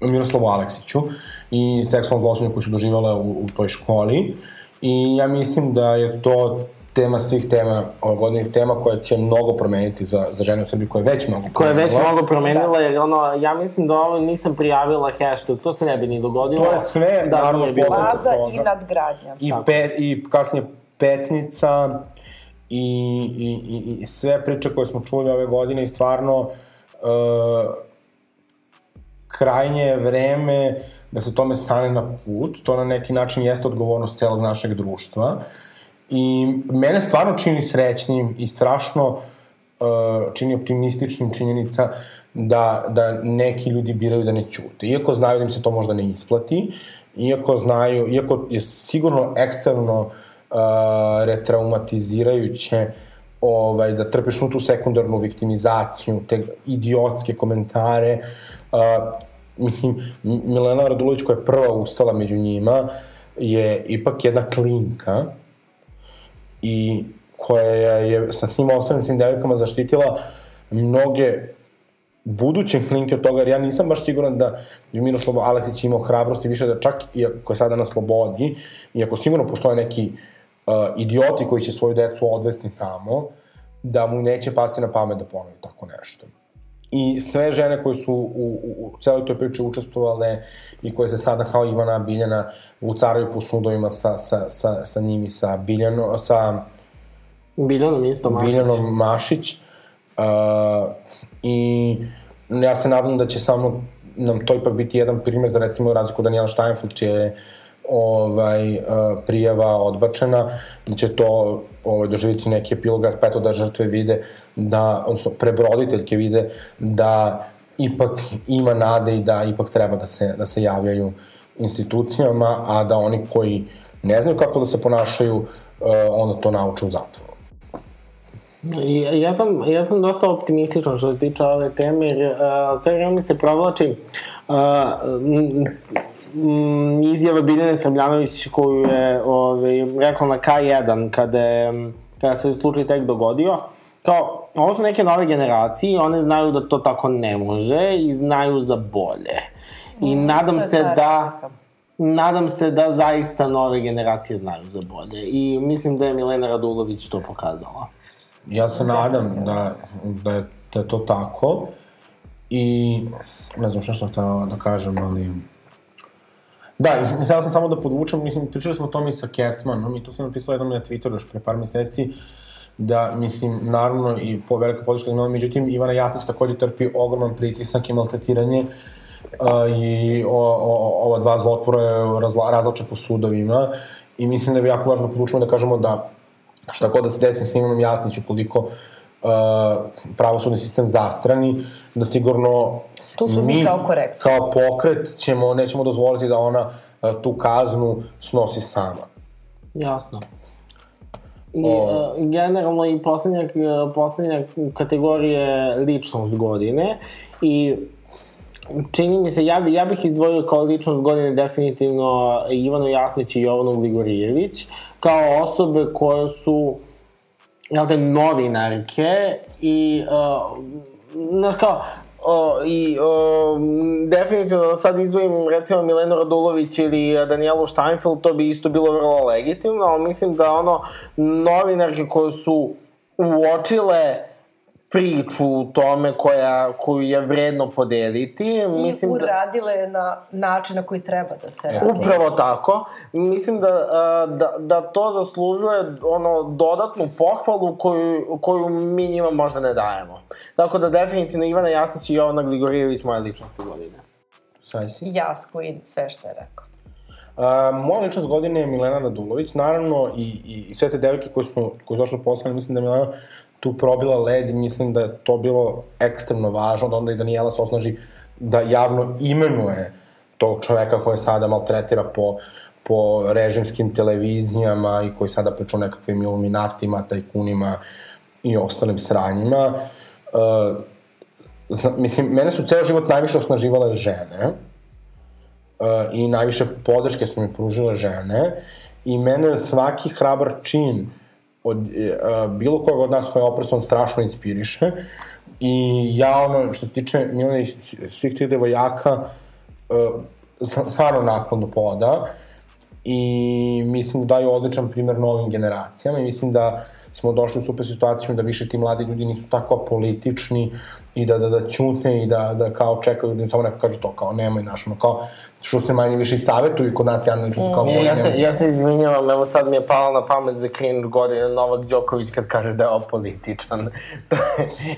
Miroslavu Aleksiću i seksualnom zločinu koji su doživjale u, u toj školi. I ja mislim da je to tema svih tema i tema koja će mnogo promeniti za, za žene u Srbiji, koja je već mnogo Koja je već promenila. mnogo promenila, jer ono, ja mislim da ovo nisam prijavila hashtag, to se ne bi ni dogodilo. To je sve, da naravno, nije bilo. posledica Baza toga. i nadgradnja. i, Tako. pe, i kasnije Petnica i, i, i, i sve priče koje smo čuli ove godine i stvarno uh, krajnje je vreme da se tome stane na put. To na neki način jeste odgovornost celog našeg društva. I mene stvarno čini srećnim i strašno uh, čini optimističnim činjenica da, da neki ljudi biraju da ne ćute. Iako znaju da im se to možda ne isplati, iako znaju, iako je sigurno eksterno uh, retraumatizirajuće ovaj, da trpiš tu sekundarnu viktimizaciju, te idiotske komentare. Uh, Milena Radulović koja je prva ustala među njima je ipak jedna klinka i koja je sa tim ostalim tim devojkama zaštitila mnoge buduće klinke od toga, jer ja nisam baš siguran da bi Miroslav Aleksić imao hrabrosti više da čak, iako je sada na slobodi, iako sigurno postoje neki uh, idioti koji će svoju decu odvesti tamo, da mu neće pasti na pamet da ponovi tako nešto. I sve žene koje su u, u, u celoj toj priči učestvovale i koje se sada kao Ivana Biljana vucaraju po sudovima sa, sa, sa, sa njimi, sa Biljano, sa Biljanom isto, Mašić. Biljanom Mašić. Uh, I ja se nadam da će samo nam to ipak biti jedan primjer za recimo razliku Daniela Steinfeld, čija je ovaj, uh, prijava odbačena, da će to ovaj, doživjeti neki epilog, pa eto da žrtve vide da, odnosno prebroditeljke vide da ipak ima nade i da ipak treba da se, da se javljaju institucijama, a da oni koji ne znaju kako da se ponašaju, uh, onda to nauče u zatvoru. I, ja, sam, ja sam dosta optimističan što se tiče ove teme, jer uh, sve vreme se provlači uh, m, izjava Biljane Srbljanović koju je ovaj, rekla na K1 kada, je, kada se slučaj tek dogodio. Kao, ovo su neke nove generacije i one znaju da to tako ne može i znaju za bolje. I Mm, nadam se da razlika. nadam se da zaista nove generacije znaju za bolje. I mislim da je Milena Radulović to pokazala. Ja se nadam da, da, je, da je to tako i ne znam šta sam htela da kažem, ali... Da, i htela sam samo da podvučem, mislim, pričali smo o tome i sa Kecmanom i to sam napisala jednom na Twitteru još pre par meseci, da, mislim, naravno i po velika podrška imala, međutim, Ivana Jasnić takođe trpi ogroman pritisak i maltretiranje uh, i o, o, ova dva zlotvora je razla, razlače po sudovima i mislim da je jako važno da podvučemo da kažemo da šta god da se desi sa Ivanom Jasniću, koliko uh, pravosudni sistem zastrani, da sigurno Tu smo mi kao korekcija. kao pokret ćemo, nećemo dozvoliti da ona uh, tu kaznu snosi sama. Jasno. I O. uh, generalno i poslednja, uh, poslednja kategorija je ličnost godine i čini mi se, ja, bi, ja bih izdvojio kao ličnost godine definitivno Ivanu Jasnić i Jovanu Gligorijević, kao osobe koje su jel te, novinarke i, uh, znaš kao, O, I o, definitivno da sad izdvojim recimo Milenu Radulović ili Danielu Steinfeld, to bi isto bilo vrlo legitimno, ali mislim da ono novinarke koje su uočile priču u tome koja, koju je vredno podeliti. I mislim da, uradile na način na koji treba da se radi. Upravo tako. Mislim da, da, da to zaslužuje ono dodatnu pohvalu koju, koju mi njima možda ne dajemo. Tako da definitivno Ivana Jasnić i Jovana Gligorijević moje ličnosti godine. Sad si? Jasko i sve što je rekao. Uh, moja ličnost godine je Milena Radulović, naravno i, i, i sve te devojke koje smo, koje su došle posle, mislim da je Milena tu probila led i mislim da je to bilo ekstremno važno, da onda i Daniela se osnaži da javno imenuje tog čoveka koje sada maltretira po, po režimskim televizijama i koji sada priča o nekakvim iluminatima, tajkunima i ostalim sranjima. Uh, zna, mislim, mene su ceo život najviše osnaživale žene, uh, i najviše podrške su mi pružile žene i mene svaki hrabar čin od uh, bilo koga od nas koji je opresan strašno inspiriše. I ja ono što se tiče Milane i svih tih devojaka uh, stvarno nakon poda. I mislim da daju odličan primer novim generacijama i mislim da smo došli u super situaciju da više ti mladi ljudi nisu tako apolitični i da, da, da ćutne i da, da kao čekaju da im samo neko kaže to kao nemoj naš, ono kao što se manje više i savjetuju kod nas ličnosti kao Ja, bolje ja, se, ja se izvinjavam, evo sad mi je palo na pamet za cringe godine Novak Đoković kad kaže da je je,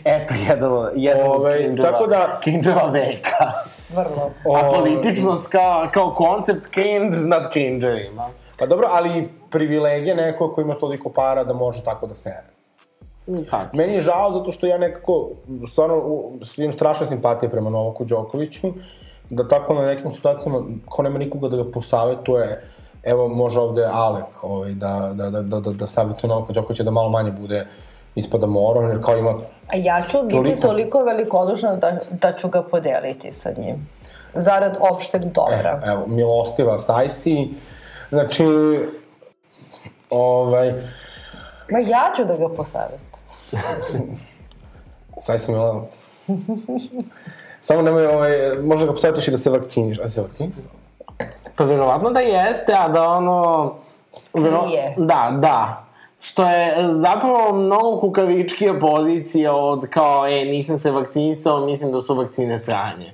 Eto, jedan, od- jedan od Ovaj, cringe-ova- tako da- cringe-ova veka. Vrlo. A političnost kao, kao koncept cringe nad cringe-evima. Pa dobro, ali privilegija neko ko ima toliko para da može tako da sere. Tako. Meni je žao zato što ja nekako, stvarno, imam strašne simpatije prema Novaku Đokoviću, da tako na nekim situacijama, ko nema nikoga da ga posavetuje, evo može ovde Alek ovaj, da, da, da, da, da, da savjetuje Novaka Đokovića da malo manje bude ispada moron, jer kao ima A ja ću biti Toliko. toliko velikodušna da, da ću ga podeliti sa njim. Zarad opšteg dobra. E, evo, milostiva Sajsi, znači, ovaj, Ma ja ću da ga posavetujem. Sajsi milo... Samo nemoj, ovaj, možda ga posavjetuješ i da se vakciniš, a se vakciniš? Pa verovatno da jeste, a da ono... vero- Krije. Da, da. Što je zapravo mnogo kukavičkija pozicija od kao, e, nisam se vakcinisao, mislim da su vakcine sranje.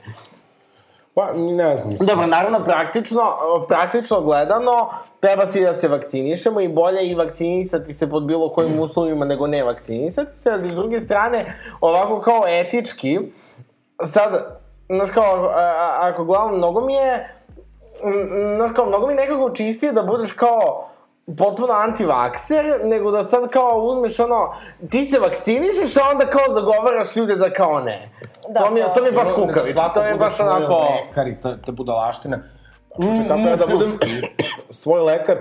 Pa, ne znam. Dobro, naravno, praktično, praktično gledano, treba svi da se vakcinišemo i bolje i vakcinisati se pod bilo kojim uslovima nego ne vakcinisati se, ali s druge strane, ovako kao etički, sad, znaš kao, a, a, ako gledam, mnogo mi je, znaš kao, mnogo mi nekako čistije da budeš kao potpuno antivakser, nego da sad kao uzmeš ono, ti se vakcinišeš, a onda kao zagovaraš ljude da kao ne. Da, to mi je, to mi je baš kukavično, svako to mi je baš onako... lekar i te. Znači, kako ja da budem svoj lekar,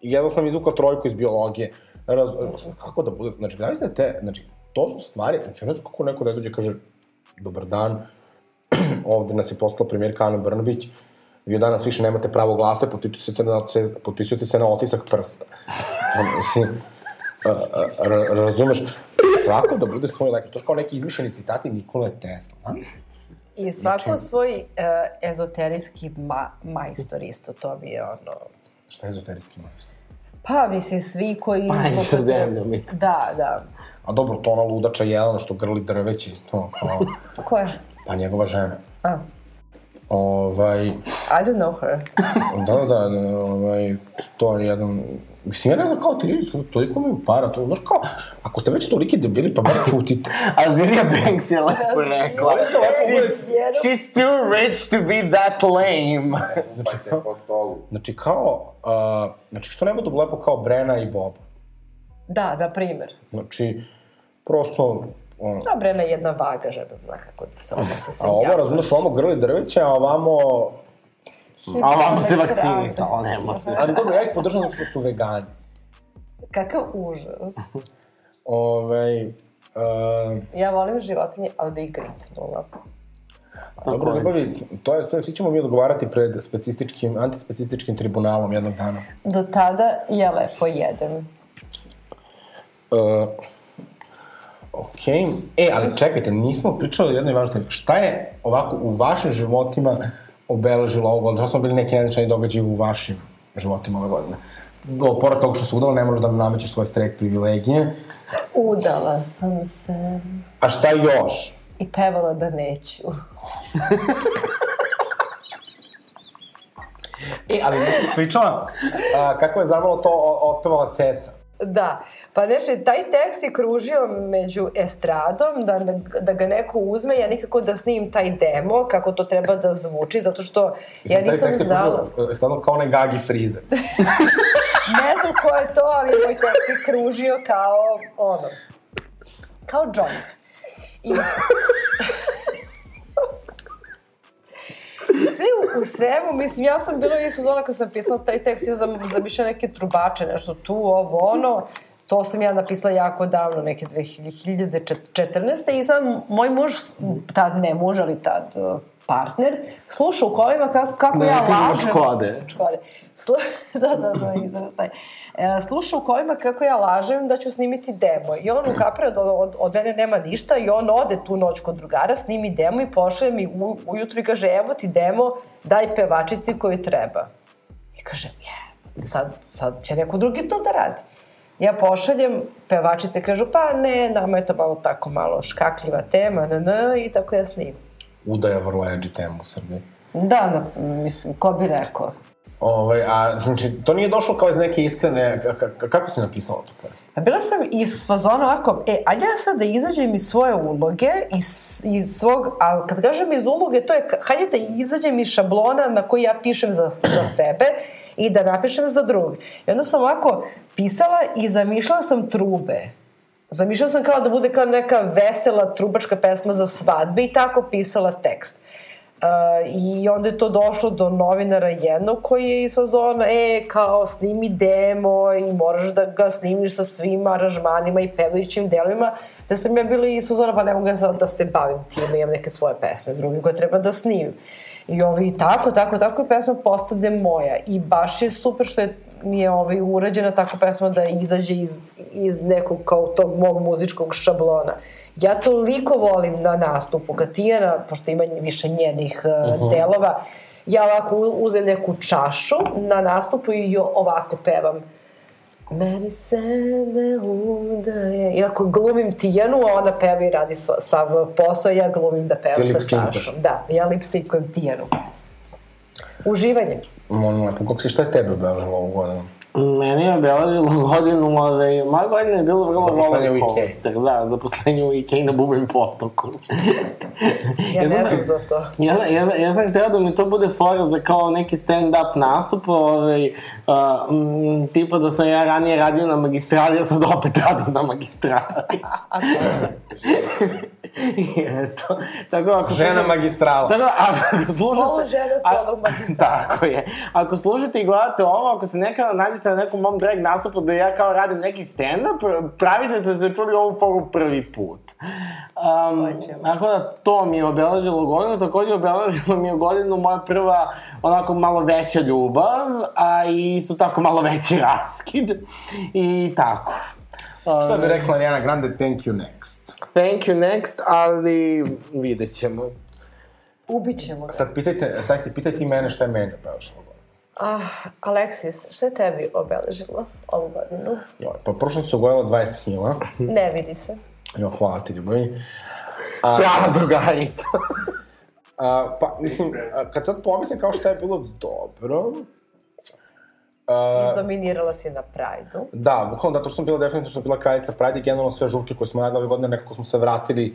jedva sam izvukao trojku iz biologije. Raz, kako da bude, znači, gledali ste te, znači, to su stvari, znači, ne znam kako neko da dođe kaže, dobar dan, ovde nas je poslala premijerka Ana Brnabić, vi danas više nemate pravo glasa, potpisujete se na, potpisujete se na otisak prsta. Ono, Mislim, razumeš, svako da bude svoj lekar, to je kao neki izmišljeni citati Nikole Tesla, zamisli. I svako Znači- svoj uh, ezoterijski ma majstor isto, to mi je ono... Šta je ezoterijski majstor? Pa, mislim, svi koji... Spajanje sa zemljom i to. Da, da. A dobro, to ona ludača Jelena što grli drveće, to kao, Ko je? pa njegova žena. A, Ovaj, I don't know her. da, da, da, ovaj, to je jedan, mislim, ja ne znam kao ti, toliko mi para, to, znaš kao, ako ste već toliki debili, pa bar čutite. Azirija Banks je lepo rekla. Oni se lepo uvek- She's, she's too rich to be that lame. Znači, stolu. znači kao, uh, znači što ne budu lepo kao Brena i Bob. Da, na primer. Znači, prosto, ono, Dobra, jedna jedna vaga žena zna kako da se odnosi sa a ovo, razumeš, ovamo grli drveće, a ovamo, A ovamo se vakcinisala, ne može. ali dobro, ja ih podržam zato što su vegani. Kakav užas. Ovaj, uh, Ja volim životinje, ali bi ih gricnula. Dobro, ljubavi, to je sve, svi ćemo mi odgovarati pred specističkim, antispecističkim tribunalom jednog dana. Do tada ja lepo jedem. Uh, ok, e, ali čekajte, nismo pričali o jednoj važnoj temi. Šta je ovako u vašim životima obeležilo ovo? Da smo bili neki najznačajni događaj u vašim životima ove godine. O, pored toga što se udala, ne možeš da nam namećeš svoje strek privilegije. Udala sam se A šta još? i pevala da neću. E, ali nisi ispričala a, kako je zamalo to otpevala Ceca. Da, pa znači, taj tekst je kružio među estradom, da, da, da ga neko uzme, ja nikako da snimim taj demo, kako to treba da zvuči, zato što ja Mislim, taj nisam tekst je znala. stvarno kao onaj Gagi Frize. Ne znam ko je to, ali moj tekst je kružio kao, ono, kao joint. I... Sve u, u svemu, mislim, ja sam bila i sezona kad sam pisala taj tekst, ja sam zamišljala neke trubače, nešto tu, ovo, ono, to sam ja napisala jako davno, neke 2014. I sad moj muž, tad ne muž, ali tad uh, partner, sluša u kolima kako, kako ja ne kažemo lažem. Škode. Škode. Slu... da, da, da, izraz taj. E, sluša u kolima kako ja lažem da ću snimiti demo. I on ukapira da od, od mene nema ništa i on ode tu noć kod drugara, snimi demo i pošle mi u, ujutru i kaže, evo ti demo, daj pevačici koju treba. I kaže, je, sad, sad će neko drugi to da radi. Ja pošaljem, pevačice kažu, pa ne, nama je to malo tako malo škakljiva tema, na, na, i tako ja snimim. Udaja vrlo edgy tema u Srbiji. Da, da, mislim, ko bi rekao. Ovaj, a, znači, to nije došlo kao iz neke iskrene, ka- ka- kako si napisala tu pesmu? A bila sam iz fazona ovako, e, ajde ja sad da izađem iz svoje uloge, iz, iz svog, a kad kažem iz uloge, to je, hajde da izađem iz šablona na koji ja pišem za, za sebe i da napišem za drugi. I onda sam ovako pisala i zamišljala sam trube. Zamišljala sam kao da bude kao neka vesela trubačka pesma za svadbe i tako pisala tekst. Uh, I onda je to došlo do novinara jednog koji je iz fazona, e, kao snimi demo i moraš da ga snimiš sa svim aranžmanima i pevajućim delovima, da sam ja bila iz fazona, pa ne mogu ja sad da se bavim time, imam neke svoje pesme, druge koje treba da snimim. I ovi, tako, tako, tako i pesma postade moja. I baš je super što je mi je ovaj, urađena tako pesma da izađe iz, iz nekog kao tog mog muzičkog šablona. Ja toliko volim na nastupu kad Tijana, pošto ima više njenih uh, delova, ja ovako uzem neku čašu na nastupu i jo- ovako pevam. Meni se ne udaje. I ako glumim Tijanu, a ona peva i radi sva, sav posao, ja glumim da Ti pevam sa. Sašom. Da, ja lip-synkujem Tijanu. Uživanje. Molim lepo, kako si, šta je tebe obeležilo ovu godinu? Meni je obeležilo godinu, ove, moja godina je bilo vrlo roller coaster, da, zaposlenje u Ikei na Bubim potoku. Ja, Ja ne znam- znam za to. Ja, ja, ja sam hteo da mi to bude fora za kao neki stand-up nastup, ovaj, uh, m, tipa da sam ja ranije radio na magistrali, a sad opet radim na magistrali. A to je. I eto, tako ako... Žena slušate- magistrala. Tako da, ako slušate... Polu žena, a- polu magistrala. Tako je. Ako slušate i gledate ovo, ako se nekada nađete na nekom mom drag nastupu da ja kao radim neki stand-up, pravite se da ste čuli ovu foru prvi put. Um, Hoćemo. tako da to mi je obeležilo godinu, takođe obeležilo mi je godinu moja prva onako malo veća ljubav, a i isto tako malo veći raskid. I tako. Šta bi rekla Ariana Grande, thank you next. Thank you next, ali vidjet ćemo. Ubićemo ga. Sad pitajte, sad si pitajte i mene šta je meni obeležilo godinu. Ah, Aleksis, šta je tebi obeležilo ovu godinu? Joj, pa prošlo se ugojilo 20 kila. Ne vidi se. Jo, hvala ti, ljubavi. A, Prava drugarica. a, pa, mislim, a, kad sad pomislim kao šta je bilo dobro, Izdominirala si na Prajdu. Da, bukvalno zato što sam bila definitivno što bila kraljica Pride i generalno sve žurke koje smo radili ove godine, nekako smo se vratili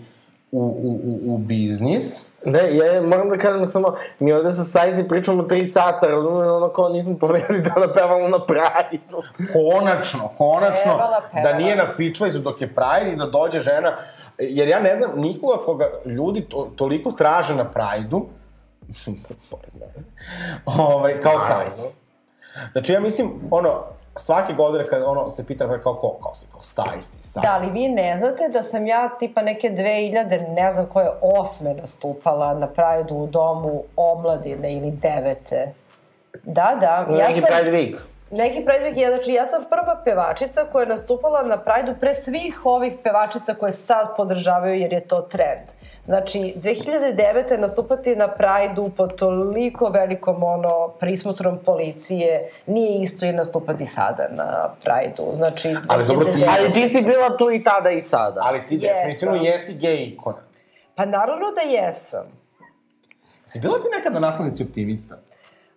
u, u, u, u biznis. Ne, ja moram da kažem samo, mi ovde sa Sajzi pričamo 3 sata, razumem, ono kao nismo povedali da napevamo na Pride-u. Konačno, konačno, Pevala, pevala. da nije na pičvajzu dok je Pride i da dođe žena, jer ja ne znam nikoga koga ljudi to, toliko traže na Pride-u, mislim, pored mene, ovaj, kao Sajs. Znači, ja mislim, ono, svake godine kad ono se pita kao ko, kao si, kao Sajs i Sajs. Da, ali vi ne znate da sam ja tipa neke 2000, ne znam koje, osme nastupala na Prajdu u domu omladine ili devete. Da, da. Ja Neki sam, Pride Week. Neki Pride Week je, znači ja sam prva pevačica koja je nastupala na Prajdu pre svih ovih pevačica koje sad podržavaju jer je to trend. Znači, 2009. nastupati na Prajdu pod toliko velikom ono, prismutrom policije nije isto i nastupati sada na Prajdu. Znači, Ali dobro, ti- 2009. Ali ti si bila tu i tada i sada. Ali ti Jesam. definitivno jesi gej ikona. Pa naravno da jesam. Si bila ti nekada naslednici optimista?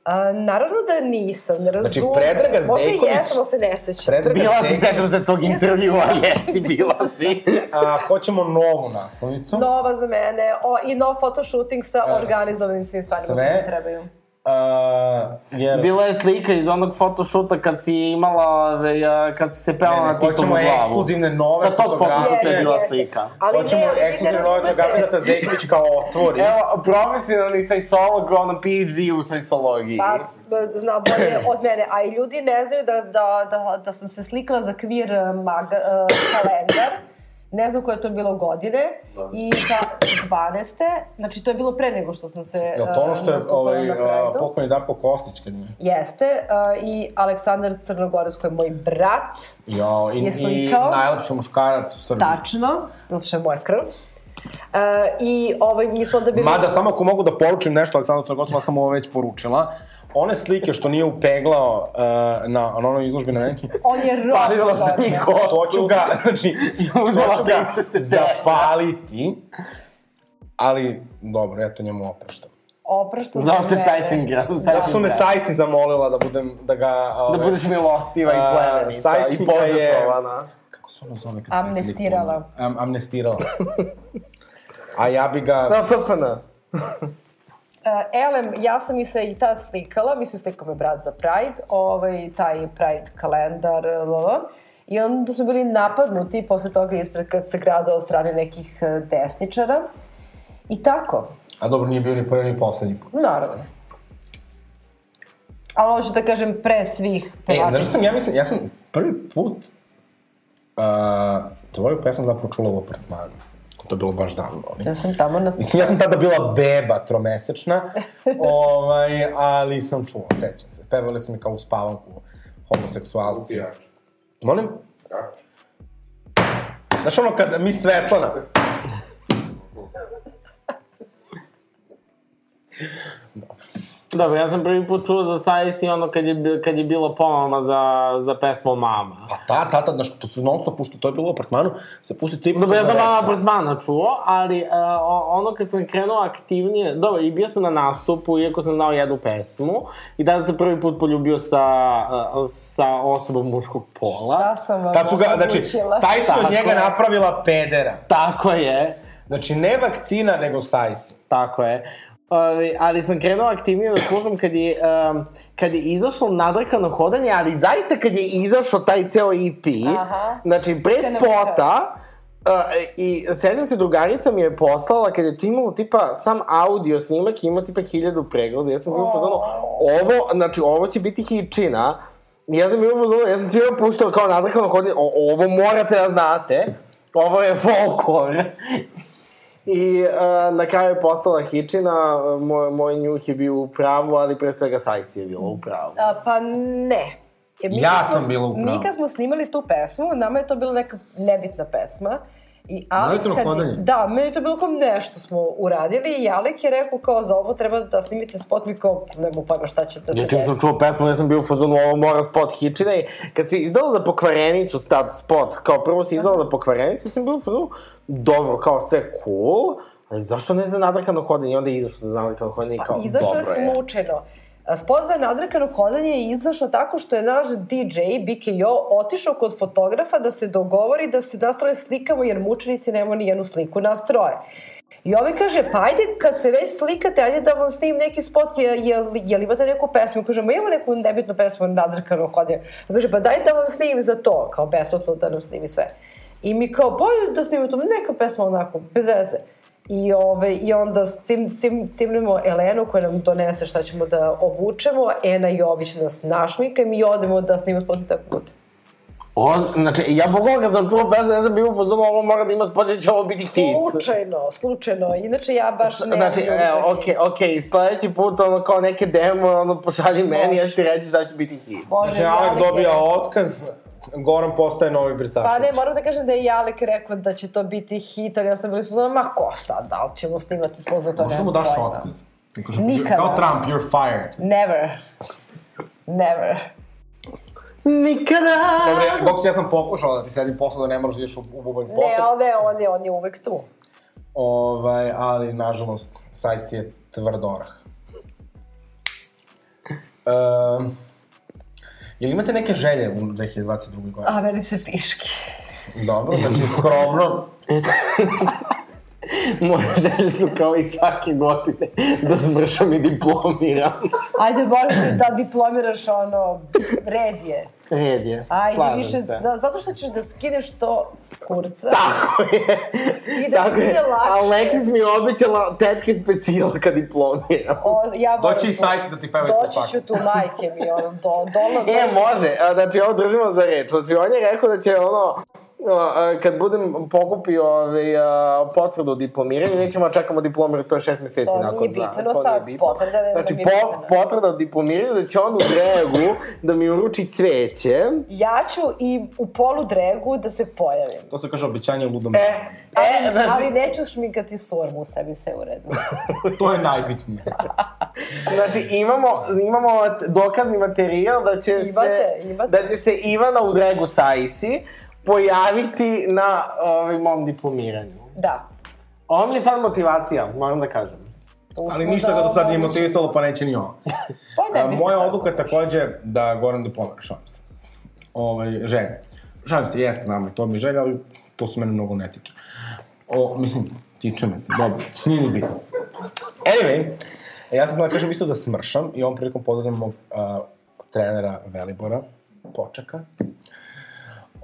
A, naravno da nisam, ne razumem. Znači, Predraga Možda i Zdejković- jesam, ali se ne sećam. Predraga Bila si, Zdejković- sećam se tog intervjua, jesi, bila si. A, hoćemo novu naslovnicu. Nova za mene, o, i nov photoshooting sa E, organizovanim svim stvarima sve- koje mi trebaju. A, jer... Bila je slika iz onog photoshoota kad si imala, kad si se pela Ne, ne, na Titovu hoćemo glavu. ekskluzivne nove Sa tog photoshoota je bila slika. Ali Hoćemo ne, ali ekskluzivne nove fotografije da se Zdejković kao otvori. Evo, profesionalni sajsolog, ono, PhD u sajsologiji. Pa, zna bolje od mene, a i ljudi ne znaju da, da, da, da sam se slikala za kvir mag, uh, kalendar, ne znam koje je to bilo godine, i ta 12. Znači, to je bilo pre nego što sam se Je to ono što je uh, ovaj, pokojni Darko Kostić kad je? Jeste, uh, i Aleksandar Crnogorac koji je moj brat, Jo, i, Je i slikao? najlepši muškarac u Srbiji. tačno, zato što je moja krv. Uh, I ovaj, mi smo onda bili... Mada, samo ako mogu da poručim nešto, Aleksandru Crnogorcu, sam ovo već poručila. One slike što nije upeglao uh, na, na onoj izložbi na neki, On je Palila rošno sam i došao. kosu. to ću ga, znači, to ću ga 30 evra. zapaliti. Ali, dobro, ja to njemu opraštam. Oprašta Zašto je Sajsin gra? Da su me Sajsi zamolila da budem, da ga... Da ove, budeš milostiva i A, plemenita i Sajsin ga je-. Kako se ono zove? kad Amnestirala. Am, amnestirala. A ja bi ga... Da, FPN. Uh, Elem, ja sam i se i ta slikala, mislim slikao me brat za Pride, ovaj, taj Pride kalendar, lala. I onda smo bili napadnuti posle toga ispred kad se grada od strane nekih eh, desničara. I tako, A dobro, nije bio ni prvi ni poslednji put. naravno. Ali hoću da kažem pre svih E, znaš pevačica. sam, ja mislim, ja sam prvi put uh, tvoju pesmu zapravo čula u apartmanu. To je bilo baš davno. Ja sam tamo na... Mislim, ja sam tada bila beba tromesečna, ovaj, ali sam čula, sećam se. Pevali su mi kao u spavanku homoseksualci. Upijač. Molim? Kako? Znaš ono kad mi Svetlana... Dobro, ja sam prvi put čuo za Sajs i ono kad je, kad je bila pomama za, za pesmu Mama. Pa ta, ta, ta, znaš, to su non stop, to je bilo u apartmanu, se pusti tri Dobro, ja sam na malo apartmana čuo, ali uh, ono kad sam krenuo aktivnije, dobro, i bio sam na nastupu, iako sam znao jednu pesmu, i tada sam prvi put poljubio sa, uh, sa osobom muškog pola. Da sam vam Tad su ga, znači. Sajsi od njega je. napravila pedera. Tako je, Znači, ne vakcina, nego Sajsi. tako je. Ali, ali sam krenuo aktivnije da slušam kad je, um, kad je izašlo nadrkano hodanje, ali zaista kad je izašao taj ceo EP, Aha. znači pre spota, I sećam se, drugarica mi je poslala, kad je to imalo tipa sam audio snimak, ima tipa hiljadu pregleda, ja sam bio u fazonu, ovo, znači, ovo će biti hičina, ja sam bio u fazonu, ja sam svima puštao kao nadrkano hodin, o, ovo morate da znate, ovo je folklor. I uh, na kraju je postala hičina, moj, moj njuh je bio u pravu, ali pre svega Sajsi je bila u pravu. A, pa ne. Mi Ja sam bila u pravu. Mi kad smo snimali tu pesmu, nama je to bila neka nebitna pesma. I Ali Naletno kad, hodanje. da, meni je to bilo kao nešto smo uradili i Alek je rekao kao za ovo treba da snimite spot, mi kao nemamo pojma šta će da se Ja desi. sam čuo pesmu, ja sam bio u fazonu, ovo mora spot hičina i kad si izdala za pokvarenicu stat spot, kao prvo si izdala za pokvarenicu, sam bio u fazonu, dobro, kao sve cool, ali zašto ne za nadrkano hodanje? I onda je izašlo za nadrkano hodanje i kao, Pa, izašao je dobro je. slučajno. Za nadrkano hodanje je izašao tako što je naš DJ, BKO, otišao kod fotografa da se dogovori da se nas troje slikamo jer mučenici nema ni jednu sliku nas troje. I ovaj kaže, pa ajde kad se već slikate, ajde da vam snimim neki spot, je, je, je li imate neku pesmu? Kaže, ma imamo neku nebitnu pesmu nadrkano hodanje. A kaže, pa daj da vam snimim za to, kao besplatno da nam snimi sve. I mi kao, bolje da snimimo to, neka pesma onako, bez veze. I, ove, I onda cim, cim, cimnemo Elenu koja nam donese šta ćemo da obučemo, Ena Jović nas našmika i mi odemo da snimamo spot i tako bude. O, znači, ja bukvalno kad sam čuo pesmu, ja sam bio u fazonu, ovo mora da ima spot, će ovo biti hit. Slučajno, slučajno. Inače ja baš ne... Znači, evo, okej, okej, sledeći put, ono, kao neke demo, ono, pošalji meni, ja ću ti reći šta će biti hit. Može, Znači, Alek dobija otkaz, Goran postaje novi Bricašević. Pa ne, moram da kažem da je i Alek rekao da će to biti hit, ali ja sam bila su ma ko sad, da li ćemo snimati spot za to, Možda mu daš otkaz. Nikada. Kao Trump, you're fired. Never. Never. Nikada! Dobre, Goks, ja sam pokušala da ti sedim posle da ne moraš da ideš u, u bubanj Ne, posle. ali ne, on je, on je uvek tu. Ovaj, ali, nažalost, Sajs je tvrd orah. Um, jel imate neke želje u 2022. godini? A, meni se piški. Dobro, znači skromno. Moje želje su kao i svake godine da smršam i diplomiram. Ajde, možeš da diplomiraš ono, red je. Red je. Ajde, slažem više, se. da, zato što ćeš da skineš to s kurca. Tako je. I da Tako bude je. lakše. Aleksis mi je obećala tetke specijal kad diplomiram. O, ja moram Doći i Sajsi da ti peva ispod Doći faksa. ću tu majke mi, ono, do, dola, E, može, a, znači ovo držimo za reč. Znači on je rekao da će ono, kad budem pokupio ovaj, a, potvrdu o diplomiranju, nećemo da čekamo diplomiranju, to je šest meseci To nakon. nije da, bitno to sad, nije bitno. potvrda ne- Znači, je po, potvrda o diplomiranju, da će on u dregu da mi uruči cveće. Ja ću i u polu dregu da se pojavim. To se kaže obećanje u ludom. E, e, znači, ali neću šminkati surmu u sebi, sve u redu. To je najbitnije. Znači, imamo, imamo dokazni materijal da će Imate, se, imate. da će se Ivana u dregu Sajsi pojaviti na ovaj, mom diplomiranju. Da. Ovo mi je sad motivacija, moram da kažem. Tu Ali ništa da ga do sad nije motivisalo, pa neće ni ovo. Pa ne, A, mislim moja tako. odluka je takođe da Goran diplomira, šalim se. Ovaj, želja. Šalim se, jeste nama, to mi je želja, ali to se mene mnogo ne tiče. O, mislim, tiče me se, dobro, nije ni bitno. Anyway, ja sam da kažem isto da smršam i ovom prilikom pozdravljam mog uh, trenera Velibora, počeka.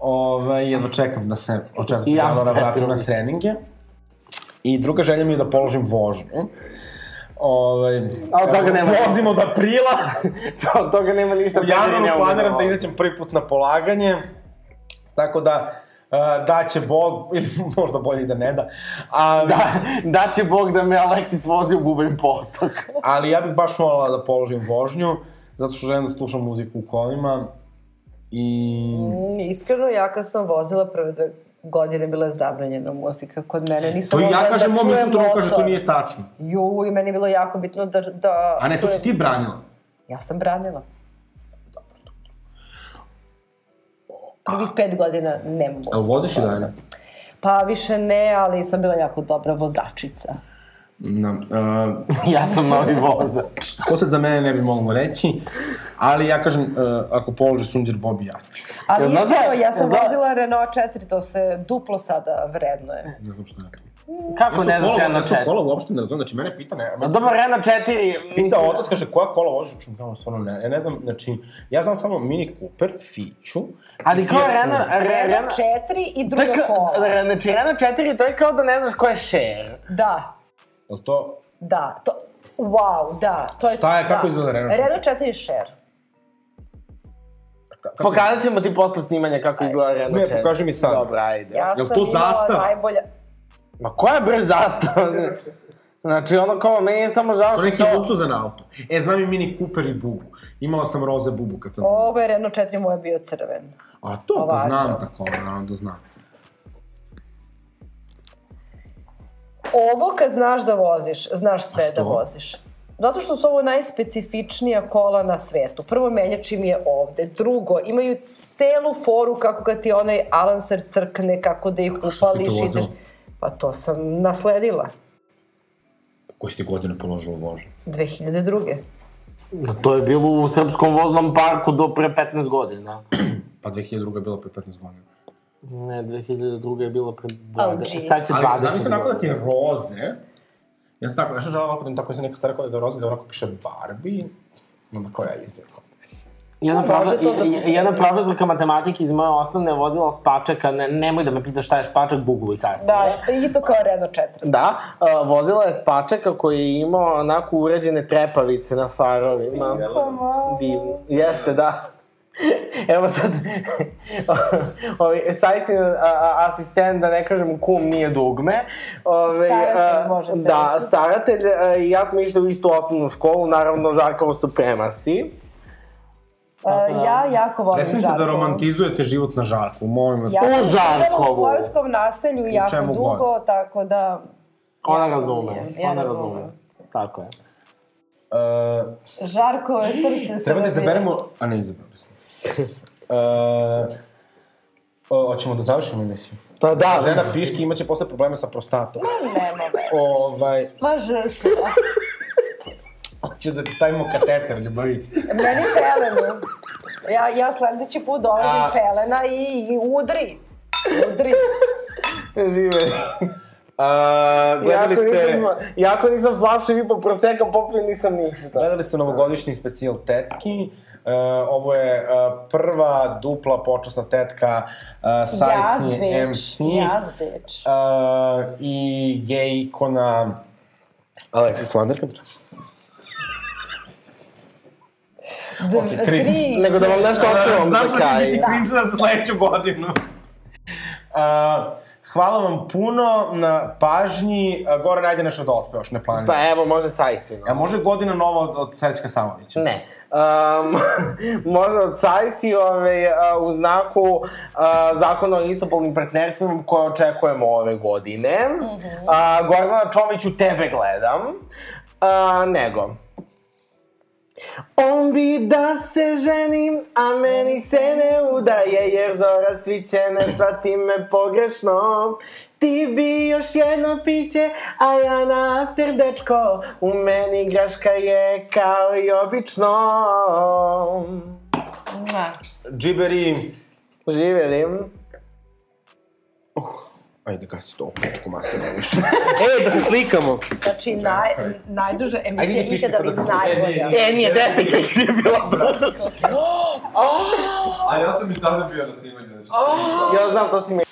Ovaj, jedno čekam da se od 4. Ja, januara vratim na treninge. I druga želja mi je da položim vožnju. Ovaj, A od toga nema. Vozim od aprila. To, od toga nema ništa. U januaru planiram da izaćem prvi put na polaganje. Tako da, uh, da će Bog, ili možda bolje da ne da, ali, Da, da će Bog da me Aleksis vozi u Buben potok. ali ja bih baš volala da položim vožnju, zato što želim da slušam muziku u kolima i... Mm, Iskreno, ja kad sam vozila prve dve godine bila je zabranjena muzika kod mene. Nisam To i ja mogla kažem da mom čujem instruktoru, kaže to nije tačno. Ju, i meni je bilo jako bitno da, da A ne, to si ti branila. Ja sam branila. Prvih pet godina nemam Jel muzika. voziš i dalje? Pa više ne, ali sam bila jako dobra vozačica. Na, uh, ja sam novi vozač. to se za mene ne bi moglo reći, ali ja kažem, uh, ako položi Sunđer Bobi, ja ću. Ali znate- iskreno, ja sam da- vozila Renault 4, to se duplo sada vredno je. Ne znam što je. Kako ne znaš Renault 4? kola uopšte ne razumem, znači mene pita, ne, A Dobro, Renault 4... Pita otac, kaže, koja kola voziš? Ja stvarno ne, ja ne znam, znači, ja znam samo Mini Cooper, Fiću. Ali kao Renault... Renault Renault 4 i druga kao, kola. Znači, Renault 4, to je kao da ne znaš ko je share. Da, Jel to, da, to, wow, da, to je... Šta je, kako da. izgleda Renault 4? Renault 4 je share. kako- Pokazat ćemo ti posle snimanja kako izgleda Renault Ne, 4. pokaži mi sad. Dobro, ajde. Ja Jel sam to imala zastava? najbolja... Ma koja je bre zastava? Znači, ono kao, meni je samo žao To što neki to... luksuzan auto. E, znam i Mini Cooper i Bubu. Imala sam roze Bubu kad sam... Ovo je Renault 4 moj bio crven. A to, pa ovako. znam tako, naravno da znam. Ovo kad znaš da voziš, znaš sve da voziš. Zato što su ovo najspecifičnija kola na svetu. Prvo, menjač im je ovde. Drugo, imaju celu foru kako kad ti onaj Alanser crkne, kako da ih upališ. ideš. Pa to sam nasledila. Koji ste godine položila vožnju? 2002. To je bilo u Srpskom voznom parku do pre 15 godina. Pa 2002. je bilo pre 15 godina. Ne, 2002. je bilo pre Oh, 20. gee. Sad će 20 Ali zamisli onako da ti je roze. Ja sam tako, ja sam želeo ovako da mi tako se neka stara kod da je roze, da onako piše Barbie. Onda kao ja izgledam. Jedna, prava, da se i- jedna profesorka matematike iz moje osnovne je vozila spačeka, ne, nemoj da me pitaš šta je špaček, bugovi kasnije. Da, isto kao Renault 4. Da, uh, vozila je spačeka koji je imao onako uređene trepavice na farovima. Divno. Jeste, da. Evo sad, ovi, Sajsin a, a, asistent, da ne kažem kum, nije dugme. Ove, Staratelj a, može se Da, reći. staratelj a, i ja smo išli u istu osnovnu školu, naravno Žarkovo Supremasi. Uh, ja jako volim Prestanite da Žarkovo. romantizujete život na žarku, molim vas. Ja U Žarkovu. u Slojevskom naselju jako čemu dugo, god. tako da... Ona ja razume, Ja ona razumem. razume. Tako je. Uh, Žarko je srce treba da izaberemo... A ne, izabrali smo. Uh, o, hoćemo da završimo emisiju. Pa da, Žena piški imaće posle probleme sa prostatom. Nema veze. Ovaj, Ma žrtva. hoće da ti stavimo kateter, ljubavi. Meni pelenu. Ja, ja sledeći put dolazim A- pelena i, i udri. Udri. žive. Uh, gledali Jako ste... nisam, jako nisam flašu i po proseka popio, nisam ništa. Gledali ste novogodišnji specijal tetki. Uh, ovo je uh, prva dupla počasna tetka uh, Sajsni. MC Jaz, bitch. uh, i gej ikona Alexis Vanderkamp. D- ok, cringe. tri. Nego da vam nešto otkrivam Znam za što će kraj. biti cringe za sledeću godinu. Uh, hvala vam puno na pažnji. Uh, Goran, ajde nešto da otpevaš, ne planiram. Pa evo, može Sajsino. A može godina nova od, od Srećka Samovića? Ne. Um, može od Sajsi ove, a, u znaku a, zakona o istopolnim partnerstvima koje očekujemo ove godine. A, Gordana Čoviću, tebe gledam. A, nego. On bi da se ženim, a meni se ne udaje, jer zora sviće, ne shvati me pogrešno. Ti bi još jedno piće, a ja na after, dečko, u meni greška je kao i obično. Ma. Džiberi... Živjeli. Ajde, gasi to, pičku materinu više. e, da se slikamo. Znači, naj, najduža Ajde, emisija ikada kada bi se najbolja. E, nije desni klik nije bilo A ja sam i tada bio na snimanju. Znači. Ja znam, to si mi